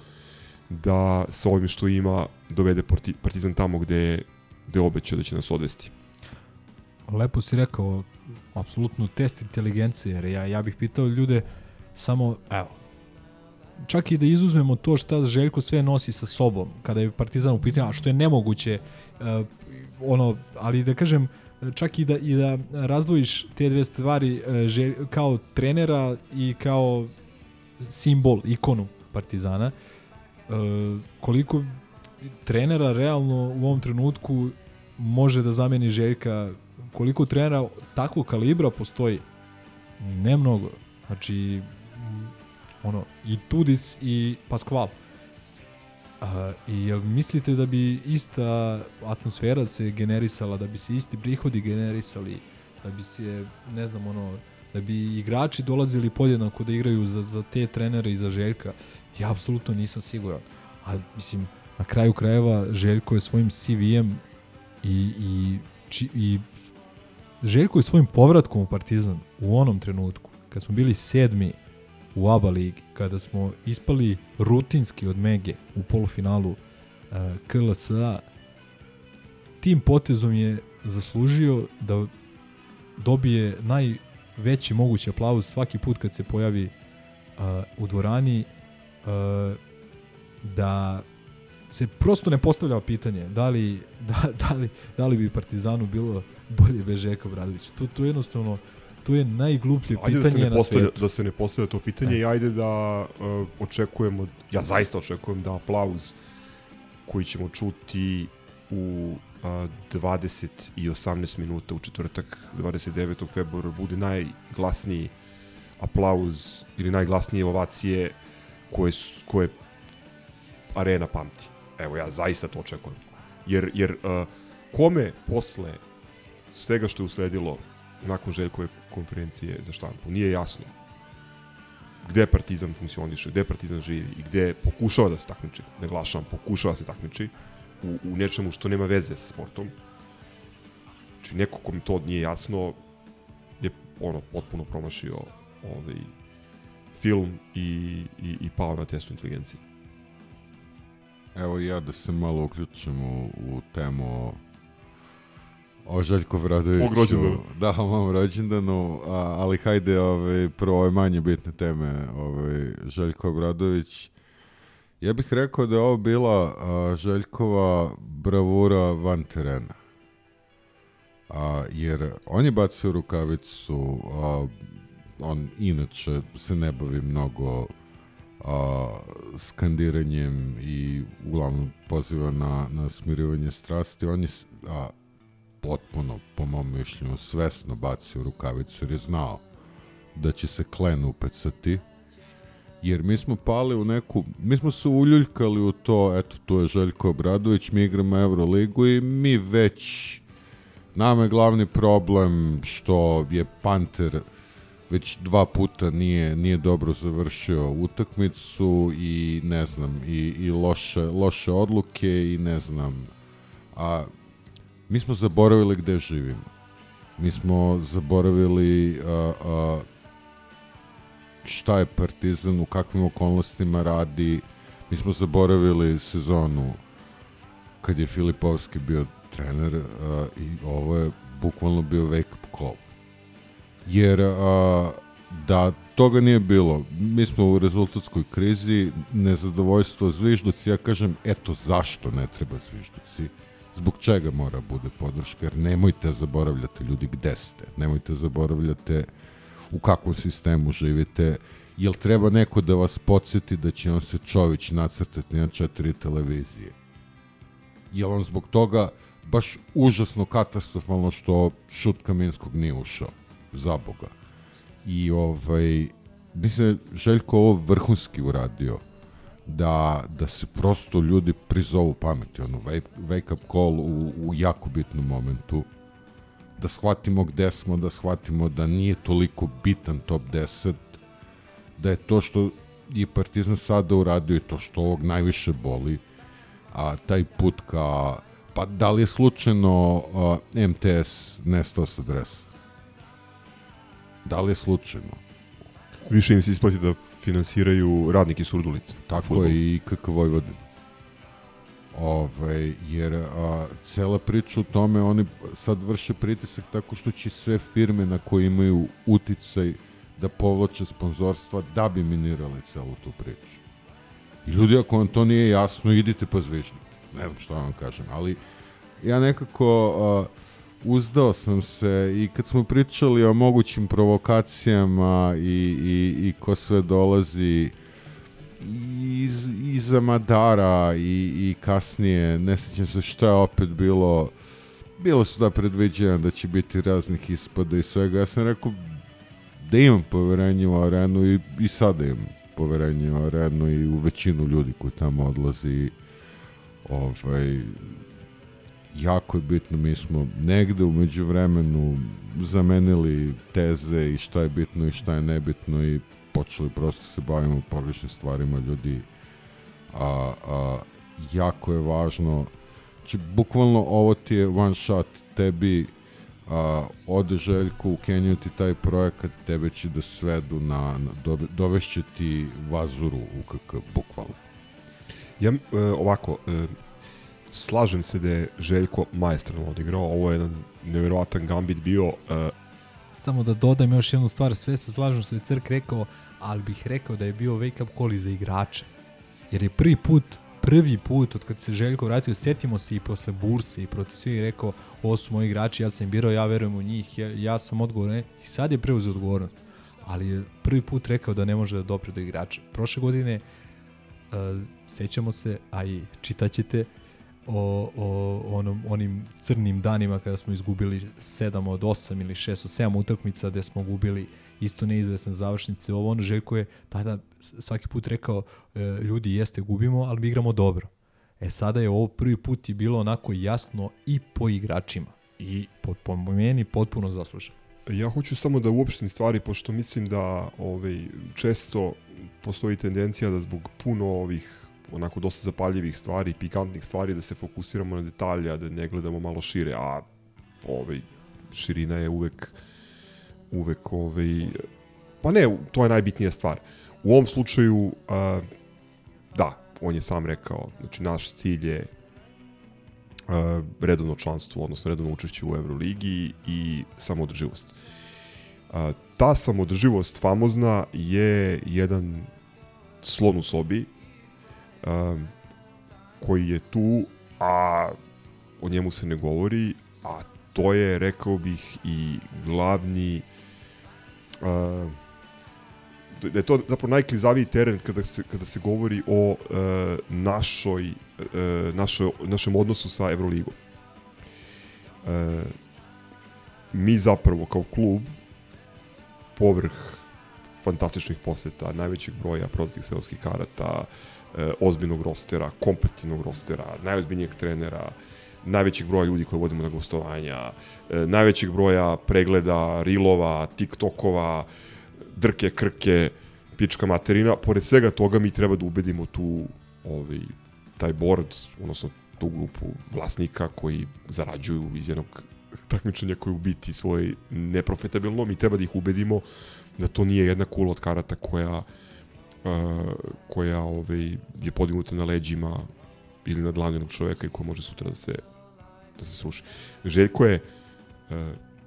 da sa ovim što ima dovede Parti- Partizan tamo gde gde je obećao da će nas odvesti. lepo si rekao, apsolutno test inteligencije, jer ja, ja bih pitao ljude samo, evo, čak i da izuzmemo to šta Željko sve nosi sa sobom, kada je Partizan u pitanju, a što je nemoguće, uh, ono, ali da kažem, čak i da, i da razdvojiš te dve stvari uh, želj, kao trenera i kao simbol, ikonu Partizana, uh, koliko trenera realno u ovom trenutku može da zameni Željka, koliko trenera takvog kalibra postoji? Ne mnogo. Znači, ono, i Tudis i Pasqual. Uh, I jel mislite da bi ista atmosfera se generisala, da bi se isti prihodi generisali, da bi se, ne znam, ono, da bi igrači dolazili podjednako da igraju za, za te trenere i za Željka? Ja apsolutno nisam siguran. A mislim, na kraju krajeva Željko je svojim CV-em i, i, či, i Željko je svojim povratkom u Partizan u onom trenutku, kad smo bili sedmi u ABA ligi, kada smo ispali rutinski od Mege u polufinalu uh, KLS-a, tim potezom je zaslužio da dobije najveći mogući aplauz svaki put kad se pojavi uh, u dvorani uh, da se prosto ne postavlja pitanje da li, da, da, li, da li bi Partizanu bilo bolje bez Željka Bradovića. To, to jednostavno to je najgluplje ajde pitanje da se ne na svetu. Da se ne postavlja to pitanje Ne. i ajde da uh, očekujemo, ja zaista očekujem da aplauz koji ćemo čuti u uh, 20 i 18 minuta u četvrtak 29. februara bude najglasniji aplauz ili najglasnije ovacije koje, koje arena pamti. Evo, ja zaista to očekujem. Jer, jer uh, kome posle svega što je usledilo nakon Željkove konferencije za štampu, nije jasno gde Partizan funkcioniše, gde Partizan živi i gde pokušava da se takmiči, naglašavam, pokušava da se takmiči u, u nečemu što nema veze sa sportom. Znači, neko kom to nije jasno je ono potpuno promašio ovaj film i, i, i pao na testu inteligencije. Evo ja da se malo uključim u, u temu o, Željko Vradoviću. Tvog rođendana. Da, o mom rođendanu, a, ali hajde ovaj, prvo ove manje bitne teme. Ovaj, Željko Obradović. Ja bih rekao da je ovo bila a, Željkova bravura van terena. A, jer on je bacio rukavicu, a, on inače se ne bavi mnogo a, skandiranjem i uglavnom poziva na, na smirivanje strasti. On je a, potpuno, po mom mišljenju, svesno bacio rukavicu jer je znao da će se klen upecati. Jer mi smo pali u neku, mi smo se uljuljkali u to, eto, tu je Željko Obradović, mi igramo Euroligu i mi već, nama je glavni problem što je Panter već dva puta nije, nije dobro završio utakmicu i ne znam, i, i loše, loše odluke i ne znam, a mi smo zaboravili gde živimo. Mi smo zaboravili a, a, šta je Partizan, u kakvim okolnostima radi. Mi smo zaboravili sezonu kad je Filipovski bio trener a, i ovo je bukvalno bio wake up call. Jer a, da toga nije bilo, mi smo u rezultatskoj krizi, nezadovoljstvo zvižduci, ja kažem, eto zašto ne treba zvižduci, zbog čega mora bude podrška, jer nemojte zaboravljati ljudi gde ste, nemojte zaboravljate u kakvom sistemu živite, jel treba neko da vas podsjeti da će on se Čović nacrtati na četiri televizije? Jel on zbog toga baš užasno katastrofalno što šut Kaminskog nije ušao? Za Boga. I ovaj, mislim da Željko ovo vrhunski uradio da, da se prosto ljudi prizovu pameti, ono, wake, wake up call u, u jako bitnom momentu, da shvatimo gde smo, da shvatimo da nije toliko bitan top 10, da je to što je Partizan sada uradio i to što ovog najviše boli, a taj put ka, pa da li je slučajno a, MTS nestao sa dresa? Da li je slučajno? Više im se isplati da finansiraju radnike Surdulice. Tako Fudbal. je i KK Vojvodin. Ovaj, jer a, cela priča u tome, oni sad vrše pritisak tako što će sve firme na koje imaju uticaj da povlače sponzorstva da bi minirale celu tu priču. I ljudi, ako vam to nije jasno, idite pa zvižnite. Ne znam šta vam kažem, ali ja nekako a, uzdao sam se i kad smo pričali o mogućim provokacijama i, i, i ko sve dolazi iz, iza Madara i, i kasnije, ne sjećam se šta je opet bilo, bilo su da predviđena da će biti raznih ispada i svega. Ja sam rekao da imam poverenje u arenu i, i sada imam poverenje u arenu i u većinu ljudi koji tamo odlazi. Ovaj, jako je bitno, mi smo negde umeđu vremenu zamenili teze i šta je bitno i šta je nebitno i počeli prosto se bavimo pogrešnim stvarima ljudi. A, a jako je važno znači bukvalno ovo ti je one shot tebi a, ode Željko u Keniju ti taj projekat tebe će da svedu na, na dove, dovešće ti vazuru u KK bukvalno. Ja, e, ovako, e, slažem se da je Željko maestralno odigrao, ovo je jedan nevjerovatan gambit bio, e, Samo da dodam još jednu stvar, sve se slažem što je Crk rekao, ali bih rekao da je bio wake up call za igrače. Jer je prvi put, prvi put od kad se Željko vratio, setimo se i posle burse i protiv svih rekao, ovo su moji igrači, ja sam birao, ja verujem u njih, ja, ja sam odgovoran i sad je preuzeo odgovornost. Ali je prvi put rekao da ne može da dopre do igrača. Prošle godine uh, sećamo se, a i čitaćete, o, o onom, onim crnim danima kada smo izgubili 7 od 8 ili 6 od 7 utakmica gde smo gubili isto neizvesne završnice. Ovo ono Željko je tada svaki put rekao e, ljudi jeste gubimo, ali mi igramo dobro. E sada je ovo prvi put i bilo onako jasno i po igračima i po, po meni potpuno zasluženo. Ja hoću samo da uopštim stvari, pošto mislim da ovaj, često postoji tendencija da zbog puno ovih onako dosta zapaljivih stvari, pikantnih stvari, da se fokusiramo na detalje, da ne gledamo malo šire, a ovaj, širina je uvek uvek ovaj, pa ne, to je najbitnija stvar. U ovom slučaju, a, da, on je sam rekao, znači naš cilj je a, redovno članstvo, odnosno redovno učešće u Euroligi i samoodrživost. A, ta samoodrživost famozna je jedan slon u sobi um, koji je tu, a o njemu se ne govori, a to je, rekao bih, i glavni uh, da je to zapravo najklizaviji teren kada se, kada se govori o uh, našoj, uh, našoj, našem odnosu sa Evroligom. Uh, mi zapravo kao klub povrh fantastičnih poseta, najvećeg broja prodatih selovskih karata, e, ozbiljnog rostera, kompetitivnog rostera, najozbiljnijeg trenera, najvećeg broja ljudi koje vodimo na gostovanja, e, najvećeg broja pregleda, rilova, tiktokova, drke, krke, pička materina. Pored svega toga mi treba da ubedimo tu ovaj, taj board, odnosno tu grupu vlasnika koji zarađuju iz jednog takmičenja koji u biti svoj neprofitabilno, mi treba da ih ubedimo da to nije jedna kula od karata koja uh, koja ovaj, je podignuta na leđima ili na dlanu jednog čoveka i koja može sutra da se da se sruši. Željko je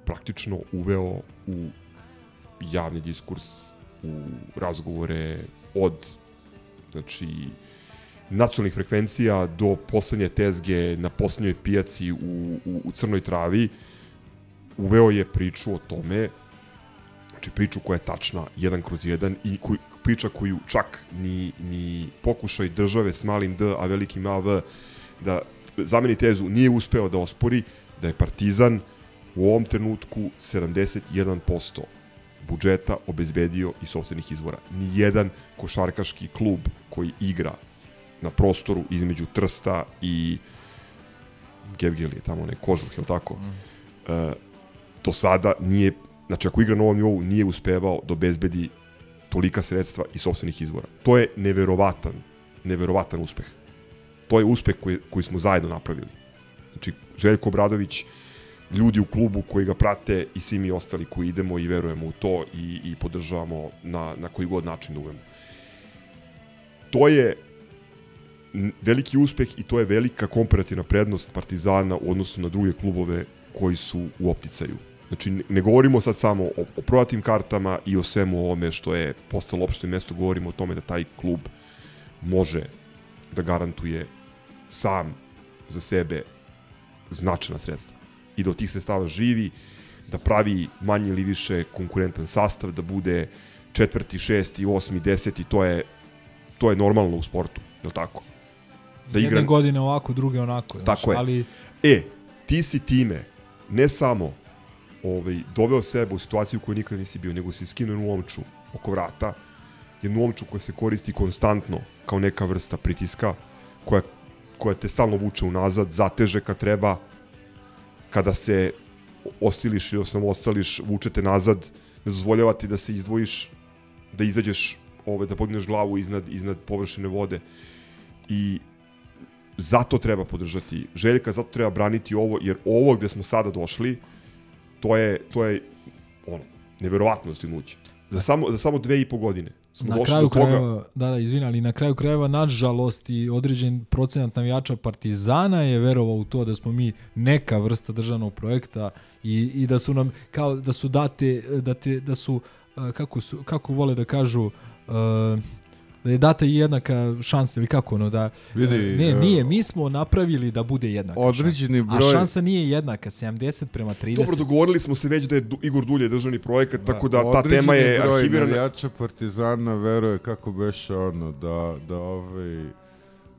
praktično uveo u javni diskurs, u razgovore od znači nacionalnih frekvencija do poslednje tezge na poslednjoj pijaci u, u, u Crnoj travi uveo je priču o tome znači priču koja je tačna jedan kroz jedan i koji, priča koju čak ni, ni pokušaj države s malim D, a velikim AV da zameni tezu nije uspeo da ospori da je Partizan u ovom trenutku 71% budžeta obezbedio iz sobstvenih izvora. Nijedan košarkaški klub koji igra na prostoru između Trsta i Gevgeli, tamo onaj kožuh, je li tako? Mm. E, do sada nije, znači ako igra na ovom nivou, nije uspevao da obezbedi tolika sredstva iz sobstvenih izvora. To je neverovatan, neverovatan uspeh. To je uspeh koji, koji smo zajedno napravili. Znači, Željko Bradović, ljudi u klubu koji ga prate i svi mi ostali koji idemo i verujemo u to i, i podržavamo na, na koji god način da uvemo. To je veliki uspeh i to je velika komparativna prednost Partizana u odnosu na druge klubove koji su u opticaju. Znači, ne- govorimo sad samo o, o prodatim kartama i o svemu ovome što je postalo opšte mesto, govorimo o tome da taj klub može da garantuje sam za sebe značajna sredstva i da od tih sredstava živi, da pravi manje ili više konkurentan sastav, da bude četvrti, šesti, osmi, deseti, to je, to je normalno u sportu, je li tako? Da Jedne godine ovako, druge onako. znaš, Tako je. Ali E, ti si time ne samo ovaj, doveo sebe u situaciju u kojoj nikada nisi bio, nego si skinuo jednu omču oko vrata, jednu omču koja se koristi konstantno kao neka vrsta pritiska, koja, koja te stalno vuče unazad, zateže kad treba, kada se ostiliš ili ostališ, vučete nazad, ne dozvoljava ti da se izdvojiš, da izađeš, ovaj, da podigneš glavu iznad, iznad površine vode. I zato treba podržati. Željka, zato treba braniti ovo, jer ovo gde smo sada došli, to je, to je ono, neverovatno dostignuće. Za samo, za samo dve i po godine smo na kraju toga. krajeva, da, da, izvini, ali na kraju krajeva, nažalost, i određen procenat navijača Partizana je verovao u to da smo mi neka vrsta državnog projekta i, i da su nam, kao da su date, da, te, da su, kako, su, kako vole da kažu, uh, da je data jednaka šansa ili kako ono da Vidi, ne e, nije mi smo napravili da bude jednaka određeni šansa. broj- a šansa nije jednaka 70 prema 30 Dobro, dogovorili smo se već da je Du- Igor Dulje državni projekat, Da. tako da ta Određeni tema je broj arhivirana. navijača Partizana veruje kako beše ono da, da ovaj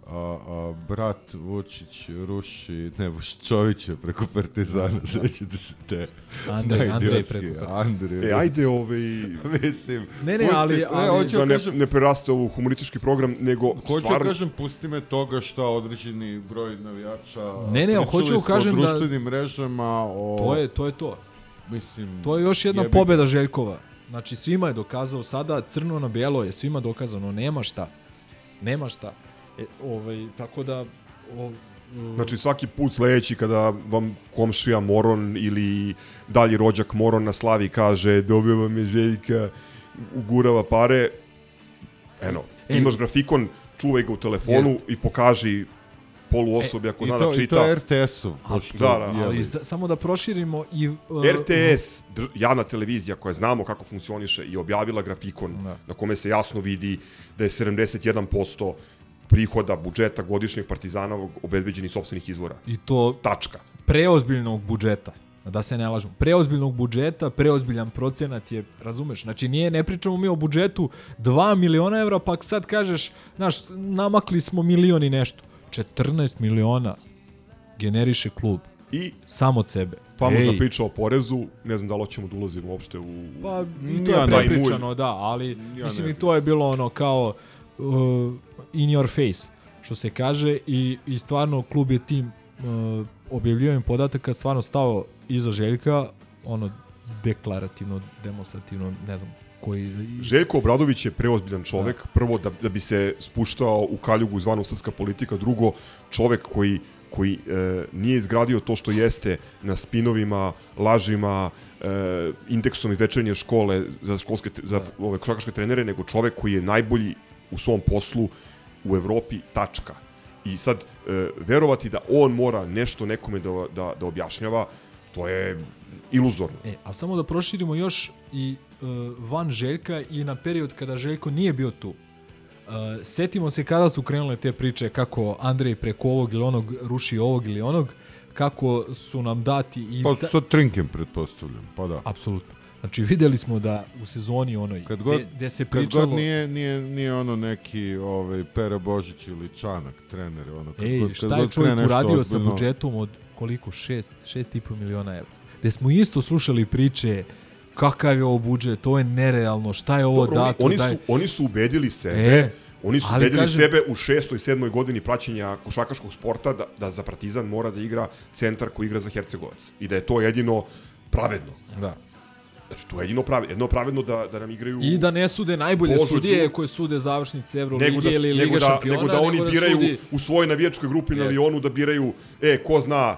a, a, brat Vučić ruši ne Vučićovića preko Partizana sećate se te Andrej- Andrej preko- Andrej E, ajde, ovaj... mislim Ne, ne, pusti- ali- ne, ali- hoću da da ne, kažem ne preraste u humoristički program, nego Hoću stvarno... da kažem, pusti me toga šta određeni broj navijača Ne, ne, hoću smo kažem da- društvenim mrežama o to je to je to mislim To je još jedna jebi pobeda Željkova. Znači svima je dokazao sada crno na bijelo je svima dokazano nema šta. Nema šta. E, ovaj tako da o, Znači svaki put sledeći kada vam komšija Moron ili dalji rođak Moron na slavi kaže dobio vam je Željka, ugurava pare, eno, E, imaš grafikon, čuvaj ga u telefonu Jest. i pokaži polu osobi ako I zna to, da čita. I to je RTS-ov, da, da, je ali za- samo da proširimo i uh, RTS, dr- javna televizija koja znamo kako funkcioniše i objavila grafikon Da. na kome se jasno vidi da je 71% prihoda budžeta godišnjeg partizanovog obezbeđenih sopstvenih izvora. i to Tačka. preozbiljnog budžeta. Da se ne lažemo. Preozbiljnog budžeta, preozbiljan procenat je, razumeš? Znači nije, ne pričamo mi o budžetu 2 miliona evra, pa sad kažeš, znaš, namakli smo milion i nešto. 14 miliona generiše klub. I Sam od sebe. famozna Ej, priča o porezu, ne znam da li hoćemo da ulazimo uopšte u... Pa i to Ja je prepričano, da, ali Ja mislim i to je bilo ono kao uh, in your face, što se kaže i, i stvarno klub je tim uh, objavljivanjem podataka stvarno stao iza Željka, ono deklarativno, demonstrativno, ne znam, koji... Željko Obradović je preozbiljan čovek, prvo da, da bi se spuštao u kaljugu zvanu srpska politika, drugo čovek koji koji e, nije izgradio to što jeste na spinovima, lažima, e, indeksom iz večernje škole za školske za ove košarkaške trenere, nego čovek koji je najbolji u svom poslu u Evropi tačka. I sad e, verovati da on mora nešto nekome da, da, da objašnjava, to je iluzorno. E, a samo da proširimo još i uh, van Željka i na period kada Željko nije bio tu. Uh, setimo se kada su krenule te priče kako Andrej preko ovog ili onog ruši ovog ili onog, kako su nam dati i... Pa da- sa Trinkem, pretpostavljam, pa da. Apsolutno. Znači videli smo da u sezoni onoj Kad god, gde, gde se kad pričalo... god nije, nije, nije ono neki ovaj, Pera Božić ili Čanak, trener, ono, kad Ej, god, kad šta je čovjek uradio sa budžetom od koliko? 6, 6,5 miliona evra. Gde smo isto slušali priče kakav je ovo budžet, ovo je nerealno, šta je ovo Dobro, dato, oni, daj... su, oni su ubedili sebe, E, oni su ubedili kažem- sebe u šestoj, sedmoj godini praćenja košakaškog sporta da, da za Partizan mora da igra centar koji igra za Hercegovac. I da je to jedino pravedno. Da. Znači, to je jedino pravedno, jedino pravedno da, da nam igraju... I da ne sude najbolje Božo sudije koje sude završnice nego Evrolige da, ili nego Liga da, šampiona, nego da oni biraju sudi... u svojoj navijačkoj grupi na. Lionu da biraju, e, ko zna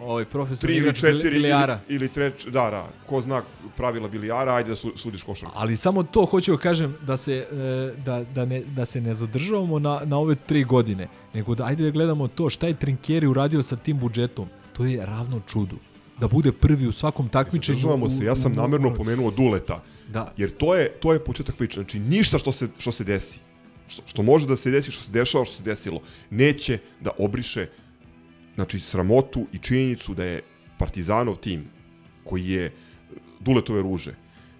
Ovaj profesor tri ili četiri ili, bilijara. ili treč, da, da, ko zna pravila bilijara, ajde da su, sudiš košarku. Ali samo to hoću da kažem da se, e, da, da, ne, da se ne zadržavamo na, na ove tri godine, nego da ajde da gledamo to šta je Trinkeri uradio sa tim budžetom. To je ravno čudu. Da bude prvi u svakom takmičenju. Zadržavamo se, ja sam namerno pomenuo Duleta. Da. Jer to je, to je početak priče. Znači, ništa što se, što se desi, što, što može da se desi, što se dešava, što se desilo, neće da obriše znači, sramotu i činjenicu da je Partizanov tim, koji je Duletove ruže,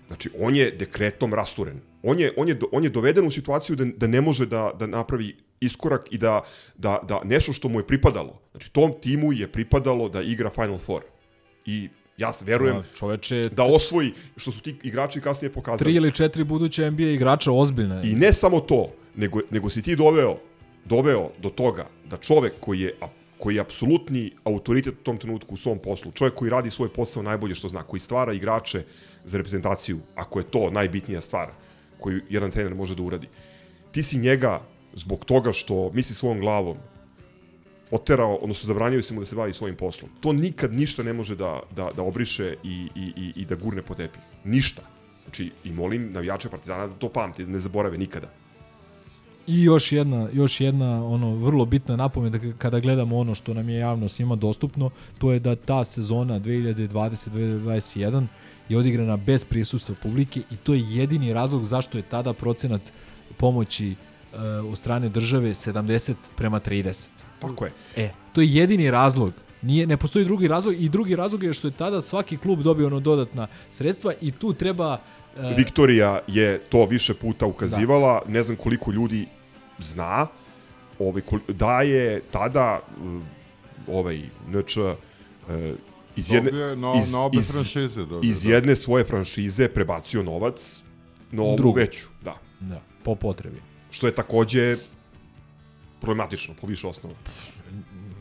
znači, on je dekretom rasturen. On je, on je, on je doveden u situaciju da, da ne može da, da napravi iskorak i da, da, da nešto što mu je pripadalo, znači tom timu je pripadalo da igra Final Four. I ja verujem Da, čoveče, da osvoji, što su ti igrači kasnije pokazali. Tri ili četiri buduće NBA igrača ozbiljne. I ne samo to, nego, nego si ti doveo, doveo do toga da čovek koji je, a- koji je apsolutni autoritet u tom trenutku u svom poslu, čovek koji radi svoj posao najbolje što zna, koji stvara igrače za reprezentaciju, ako je to najbitnija stvar koju jedan trener može da uradi. Ti si njega zbog toga što misli svojom glavom oterao, odnosno zabranio si mu da se bavi svojim poslom. To nikad ništa ne može da, da, da obriše i, i, i, i da gurne po tepih. Ništa. Znači, i molim navijače Partizana da to pamte, da ne zaborave nikada. I još jedna, još jedna ono vrlo bitna napomena da kada gledamo ono što nam je javno svima dostupno, to je da ta sezona 2020-2021 je odigrana bez prisustva publike i to je jedini razlog zašto je tada procenat pomoći uh, od strane države 70 prema 30. Tako je. E, to je jedini razlog. Nije, ne postoji drugi razlog i drugi razlog je što je tada svaki klub dobio ono dodatna sredstva i tu treba e, Viktorija je to više puta ukazivala, da. ne znam koliko ljudi zna, ovaj, da je tada uh, ovaj NČ uh, iz jedne, na- iz, na obe iz, franšize dobio, iz da. jedne svoje franšize prebacio novac na ovu drugu. veću. Da. Da, po potrebi. Što je takođe problematično po više osnova.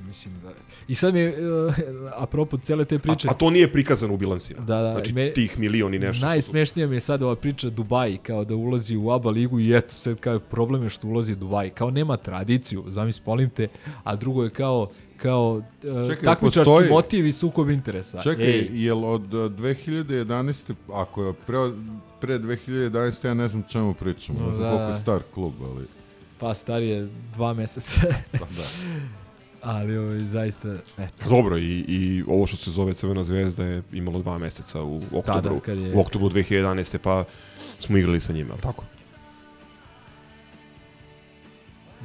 Mislim da... I sad mi je, uh, apropo cele te priče... A, a to nije prikazano u bilansima. Da, da. Znači, me- tih milion i nešto. Najsmešnija mi je sad ova priča Dubai, kao da ulazi u ABA ligu i eto, sad kao problem je što ulazi u Dubai. Kao nema tradiciju, zamisli, molim te, a drugo je kao kao uh, Čekaj, takmičarski postoji- motiv i sukob interesa. Čekaj, Ej, jel od uh, 2011. ako je pre, pre 2011. ja ne znam čemu pričamo, No, da. koliko je star klub, ali... pa star je dva meseca. Pa da. Ali ovaj, zaista, eto. Dobro, i, i ovo što se zove Crvena zvezda je imalo dva meseca u oktobru, Tada, kad je- u oktobru 2011. pa smo igrali sa njima, ali tako?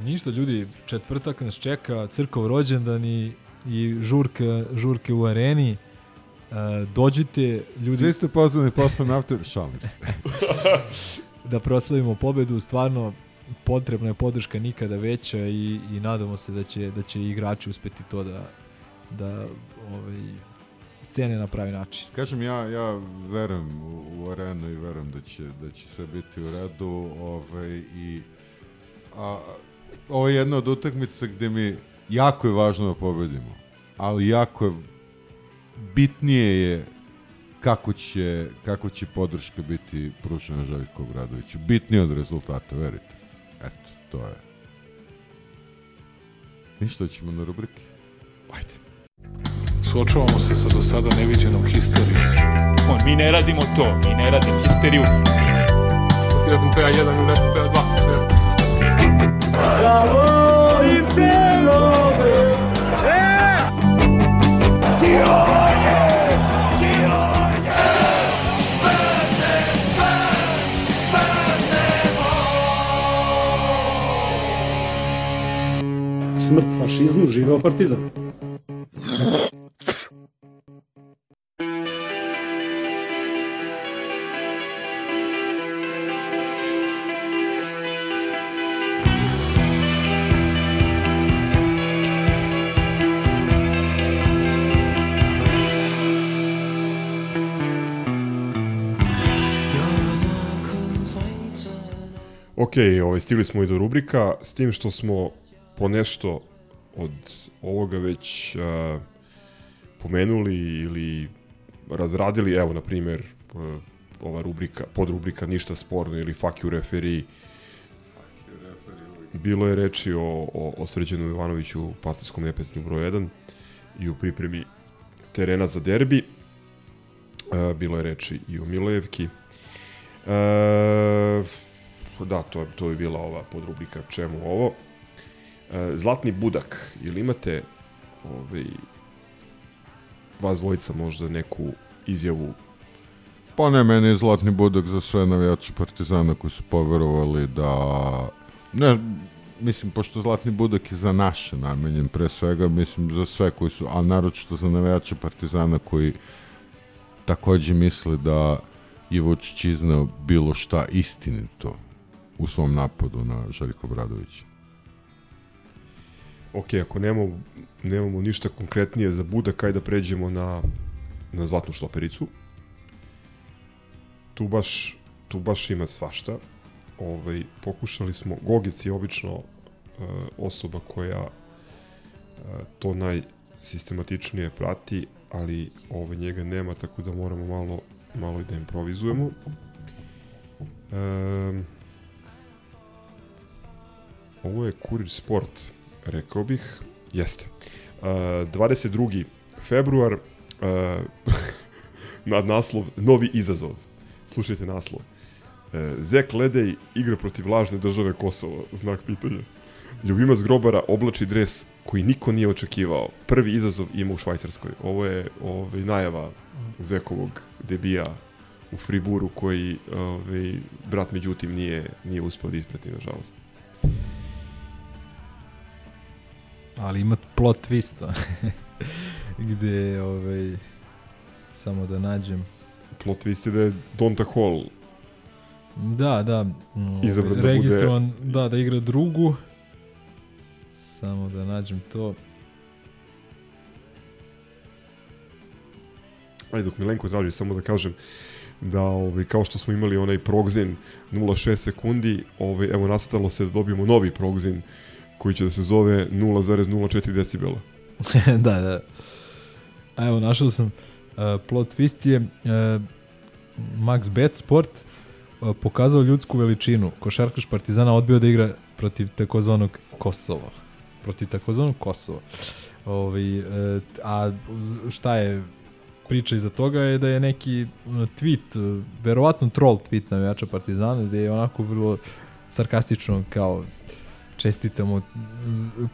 Ništa ljudi, četvrtak nas čeka, crkov rođendan i, i žurka, žurke u areni. Uh, dođite, ljudi... Svi ste pozvani posle nafte, šalim se. da proslavimo pobedu, stvarno potrebna je podrška nikada veća i, i nadamo se da će, da će igrači uspeti to da, da ovaj, cene na pravi način. Kažem, ja, ja verujem u, u arenu i verujem da će, da će sve biti u redu. Ovaj, i, a, ovo je jedna od utakmica gde mi jako je važno da pobedimo, ali jako je bitnije je kako će, kako će podrška biti pružena Željko Obradoviću. Bitnije od rezultata, verite. To je. Ništa ćemo na rubrike. Ajde. Suočavamo se sa do sada neviđenom histerijom. On, mi ne radimo to, mi ne radimo histeriju. Ti nakon PA1 i nakon PA2, sve. Bravo i! E! Kioje! Fašizmu, živeo partizan. Ok, ovaj, stigli smo i do rubrika, s tim što smo po nešto od ovoga već uh, pomenuli ili razradili, evo, na primjer, uh, ova rubrika, podrubrika Ništa sporno ili Fuck you referee, bilo je reči o, o, o Srđanu Ivanoviću, partijskom nepetnju broj 1 i u pripremi terena za derbi. E, bilo je reči i o Milojevki. E, da, to, to je bila ova podrubrika čemu ovo. E, Zlatni budak, ili imate ovaj, vas dvojica možda neku izjavu Pa ne, meni je Zlatni budak za sve navijače Partizana koji su poverovali da... Ne, mislim, pošto Zlatni budak je za naše namenjen, pre svega, mislim, za sve koji su, a naročito za navijače Partizana koji takođe misle da je Vučić iznao bilo šta istinito u svom napadu na Željko Bradovića. Ok, ako nemamo, nemamo ništa konkretnije za Budak, ajde da pređemo na, na Zlatnu štopericu. Tu baš, tu baš ima svašta. Ovaj, pokušali smo, Gogic je obično uh, osoba koja uh, to najsistematičnije prati, ali ovaj, njega nema, tako da moramo malo, malo i da improvizujemo. Um, ovo je Kurir Sport, rekao bih. Jeste. Uh, 22. februar, uh, nad naslov Novi izazov. Slušajte naslov. Uh, Zek Ledej igra protiv lažne države Kosovo, znak pitanja. Ljubimac Grobara oblači dres koji niko nije očekivao. Prvi izazov ima u Švajcarskoj. Ovo je ovaj, najava Zekovog debija u Friburu koji ovaj, brat međutim nije, nije uspeo da isprati, nažalost. Ali ima plot twista gde ovaj samo da nađem. Plot twist je da je Donta Hall da, da izabran da registrovan bude... da, da igra drugu. Samo da nađem to. Ajde, dok Milenko traži, samo da kažem da ovaj, kao što smo imali onaj progzin 0,6 sekundi, ovaj, evo nastalo se da dobijemo novi progzin koji će da se zove 0,04 decibela. da, da. A evo, našao sam uh, plot twist je uh, Max Bet Sport uh, pokazao ljudsku veličinu. Košarkaš Partizana odbio da igra protiv takozvanog Kosova. Protiv takozvanog Kosova. Ovi, uh, a šta je priča iza toga je da je neki tweet, verovatno troll tweet navijača Partizana, gde je onako vrlo sarkastično kao čestitamo,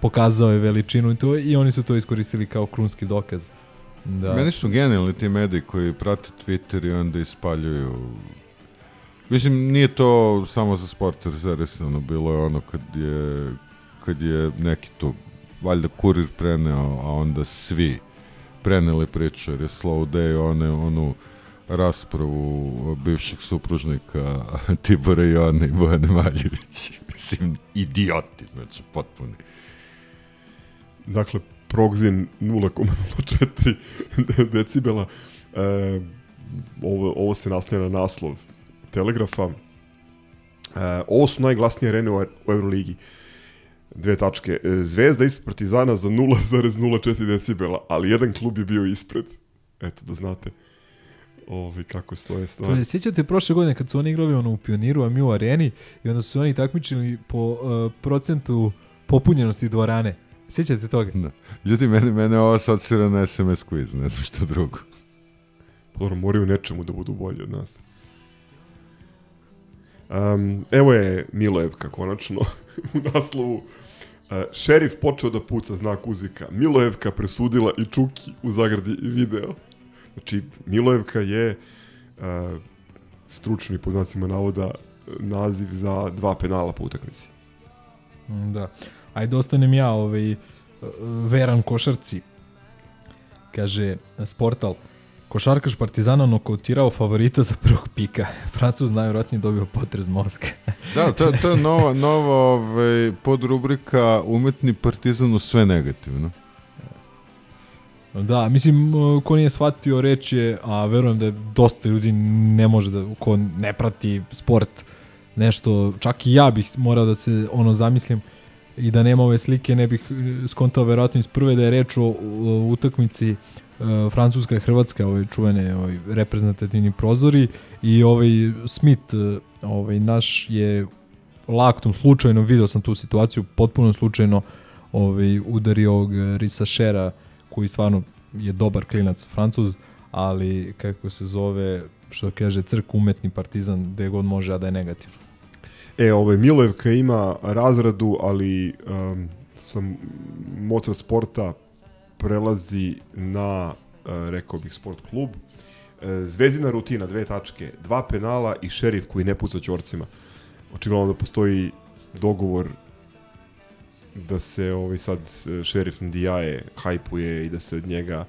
pokazao je veličinu i to i oni su to iskoristili kao krunski dokaz. Da. Meni su genijalni ti mediji koji prate Twitter i onda ispaljuju Mislim, nije to samo za sport rezervisano, bilo je ono kad je, kad je neki to, valjda kurir preneo, a onda svi preneli priču, jer je Slow Day one, onu raspravu bivšeg supružnika Tibora i Bojane Maljević. Mislim, idioti, znači, potpuni. Dakle, Progzin 0,04 decibela. E, ovo, ovo se naslanja na naslov Telegrafa. E, ovo su najglasnije arene u, u Euroligi. Dve tačke. E, Zvezda ispred Partizana za 0,04 decibela, ali jedan klub je bio ispred. Eto, da znate ovaj, kako stoje stvari. To je, sjećate prošle godine kad su oni igrali ono u Pioniru, a mi u areni i onda su oni takmičili po uh, procentu popunjenosti dvorane. Sjećate toga? Da. Ljudi, mene, mene ovo asocira na SMS quiz, ne znam što drugo. Dobro, moraju nečemu da budu bolji od nas. Um, evo je Milojevka konačno u naslovu. Uh, šerif počeo da puca znak uzvika. Milojevka presudila i Čuki u zagradi video. Znači, Milojevka je uh, stručni, po znacima navoda, naziv za dva penala po utakmici. Da. Ajde, ostanem ja ovaj, veran košarci. Kaže, sportal. Košarkaš Partizana nokautirao favorita za prvog pika. Francuz najvjerojatnije dobio potrez mozga. da, to, to je nova, nova ovaj, podrubrika umetni Partizan u sve negativno. Da, mislim, ko nije shvatio reč je, a verujem da dosta ljudi ne može da, ko ne prati sport, nešto, čak i ja bih morao da se ono zamislim i da nema ove slike, ne bih skontao verovatno iz prve da je reč o, o utakmici uh, Francuska i Hrvatska, ove čuvene ovaj, reprezentativni prozori i ovaj Smith, ovaj naš je laktom slučajno, video sam tu situaciju, potpuno slučajno ovaj, udario ovog Risa Šera uh, koji stvarno je dobar klinac Francuz, ali kako se zove, što kaže crk umetni partizan, gde god može, a da je negativno. E, ovaj, Milojevka ima razradu, ali um, sam Mozart sporta prelazi na, uh, rekao bih, sport klub. E, Zvezina rutina, dve tačke, dva penala i šerif koji ne puca ćorcima. Očigledno da postoji dogovor da se ovaj sad šerif Ndiaye hajpuje i da se od njega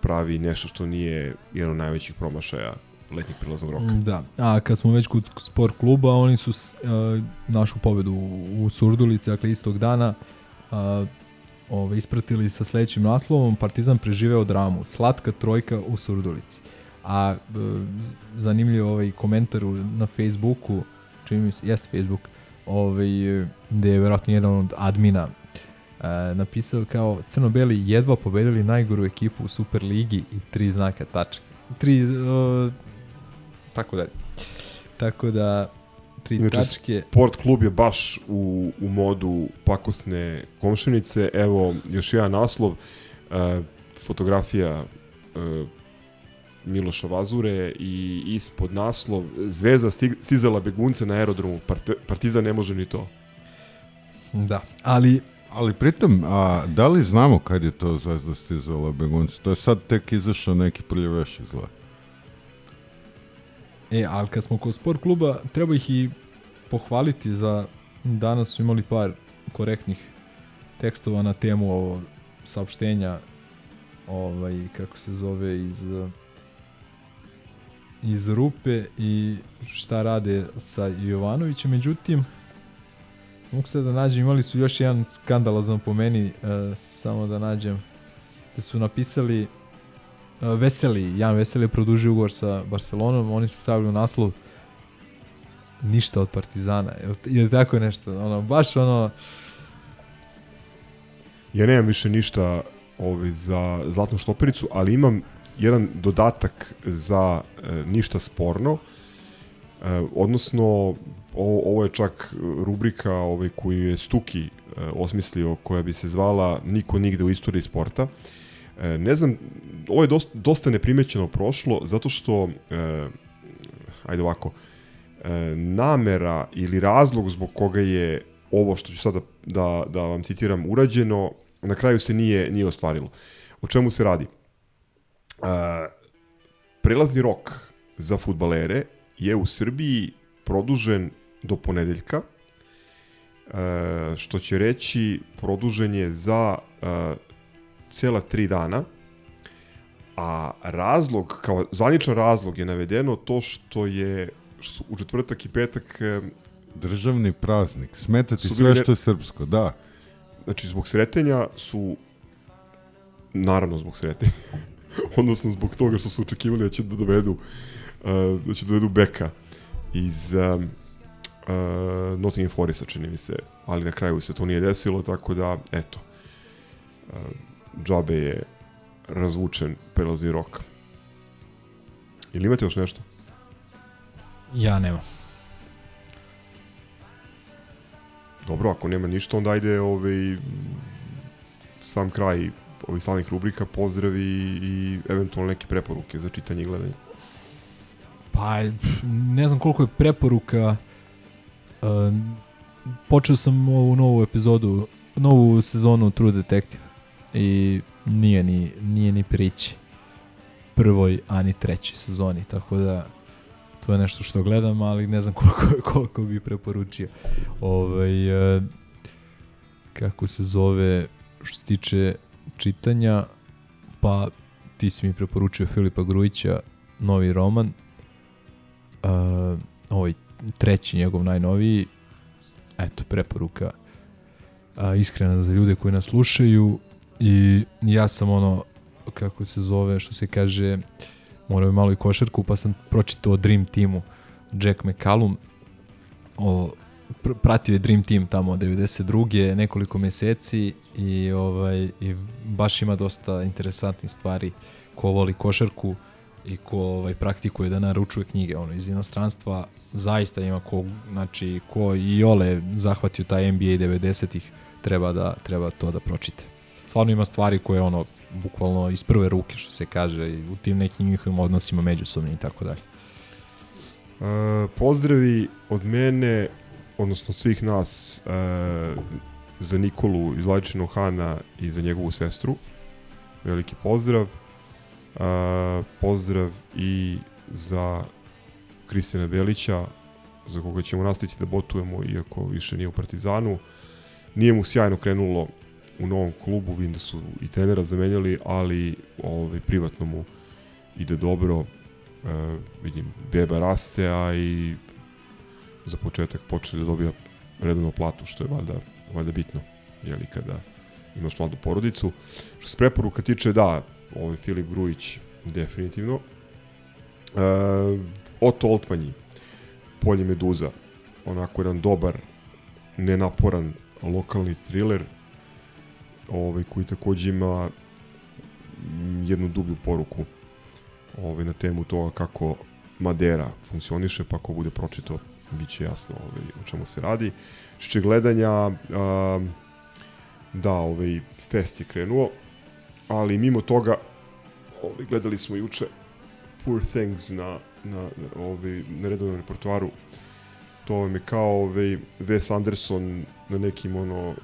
pravi nešto što nije jedan od najvećih promašaja letnjeg prilaznog roka. Da, a kad smo već kod sport kluba, oni su uh, našu pobedu u, Surdulici, dakle istog dana, uh, ove, ispratili sa sledećim naslovom Partizan preživeo dramu, slatka trojka u Surdulici. A uh, zanimljivo ovaj komentar na Facebooku, čini mi se, jeste Facebook, ovaj, gde je verovatno jedan od admina uh, napisao kao crno-beli jedva pobedili najgoru ekipu u Superligi i tri znaka tačka. Tri, uh, tako dalje. Tako da, tri Znači, tačke. Sport klub je baš u, u modu pakosne komšinice. Evo, još jedan naslov. Uh, fotografija uh, Miloša Vazure i ispod naslov Zvezda stizala begunce na aerodromu. Part, partizan ne može ni to. Da, ali Ali pritom, a da li znamo kad je to Zvezda stizala begunce? To je sad tek izašao neki prljeveš izgleda. E, ali kad smo kod sport kluba, treba ih i pohvaliti za danas su imali par korektnih tekstova na temu ovo saopštenja ovaj, kako se zove iz iz rupe i šta rade sa Jovanovićem. Međutim, mogu se da nađem, imali su još jedan skandalozan po meni, uh, samo da nađem, da su napisali uh, Veseli, Jan Veseli je produžio ugovor sa Barcelonom, oni su stavili u naslov ništa od Partizana. Je tako nešto? Ono, baš ono... Ja nemam više ništa ovaj, za Zlatnu štopericu, ali imam jedan dodatak za e, ništa sporno. E, odnosno, ovo, ovo je čak rubrika ovaj, koju je Stuki e, osmislio, koja bi se zvala Niko nigde u istoriji sporta. E, ne znam, ovo je dosta, dosta neprimećeno prošlo, zato što, e, ajde ovako, e, namera ili razlog zbog koga je ovo što ću sada da, da vam citiram urađeno, na kraju se nije, nije ostvarilo. O čemu se radi? Uh, prelazni rok za futbalere je u Srbiji produžen do ponedeljka, uh, što će reći produžen je za uh, cela tri dana, a razlog, kao zvaničan razlog je navedeno to što je što u četvrtak i petak Državni praznik, smetati sve što je srpsko, da. Znači, zbog sretenja su, naravno zbog sretenja, odnosno zbog toga što su očekivali da će da dovedu uh, da će da dovedu beka iz um, uh, Nottingham Foresta, čini mi se, ali na kraju se to nije desilo, tako da, eto, uh, džabe je razvučen prelazni rok. Ili imate još nešto? Ja nemam. Dobro, ako nema ništa, onda ajde ovaj, sam kraj ovih slavnih rubrika, pozdravi i eventualno neke preporuke za čitanje i gledanje. Pa, ne znam koliko je preporuka. Uh, počeo sam ovu novu epizodu, novu sezonu True Detective i nije ni, nije ni prići prvoj, ani trećoj sezoni, tako da to je nešto što gledam, ali ne znam koliko, koliko bi preporučio. Ovaj, uh, kako se zove, što se tiče čitanja, pa ti si mi preporučio Filipa Grujića, novi roman, uh, ovaj treći njegov najnoviji, eto, preporuka uh, iskrena za ljude koji nas slušaju i ja sam ono, kako se zove, što se kaže, morao malo i košarku, pa sam pročitao o Dream Teamu, Jack McCallum, o pr pratio je Dream Team tamo 92. nekoliko meseci i ovaj i baš ima dosta interesantnih stvari ko voli košarku i ko ovaj praktikuje da naručuje knjige ono iz inostranstva zaista ima ko znači ko i ole zahvatio taj NBA 90-ih treba da treba to da pročite. Stvarno ima stvari koje ono bukvalno iz prve ruke, što se kaže, u tim nekim njihovim odnosima međusobnim i tako dalje. E, pozdravi od mene, odnosno svih nas, e, za Nikolu iz Vladičinog Hana i za njegovu sestru. Veliki pozdrav. Pozdrav i za Kristijana Belića, za koga ćemo nastaviti da botujemo, iako više nije u Partizanu. Nije mu sjajno krenulo u novom klubu, vidim da su i trenera zamenjali, ali ovaj, privatno mu ide dobro. E, vidim, beba raste, a i za početak počne da dobija redovnu platu, što je valjda, valjda bitno, jeli, kada imaš mladu porodicu. Što se preporuka tiče, da, ovaj Filip Grujić, definitivno. E, Oto Oltvanji, Polje Meduza, onako jedan dobar, nenaporan lokalni thriller, ovaj, koji takođe ima jednu dublju poruku ovaj, na temu toga kako Madera funkcioniše, pa ako bude pročito, bit će jasno ovaj, o čemu se radi. Što gledanja, a, da, ovaj, fest je krenuo, ali mimo toga, ovaj, gledali smo juče Poor Things na, na, ovaj, na redovnom repertoaru. To vam je kao ovaj, Wes Anderson na nekim ono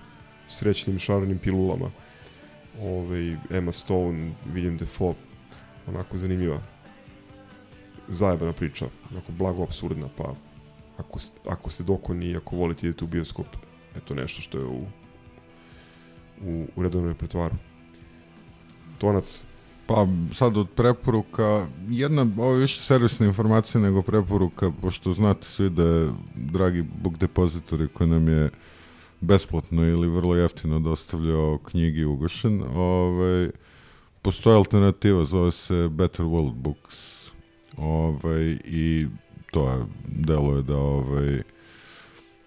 srećnim šarenim pilulama. Ovaj, Emma Stone, William Defoe, onako zanimljiva zajebana priča, onako blago absurdna, pa ako, ako ste dokoni ako volite idete u bioskop, eto nešto što je u, u, u redovnom repertoaru. Tonac. Pa sad od preporuka, jedna, ovo je više servisna informacija nego preporuka, pošto znate svi da je, dragi book depozitori koji nam je besplatno ili vrlo jeftino dostavljao knjigi ugašen, ovaj, postoje alternativa, zove se Better World Books, ovaj, i to je, delo je da, ovaj,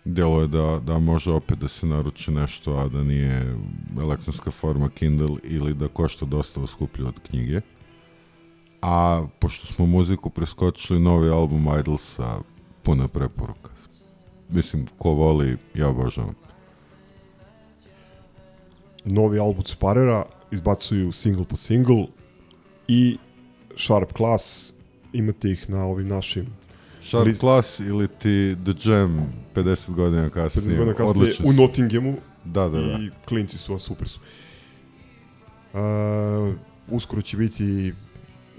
delo je da, da može opet da se naruči nešto, a da nije elektronska forma Kindle ili da košta dosta skuplje od knjige. A pošto smo muziku preskočili, novi album Idolsa, puna preporuka. Mislim, ko voli, ja obožavam. Novi album Sparera, izbacuju single po single i Sharp Class, imate ih na ovim našim Sharp li... Class ili ti The Jam 50 godina kasnije. 50 godina kasnije u Nottinghamu. Da, da, da. I klinci su, super su. Uh, uskoro će biti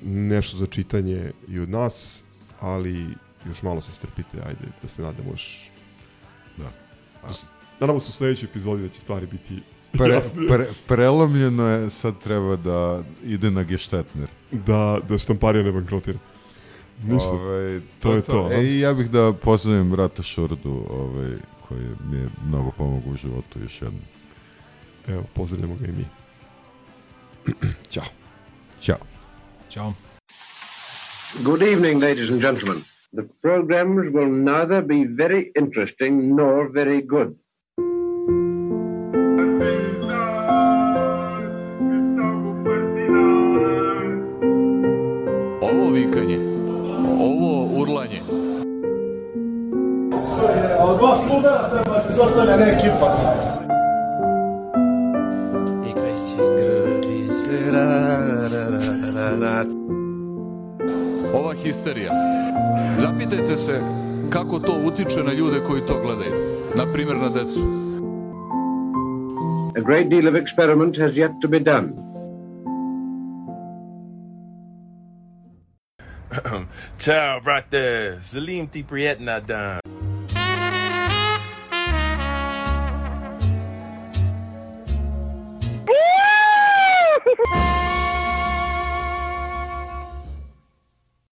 nešto za čitanje i od nas, ali još malo se strpite, ajde, da se nadamo još... Da. Nadamo se u sledećoj epizodi da će stvari biti pre, pre, prelomljeno je, sad treba da ide na geštetner. Da, da štamparija ne bankrotira. Ništa. Ove, to, to, je to. to e, ja bih da pozdravim Rata Šordu, ovaj, koji mi je mnogo pomogao u životu još jednom. Evo, pozdravljamo ga i mi. Ćao. Ćao. Ćao. Good evening, ladies and gentlemen. The programs will neither be very interesting nor very good. Grli sve ra, ra, ra, ra, ra. Ova histerija. Zapitajte se kako to utiče na ljude koji to gledaju. Na primjer na decu. A great deal of experiment has yet to be done. Ciao, brate. Salim ti prietna dan.